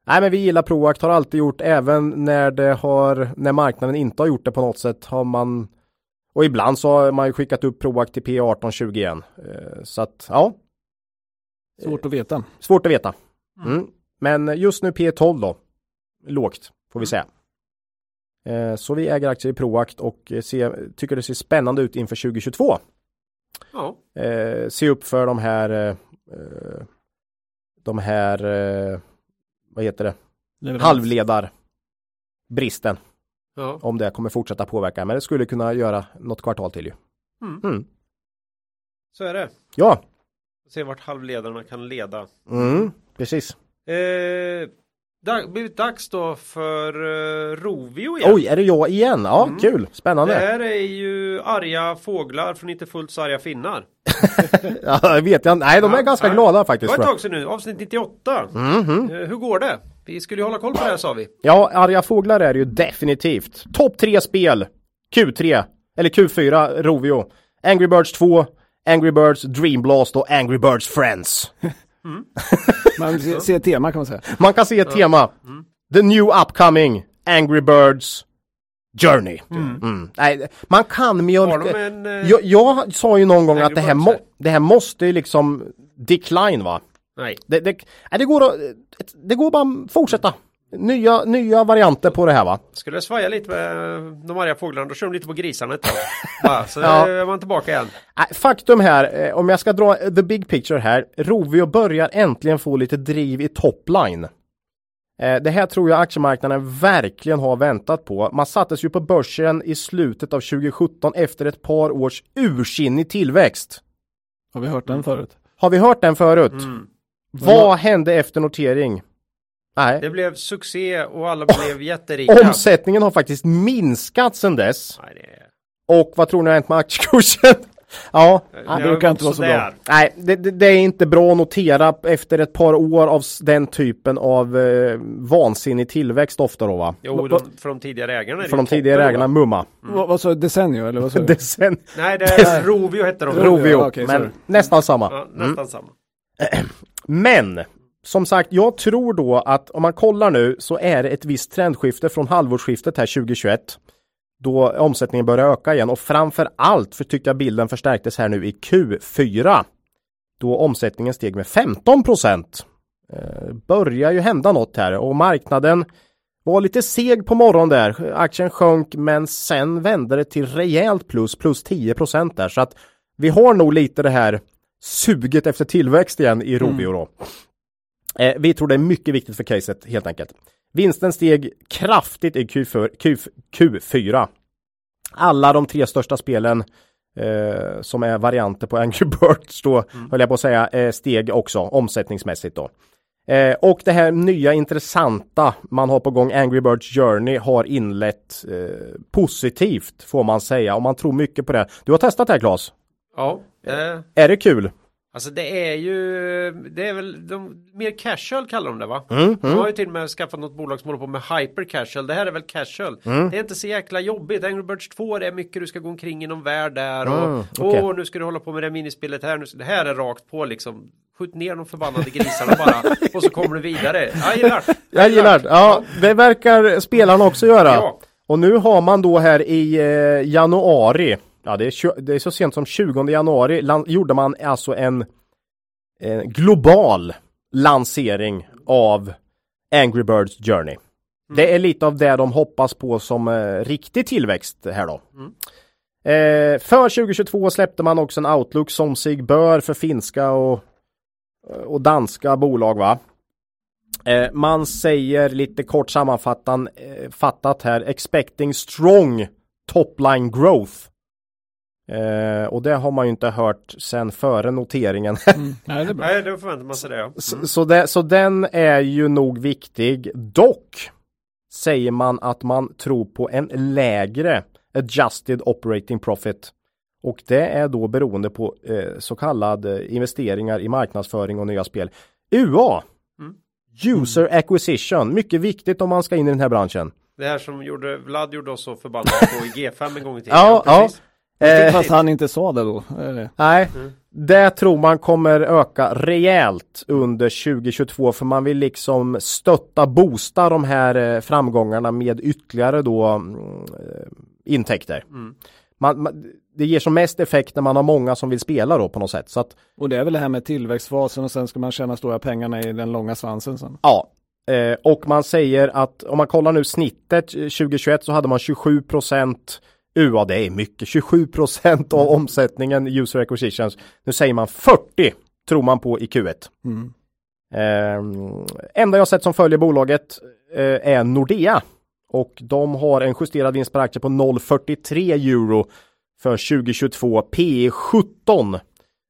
S2: Nej men vi gillar Proact, har alltid gjort även när det har, när marknaden inte har gjort det på något sätt har man och ibland så har man ju skickat upp Proact till P1820 igen. Eh, så att ja.
S5: Svårt att veta.
S2: Svårt att veta. Mm. mm. Men just nu P12 då. Lågt får vi mm. säga. Eh, så vi äger aktier i Proact och se, tycker det ser spännande ut inför 2022. Ja. Eh, se upp för de här de här vad heter det, Leverans. halvledarbristen. Ja. Om det kommer fortsätta påverka, men det skulle kunna göra något kvartal till ju. Mm. Mm.
S6: Så är det.
S2: Ja.
S6: Se vart halvledarna kan leda.
S2: Mm, precis.
S6: Eh, dag, blivit dags då för uh, Rovio igen.
S2: Oj, är det jag igen? Ja, mm. kul, spännande.
S6: Det här är ju arga fåglar från inte fullt så arga finnar. <laughs>
S2: ja, det vet jag Nej, de är ja, ganska ja. glada faktiskt.
S6: Det var ett tag sedan nu, avsnitt 98. Mm -hmm. uh, hur går det? Vi skulle ju hålla koll på det här sa vi.
S2: Ja, arga fåglar är det ju definitivt. Topp tre spel Q3 eller Q4 Rovio. Angry Birds 2, Angry Birds Dream Blast och Angry Birds Friends. <laughs>
S5: Mm. man ser ett tema kan man säga.
S2: Man kan se ett tema. Mm. The new upcoming Angry Birds Journey. Mm. Mm. Nej, man kan mjölka. En, uh... jag, jag, sa ju någon gång att det här, må, det här måste liksom decline va?
S6: Nej.
S2: Det, det, det, går, att, det går bara att fortsätta. Nya, nya varianter på det här va?
S6: Skulle jag svaja lite med de arga fåglarna, då kör de lite på grisarna ett tag. <laughs> Så ja. är man tillbaka igen.
S2: Faktum här, eh, om jag ska dra the big picture här. Rovio börjar äntligen få lite driv i topline. Eh, det här tror jag aktiemarknaden verkligen har väntat på. Man sattes ju på börsen i slutet av 2017 efter ett par års ursinnig tillväxt.
S5: Har vi hört den förut?
S2: Har vi hört den förut? Mm. Vad hände efter notering?
S6: Nej. Det blev succé och alla blev jätterika.
S2: Omsättningen har faktiskt minskat sedan dess. Nej, det... Och vad tror ni har hänt med aktiekursen? <laughs> ja,
S5: det brukar inte vara så bra.
S2: Nej, det, det, det, är inte bra att notera efter ett par år av den typen av eh, vansinnig tillväxt ofta då va?
S6: Jo, de, för de tidigare ägarna.
S2: För de tidigare ägarna, Mumma.
S5: Mm. Vad, sa du, Desenio eller vad sa du? <laughs>
S2: Decen...
S6: Nej, det är Rovio hette de.
S2: Rovio, okay, men nästan samma.
S6: Ja, nästan mm. samma. <clears throat>
S2: Men som sagt, jag tror då att om man kollar nu så är det ett visst trendskifte från halvårsskiftet här 2021 då omsättningen börjar öka igen och framför allt för tyckte jag bilden förstärktes här nu i Q4 då omsättningen steg med 15 procent. Eh, börjar ju hända något här och marknaden var lite seg på morgonen där. Aktien sjönk men sen vände det till rejält plus, plus 10 procent där så att vi har nog lite det här suget efter tillväxt igen i Rovio då. Eh, vi tror det är mycket viktigt för caset helt enkelt. Vinsten steg kraftigt i Q4. Q, Q4. Alla de tre största spelen eh, som är varianter på <laughs> Angry Birds då, mm. höll jag på att säga, eh, steg också omsättningsmässigt då. Eh, och det här nya intressanta man har på gång, Angry Birds Journey, har inlett eh, positivt får man säga. Och man tror mycket på det. Du har testat det här Claes?
S6: Ja.
S2: Eh. Är det kul?
S6: Alltså det är ju, det är väl de, mer casual kallar de det va?
S2: Mm, mm.
S6: De har ju till och med skaffat något bolag som håller på med hyper casual. Det här är väl casual. Mm. Det är inte så jäkla jobbigt. Angry Birds 2 det är mycket du ska gå omkring i någon värld där och mm, okay. åh nu ska du hålla på med det minispelet här. Nu, det här är rakt på liksom. Skjut ner de förbannade grisarna bara och så kommer du vidare. Jag gillar
S2: Jag gillar Ja, det verkar spelarna också göra. Ja. Och nu har man då här i eh, januari ja, det, är, det är så sent som 20 januari gjorde man alltså en, en global lansering av Angry Birds Journey. Mm. Det är lite av det de hoppas på som eh, riktig tillväxt här då. Mm. Eh, för 2022 släppte man också en Outlook som sig bör för finska och, och danska bolag va. Eh, man säger lite kort sammanfattat eh, här expecting strong top line growth Eh, och det har man ju inte hört sen före noteringen. <laughs>
S6: mm. Nej, det. Nej, förväntar man sig det. Ja. Mm.
S2: Så, så, det, så den är ju nog viktig. Dock säger man att man tror på en lägre adjusted operating profit. Och det är då beroende på eh, så kallad eh, investeringar i marknadsföring och nya spel. UA, mm. User Acquisition, mycket viktigt om man ska in i den här branschen.
S6: Det här som gjorde, Vlad gjorde oss så förbannade på i G5 en gång i tiden.
S2: Ja, ja,
S5: Eh, fast han inte sa det då. Eller?
S2: Nej, mm. det tror man kommer öka rejält under 2022 för man vill liksom stötta, boosta de här eh, framgångarna med ytterligare då mm, eh, intäkter. Mm. Man, man, det ger som mest effekt när man har många som vill spela då på något sätt. Så att,
S5: och det är väl det här med tillväxtfasen och sen ska man tjäna stora pengarna i den långa svansen sen.
S2: Ja, eh, och man säger att om man kollar nu snittet 2021 så hade man 27 procent UA, det är mycket. 27 procent av omsättningen user acquisitions. Nu säger man 40 tror man på i Q1. Mm. Eh, enda jag sett som följer bolaget eh, är Nordea och de har en justerad vinst per aktie på 0,43 euro för 2022 P 17.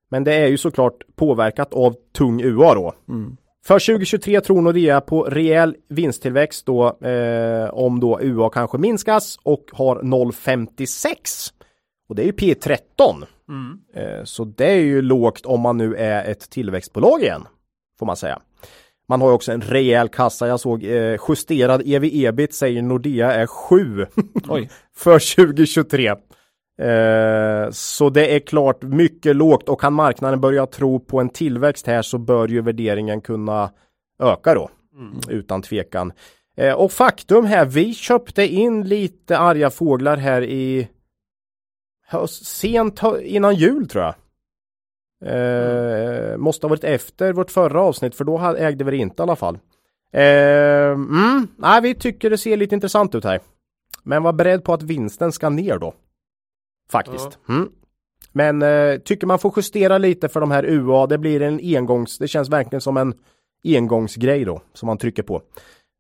S2: Men det är ju såklart påverkat av tung UA då. Mm. För 2023 tror Nordea på rejäl vinsttillväxt då eh, om då UA kanske minskas och har 0,56. Och det är ju P13. Mm. Eh, så det är ju lågt om man nu är ett tillväxtbolag igen. Får man säga. Man har också en rejäl kassa. Jag såg eh, justerad ev-ebit säger Nordea är 7 <laughs> för 2023. Eh, så det är klart mycket lågt och kan marknaden börja tro på en tillväxt här så bör ju värderingen kunna öka då. Mm. Utan tvekan. Eh, och faktum här, vi köpte in lite arga fåglar här i höst, sent innan jul tror jag. Eh, måste ha varit efter vårt förra avsnitt för då ägde vi det inte i alla fall. Eh, mm, nej, vi tycker det ser lite intressant ut här. Men var beredd på att vinsten ska ner då. Faktiskt. Ja. Mm. Men eh, tycker man får justera lite för de här UA. Det blir en engångs. Det känns verkligen som en engångsgrej då som man trycker på.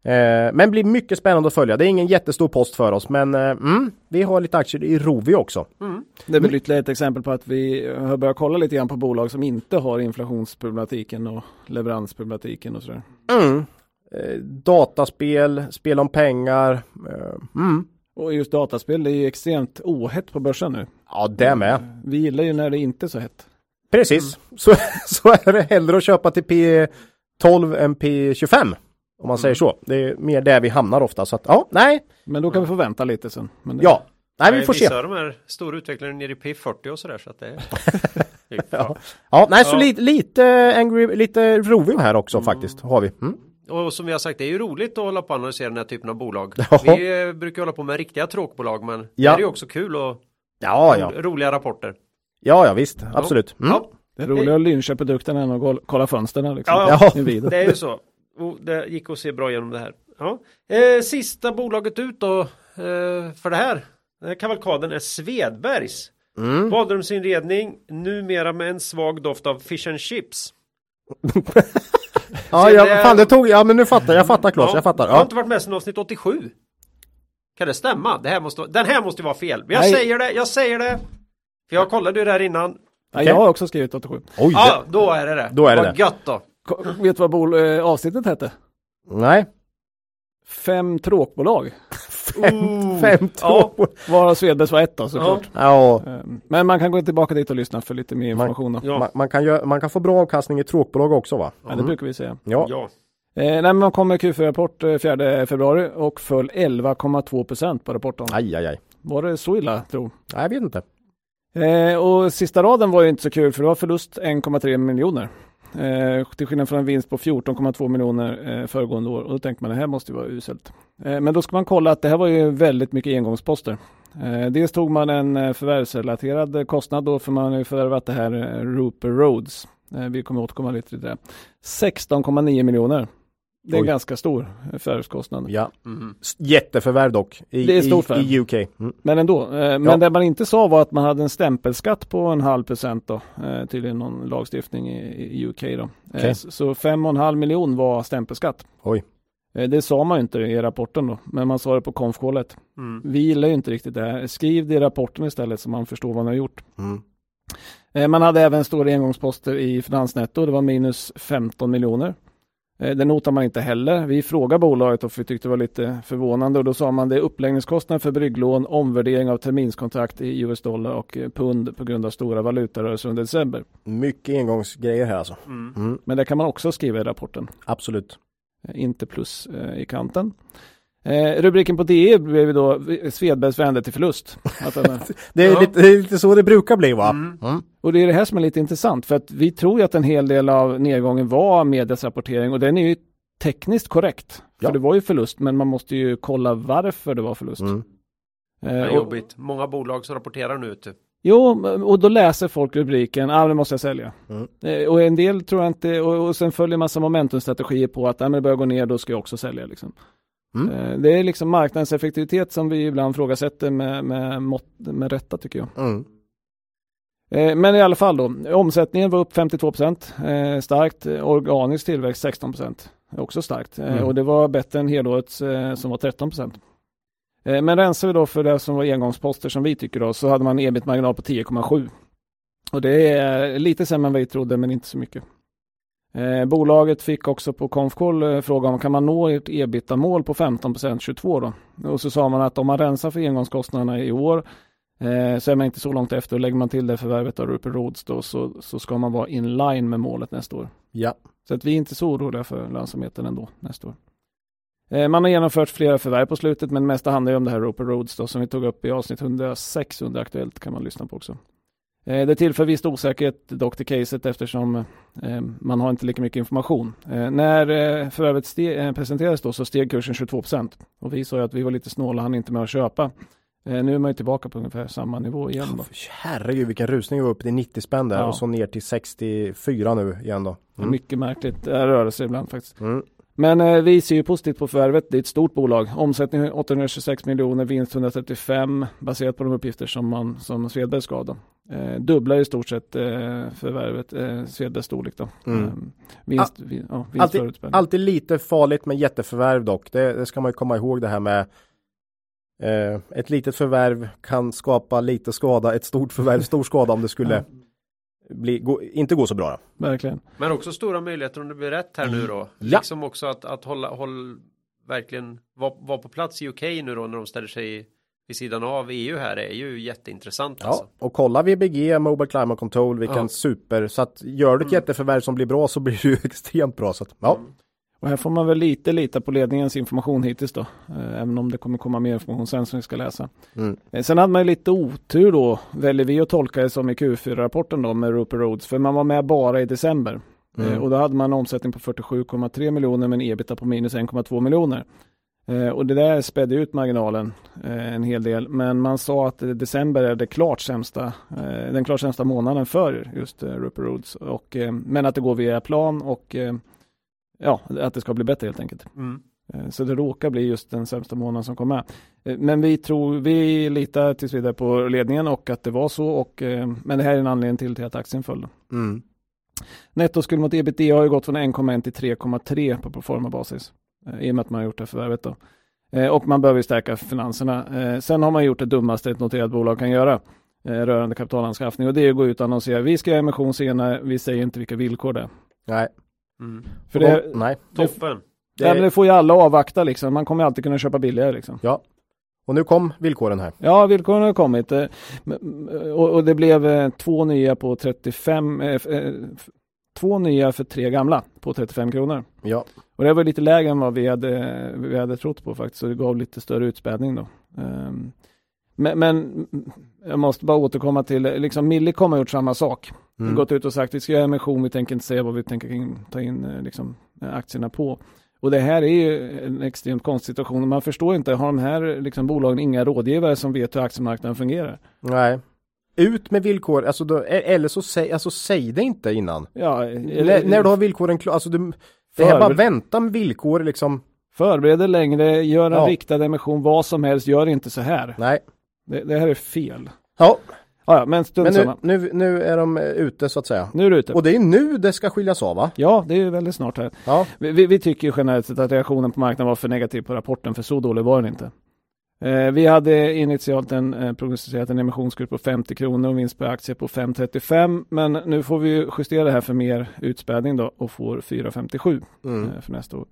S2: Eh, men blir mycket spännande att följa. Det är ingen jättestor post för oss men eh, mm, vi har lite aktier i Rovi också. Mm.
S5: Det är väl ytterligare ett exempel på att vi har börjat kolla lite grann på bolag som inte har inflationsproblematiken och leveransproblematiken och sådär.
S2: Mm. Eh, dataspel, spel om pengar. Eh, mm.
S5: Och just dataspel, det är ju extremt ohett på börsen nu.
S2: Ja, det med.
S5: Vi gillar ju när det inte är så hett.
S2: Precis, mm. så, <laughs> så är det hellre att köpa till P12 än P25. Om man mm. säger så. Det är mer där vi hamnar ofta. Så att, ja, nej.
S5: Men då kan vi få vänta lite sen.
S2: Det... Ja, nej vi får se.
S6: Vissa av de här stora utvecklarna nere i P40 och sådär. Så att det <laughs> är...
S2: ja. ja, nej, så lite, lite, angry, lite Rovio här också mm. faktiskt. Har vi. Mm.
S6: Och som vi har sagt, det är ju roligt att hålla på och analysera den här typen av bolag. Ja. Vi eh, brukar hålla på med riktiga tråkbolag, men ja. det är ju också kul och ja, ja. roliga rapporter.
S2: Ja, ja visst, absolut.
S5: Mm. Ja. Det är roligare att lyncha produkterna än att kolla fönstren. Liksom.
S6: Ja, ja. det är ju så. Och det gick att se bra genom det här. Ja. Eh, sista bolaget ut då eh, för det här. Den här kavalkaden är Svedbergs. Mm. Badrumsinredning, numera med en svag doft av fish and chips. <laughs>
S2: ja, ja, det... fan det tog, ja men nu fattar jag, fattar Klas, ja, jag fattar. Ja.
S6: Jag har inte varit med sedan avsnitt 87. Kan det stämma? Det här måste, den här måste vara fel. Jag Nej. säger det, jag säger det. För jag kollade ju det här innan.
S5: Okay. Jag har också skrivit 87.
S6: Oj, ja, då är det det.
S2: Då är det
S6: vad det. gött då.
S5: Vet du vad bol, äh, avsnittet hette?
S2: Nej.
S5: Fem tråkbolag.
S2: fem, fem tråkbolag.
S5: Ja. Varav Svedbergs var ett då såklart. Ja. Ehm, men man kan gå tillbaka dit och lyssna för lite mer information.
S2: Man, ja. man, man kan, gö- man kan få bra avkastning i tråkbolag också va?
S5: Ja, det brukar vi säga.
S2: Ja. ja.
S5: Eh, nej, man kom med Q4-rapport 4 eh, februari och föll 11,2 procent på rapporten.
S2: Aj, aj, aj.
S5: Var det så illa tro?
S2: Nej, jag vet inte.
S5: Eh, och sista raden var ju inte så kul för det var förlust 1,3 miljoner. Eh, till skillnad från en vinst på 14,2 miljoner eh, föregående år. Och då tänkte man det här måste ju vara uselt. Eh, men då ska man kolla att det här var ju väldigt mycket engångsposter. Eh, dels tog man en eh, förvärvsrelaterad kostnad då för man har ju förvärvat det här eh, Rooper Roads. Eh, vi kommer återkomma lite till det. 16,9 miljoner. Det är Oj. ganska stor förvärvskostnad.
S2: Ja. Mm. Jätteförvärv dock i,
S5: det är stort
S2: i, i UK. Mm.
S5: Men ändå. Eh, men ja. det man inte sa var att man hade en stämpelskatt på en halv procent då. Eh, till någon lagstiftning i, UK då. Okay. Eh, så fem och en halv miljon var stämpelskatt.
S2: Oj.
S5: Det sa man inte i rapporten då, men man sa det på konfkålet. Mm. Vi gillar ju inte riktigt det här. Skriv det i rapporten istället så man förstår vad man har gjort. Mm. Man hade även stora engångsposter i finansnetto. Det var minus 15 miljoner. Eh, det notar man inte heller. Vi frågade bolaget och vi tyckte det var lite förvånande och då sa man det är uppläggningskostnader för brygglån, omvärdering av terminskontrakt i US dollar och eh, pund på grund av stora valutarörelser under december.
S2: Mycket engångsgrejer här alltså. Mm.
S5: Mm. Men det kan man också skriva i rapporten.
S2: Absolut.
S5: Eh, inte plus i kanten. Eh, rubriken på DE blev då Svedbergs vände till förlust. <laughs>
S2: det, är ja. lite, det, är lite, så det brukar bli va? Mm.
S5: Mm. Och det är det här som är lite intressant för att vi tror ju att en hel del av nedgången var medias rapportering och den är ju tekniskt korrekt. Ja. För det var ju förlust men man måste ju kolla varför det var förlust. Mm.
S6: Eh, det är jobbigt. Många bolag som rapporterar nu. Typ.
S5: Jo, och då läser folk rubriken, ah, det måste jag sälja. Mm. Eh, och en del tror jag inte, och, och sen följer massa momentumstrategier på att ah, men det börjar gå ner, då ska jag också sälja. Liksom. Mm. Eh, det är liksom marknadens effektivitet som vi ibland frågasätter med, med, mått, med rätta tycker jag. Mm. Eh, men i alla fall då, omsättningen var upp 52 procent, eh, starkt, organisk tillväxt 16 procent, också starkt. Mm. Och det var bättre än helårets som var 13 procent. Men rensar vi då för det som var engångsposter som vi tycker då, så hade man ebit-marginal på 10,7. Och det är lite sämre än vi trodde, men inte så mycket. Eh, bolaget fick också på Confcall eh, fråga om kan man nå ett ebitda-mål på 15% 22 då? Och så sa man att om man rensar för engångskostnaderna i år eh, så är man inte så långt efter och lägger man till det förvärvet av Rupert Roads då så, så ska man vara in line med målet nästa år.
S2: Ja.
S5: Så att vi är inte så oroliga för lönsamheten ändå nästa år. Eh, man har genomfört flera förvärv på slutet men mesta handlar ju om det här Roper Roads då, som vi tog upp i avsnitt 106 under Aktuellt kan man lyssna på också. Eh, det tillför visst osäkerhet dock till caset eftersom eh, man har inte lika mycket information. När förvärvet steg, presenterades då så steg kursen 22% och vi sa ju att vi var lite snåla, han inte med att köpa. Nu är man ju tillbaka på ungefär samma nivå igen. Då.
S2: Herregud vilken rusning vi var upp till 90 spänn där ja. och så ner till 64 nu igen då.
S5: Mm. Mycket märkligt rörelse ibland faktiskt. Mm. Men eh, vi ser ju positivt på förvärvet. Det är ett stort bolag. Omsättning 826 miljoner, vinst 135 baserat på de uppgifter som, man, som Svedberg ska då. Eh, dubblar i stort sett eh, förvärvet, eh, Svedbergs storlek då. Mm. Eh, vinst,
S2: ah, ja, vinst alltid, alltid lite farligt med jätteförvärv dock. Det, det, ska man ju komma ihåg det här med eh, ett litet förvärv kan skapa lite skada, ett stort förvärv stor skada om det skulle bli, gå, inte gå så bra.
S5: Då. Verkligen.
S6: Men också stora möjligheter om det blir rätt här nu då. Ja. Liksom också att, att hålla, hålla verkligen vara var på plats i UK nu då när de ställer sig vid sidan av EU här är ju jätteintressant.
S2: Ja, alltså. och kolla VBG, Mobile Climate Control, vilken ja. super, så att gör du ett mm. jätteförvärv som blir bra så blir det ju <laughs> extremt bra. Så att, ja. Mm.
S5: Och här får man väl lite lita på ledningens information hittills då. Eh, även om det kommer komma mer information sen som vi ska läsa. Mm. Eh, sen hade man ju lite otur då, väljer vi att tolka det som i Q4-rapporten då med Rupert Roads. För man var med bara i december. Eh, mm. och då hade man en omsättning på 47,3 miljoner men ebita på minus 1,2 miljoner. och det där spädde ut marginalen en hel del. Men man sa att december är det klart sämsta, den klart sämsta månaden för just Rupert Roads. Och, men att det går via plan och ja, att det ska bli bättre helt enkelt. Mm. Eh, så det råkar bli just den sämsta månaden som kommer. Eh, men vi tror, vi litar tills vidare på ledningen och att det var så. Och, eh, men det här är en anledning till, till att aktien föll. Mm. Nettoskuld mot ebitda har ju gått från 1,1 till 3,3 på proforma basis. I och med att man har gjort det förvärvet då. Och man behöver stärka finanserna. Sen har man gjort det dummaste ett noterat bolag kan göra rörande kapitalanskaffning och det är att gå ut och annonsera. Vi ska göra emission senare, vi säger inte vilka villkor det är.
S2: Nej.
S5: Mm. För det,
S2: nej.
S6: Toppen.
S5: Det, det, det får ju alla avvakta liksom. Man kommer alltid kunna köpa billigare liksom.
S2: Ja. Och nu kom villkoren här.
S5: Ja, villkoren har kommit. Eh, och det blev eh, två nya på 35, eh, två nya för tre gamla på 35 kronor.
S2: Ja.
S5: Och det var lite lägre än vad vi hade, vi hade trott på faktiskt. Så det gav lite större utspädning då. Ehm, men, men jag måste bara återkomma till, liksom Millicom har gjort samma sak. Mm. Gått ut och sagt vi ska göra emission, vi tänker inte säga vad vi tänker ta in eh, liksom, aktierna på. Och det här är ju en extremt konstig situation. Man förstår inte, har de här liksom, bolagen inga rådgivare som vet hur aktiemarknaden fungerar?
S2: Nej. Ut med villkor, alltså då, e- eller så säg, alltså, säg det inte innan.
S5: Ja,
S2: eller, när du har villkoren klara, alltså du, det är bara vänta med villkor liksom.
S5: Förbered dig längre, gör en ja. riktad emission, vad som helst, gör inte så här.
S2: Nej.
S5: Det, det här är fel.
S2: Ja.
S5: Ja, men,
S2: men nu, nu, nu, är de ute så att säga.
S5: Nu är det ute.
S2: Och det är nu det ska skiljas av va?
S5: Ja, det är väldigt snart här. Ja. Vi, vi tycker generellt sett att reaktionen på marknaden var för negativ på rapporten, för så dålig var den inte. Eh, vi hade initialt en, eh, prognostiserat en emissionskurs på 50 kronor och vinst per aktie på 5,35 men nu får vi justera det här för mer utspädning då och får 4,57 mm. eh, för nästa år.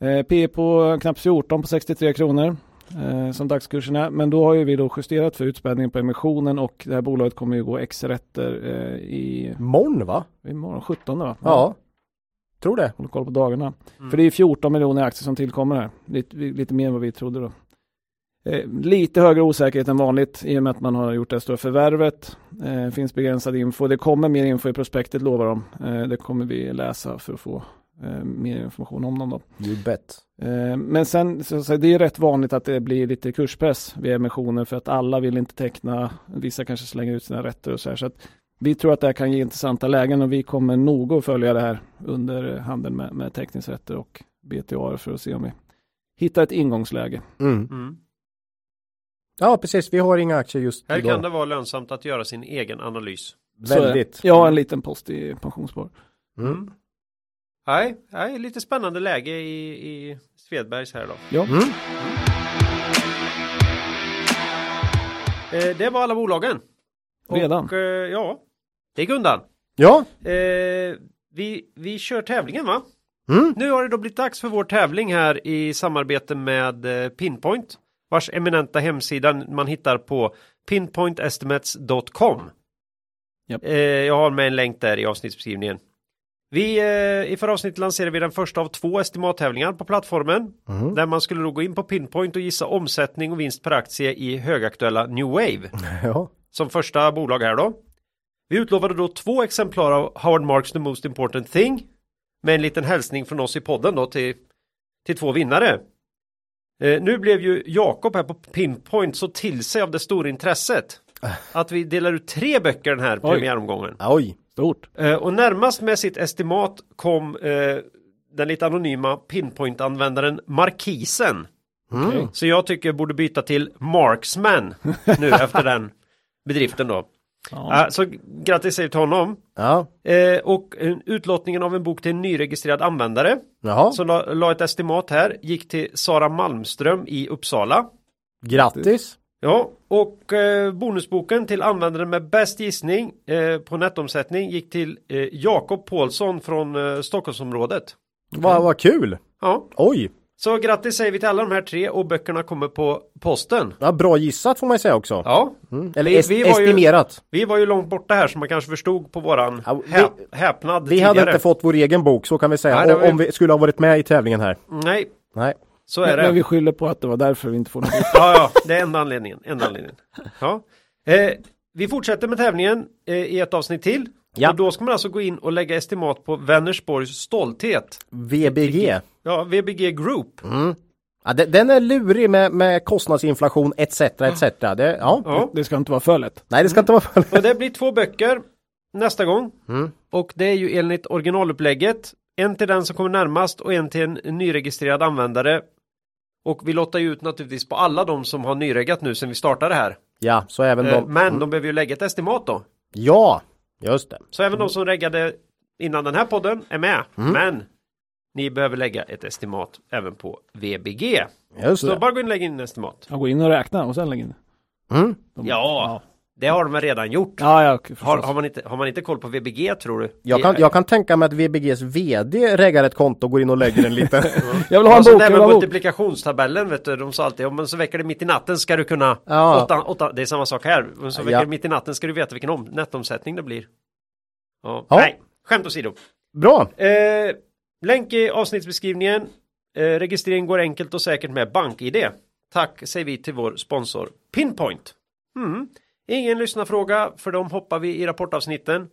S5: Eh, P på knappt 14 på 63 kronor eh, som dagskursen är. Men då har ju vi då justerat för utspädning på emissionen och det här bolaget kommer ju gå X-rätter eh, i
S2: morgon va?
S5: Imorgon 17 va?
S2: Ja. ja. Tror det.
S5: Håller koll på dagarna. Mm. För det är 14 miljoner aktier som tillkommer här. Lite, lite mer än vad vi trodde då. Eh, lite högre osäkerhet än vanligt i och med att man har gjort det stora förvärvet. Eh, finns begränsad info. Det kommer mer info i prospektet lovar de. Eh, det kommer vi läsa för att få eh, mer information om dem. Då.
S2: You bet.
S5: Eh, men sen, så, så det är rätt vanligt att det blir lite kurspress vid emissioner för att alla vill inte teckna, vissa kanske slänger ut sina rätter och så här. Så att vi tror att det här kan ge intressanta lägen och vi kommer noga att följa det här under handeln med, med teckningsrätter och BTA för att se om vi hittar ett ingångsläge.
S2: Mm. Mm. Ja, precis. Vi har inga aktier just
S6: Här idag. kan det vara lönsamt att göra sin egen analys.
S2: Väldigt.
S5: Jag har en liten post i pensionsspar.
S6: Mm. Nej, nej, lite spännande läge i, i Svedbergs här då.
S5: Ja. Mm.
S6: Eh, det var alla bolagen.
S5: Redan?
S6: Och, eh, ja, det är Gundan.
S2: Ja.
S6: Eh, vi, vi kör tävlingen va? Mm. Nu har det då blivit dags för vår tävling här i samarbete med eh, Pinpoint vars eminenta hemsida man hittar på pinpointestimates.com. Yep. Eh, jag har med en länk där i avsnittsbeskrivningen.
S1: Vi, eh, I förra avsnittet lanserade vi den första av två estimattävlingar på plattformen. Mm. Där man skulle då gå in på Pinpoint och gissa omsättning och vinst per aktie i högaktuella New Wave. <laughs> Ja. Som första bolag här då. Vi utlovade då två exemplar av Howard Marks The Most Important Thing. Med en liten hälsning från oss i podden då till, till två vinnare. Eh, nu blev ju Jakob här på Pinpoint så till sig av det stora intresset. Att vi delar ut tre böcker den här premiäromgången.
S2: Oj, stort.
S1: Eh, och närmast med sitt estimat kom eh, den lite anonyma Pinpoint-användaren Markisen. Mm. Så jag tycker borde byta till Marksman <laughs> nu efter den bedriften då. Ja. Så grattis säger till honom. Ja. Eh, och utlottningen av en bok till en nyregistrerad användare. Jaha. Som la, la ett estimat här. Gick till Sara Malmström i Uppsala.
S2: Grattis.
S1: Ja, och eh, bonusboken till användaren med bäst gissning eh, på nettomsättning gick till eh, Jakob Paulsson från eh, Stockholmsområdet.
S2: Vad va kul!
S1: Ja.
S2: Oj!
S1: Så grattis säger vi till alla de här tre och böckerna kommer på posten.
S2: Ja, bra gissat får man säga också.
S1: Ja.
S2: Mm. Eller vi, vi estimerat.
S1: Ju, vi var ju långt borta här som man kanske förstod på våran ja, vi, hä, häpnad
S2: Vi tidigare. hade inte fått vår egen bok så kan vi säga. Nej, om, vi... om vi skulle ha varit med i tävlingen här.
S1: Nej.
S2: Nej.
S1: Så är men, det.
S5: Men vi skyller på att det var därför vi inte får något. <laughs> ja,
S1: ja, det är enda anledningen. Enda anledningen. Ja. Eh, vi fortsätter med tävlingen eh, i ett avsnitt till. Ja. Och då ska man alltså gå in och lägga estimat på Vänersborgs stolthet.
S2: VBG.
S1: Ja, VBG Group.
S2: Mm. Ja, den är lurig med, med kostnadsinflation etc. etc. Det, ja.
S5: ja. det ska inte vara för lätt.
S2: Nej, det ska inte vara för lätt.
S1: Och det blir två böcker nästa gång. Mm. Och det är ju enligt originalupplägget. En till den som kommer närmast och en till en nyregistrerad användare. Och vi lottar ju ut naturligtvis på alla de som har nyreggat nu sen vi startade här.
S2: Ja, så även eh,
S1: de. Men mm. de behöver ju lägga ett estimat då.
S2: Ja, just det.
S1: Så även de som reggade innan den här podden är med. Mm. Men ni behöver lägga ett estimat även på VBG. Just så det. bara gå in och lägga in estimat.
S5: Ja, gå in och räkna och sen lägga in.
S1: Mm. De, ja, ja, det har de redan gjort.
S5: Ja, ja,
S1: har, har, man inte, har man inte koll på VBG tror du?
S2: Jag kan, jag kan tänka mig att VBGs VD reggar ett konto och går in och lägger en liten. <laughs> <laughs>
S1: jag vill ha en bok. Det med multiplikationstabellen vet du, de sa alltid om så väcker det mitt i natten ska du kunna ja. åtta, åtta, det är samma sak här. Om så väcker ja. det mitt i natten ska du veta vilken om, nettomsättning det blir. Ja. ja. Nej, skämt åsido.
S2: Bra.
S1: Eh, Länk i avsnittsbeskrivningen. Eh, registrering går enkelt och säkert med BankID. Tack säger vi till vår sponsor Pinpoint. Mm. Ingen lyssnarfråga för de hoppar vi i rapportavsnitten.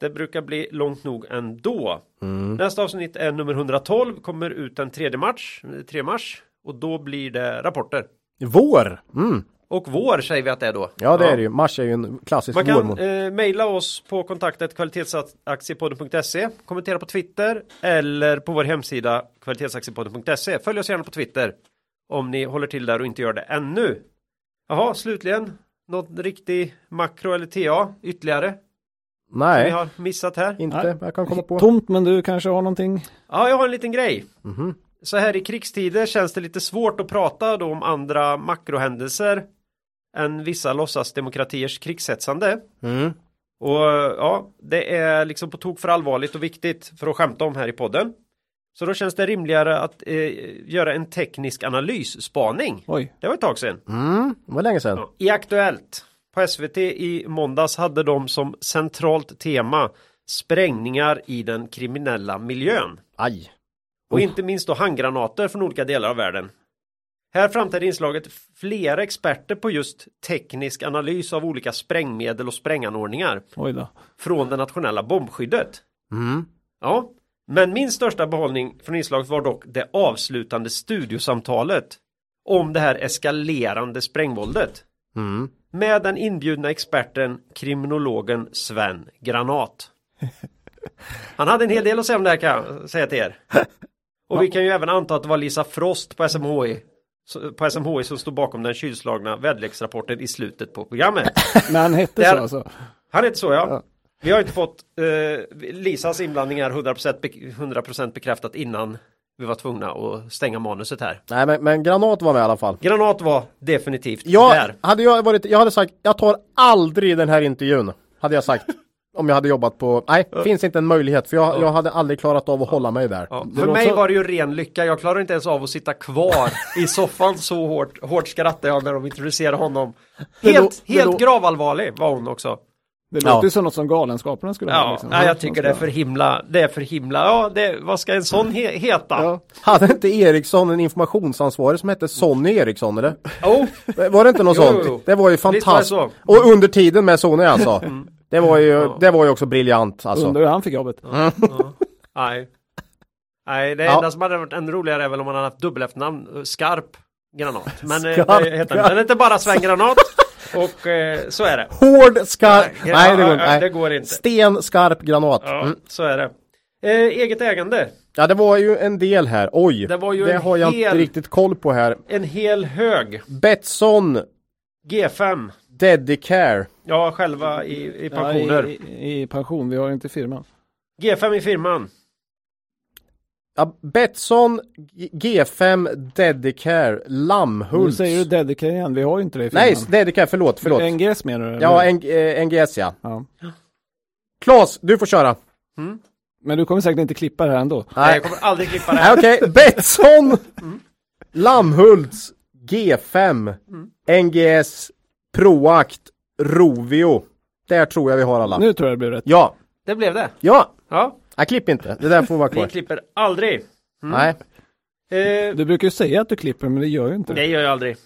S1: Det brukar bli långt nog ändå. Mm. Nästa avsnitt är nummer 112, kommer ut den 3 mars, 3 mars och då blir det rapporter.
S2: Vår! Mm.
S1: Och vår säger vi att det är då.
S2: Ja det ja. är det ju. Mars är ju en klassisk
S1: Man kan eh, mejla oss på kontaktet kvalitetsaktiepodden.se Kommentera på Twitter eller på vår hemsida kvalitetsaktiepodden.se Följ oss gärna på Twitter om ni håller till där och inte gör det ännu. Jaha, slutligen något riktig makro eller TA ytterligare?
S2: Nej. Som
S1: vi har missat här?
S2: Inte, Nej. jag kan komma på.
S5: Tomt, men du kanske har någonting?
S1: Ja, jag har en liten grej. Mm -hmm. Så här i krigstider känns det lite svårt att prata då om andra makrohändelser än vissa låtsasdemokratiers krigshetsande. Mm. Och ja, det är liksom på tok för allvarligt och viktigt för att skämta om här i podden. Så då känns det rimligare att eh, göra en teknisk analysspaning.
S5: Oj.
S1: Det var ett tag sedan.
S2: Mm, det var länge sedan. Ja.
S1: I Aktuellt på SVT i måndags hade de som centralt tema sprängningar i den kriminella miljön.
S2: Aj.
S1: Och oh. inte minst då handgranater från olika delar av världen. Här framträdde inslaget flera experter på just teknisk analys av olika sprängmedel och spränganordningar. Från det nationella bombskyddet.
S2: Mm.
S1: Ja, men min största behållning från inslaget var dock det avslutande studiosamtalet om det här eskalerande sprängvåldet.
S2: Mm.
S1: Med den inbjudna experten kriminologen Sven Granat. <laughs> Han hade en hel del att säga om det här kan jag säga till er. Och vi kan ju även anta att det var Lisa Frost på SMHI på SMHI som stod bakom den kylslagna väderleksrapporten i slutet på programmet. <laughs>
S5: Men han hette Där, så alltså?
S1: Han hette så ja. ja. Vi har inte fått eh, Lisas inblandning är 100%, be 100 bekräftat innan vi var tvungna att stänga manuset här.
S2: Nej men, men Granat var med i alla fall.
S1: Granat var definitivt
S2: jag, där. Hade jag varit, jag hade sagt, jag tar aldrig den här intervjun. Hade jag sagt. <laughs> Om jag hade jobbat på, nej, ja. finns inte en möjlighet för jag, ja. jag hade aldrig klarat av att hålla mig där.
S1: Ja. För mig var det ju ren lycka, jag klarade inte ens av att sitta kvar i <laughs> soffan så hårt, hårt skrattade jag när de introducerade honom. Helt, helt gravallvarlig var hon också.
S5: Det låter ju som något som Galenskaparna skulle
S1: ja, ha. Liksom. Ja, jag tycker det är för himla, det är för himla, ja, det, vad ska en sån he heta? Ja.
S2: Hade inte Ericsson en informationsansvarig som hette Sonny Eriksson eller? Oh. Var det inte något jo, sånt? Jo. Det var ju fantastiskt. Och under tiden med Sony alltså. Mm. Det var ju, ja. det var ju också briljant alltså.
S5: Undrar hur han fick jobbet. Ja.
S1: Nej. Nej, det enda som hade varit ännu roligare är väl om man hade haft dubbelefternamn, Skarp Granat. Men eh, Skarp. det heter den. Den heter bara Sven Granat. Och eh, så är det.
S2: Hård, skarp. Nej,
S1: nej, det, går, nej. det går inte.
S2: Sten, skarp, granat.
S1: Ja, mm. så är det. Eh, eget ägande.
S2: Ja, det var ju en del här. Oj, det, var ju det har jag hel, inte riktigt koll på här.
S1: En hel hög.
S2: Betsson.
S1: G5.
S2: Dedicare.
S1: Ja, själva i, i pensioner. Ja,
S5: i, i, pension, vi har inte firman.
S1: G5 i firman.
S2: Ja, Betsson, G5, Dedicare, Lammhult.
S5: Nu säger du Dedicare igen, vi har ju inte det i
S2: firman. Nej, Dedicare, förlåt, förlåt.
S5: NGS menar du?
S2: Ja, N eh, NGS ja. ja. Klas, du får köra. Mm.
S5: Men du kommer säkert inte klippa det här ändå.
S1: Nej, jag kommer aldrig klippa det här.
S2: Okej, okay. <laughs> Betsson, mm. Lammhults, G5, mm. NGS, Proact, Rovio. Där tror jag vi har alla.
S5: Nu tror jag det blev rätt.
S2: Ja.
S1: Det blev det?
S2: Ja. Ja. Jag klipp inte. Det där får vara kvar.
S1: Vi klipper aldrig.
S2: Mm. Nej.
S5: Eh, du brukar ju säga att du klipper men det gör ju inte
S1: det. Det gör jag aldrig.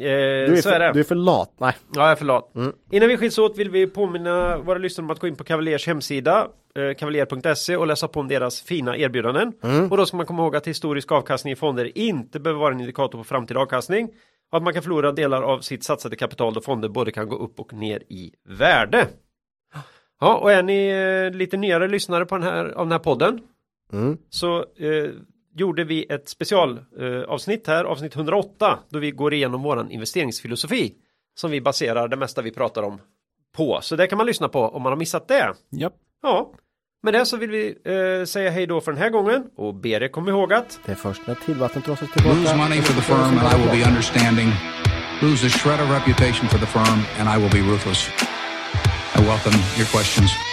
S1: Eh,
S2: du, är för, är du är för lat. Nej.
S1: Ja, jag är för lat. Mm. Innan vi skiljs åt vill vi påminna våra lyssnare om att gå in på Cavaliers hemsida eh, kavaljer.se och läsa på om deras fina erbjudanden. Mm. Och då ska man komma ihåg att historisk avkastning i fonder inte behöver vara en indikator på framtida avkastning. Och att man kan förlora delar av sitt satsade kapital då fonder både kan gå upp och ner i värde. Ja, och är ni eh, lite nyare lyssnare på den här, av den här podden mm. så eh, gjorde vi ett specialavsnitt eh, här, avsnitt 108, då vi går igenom våran investeringsfilosofi som vi baserar det mesta vi pratar om på. Så det kan man lyssna på om man har missat det.
S5: Yep.
S1: Ja. Med det så vill vi eh, säga hej då för den här gången och be er komma ihåg att
S2: det är först när tillvattnet tillbaka.
S7: Lose money for the firm and I will be understanding. Lose a shred of reputation for the firm and I will be ruthless. I welcome your questions.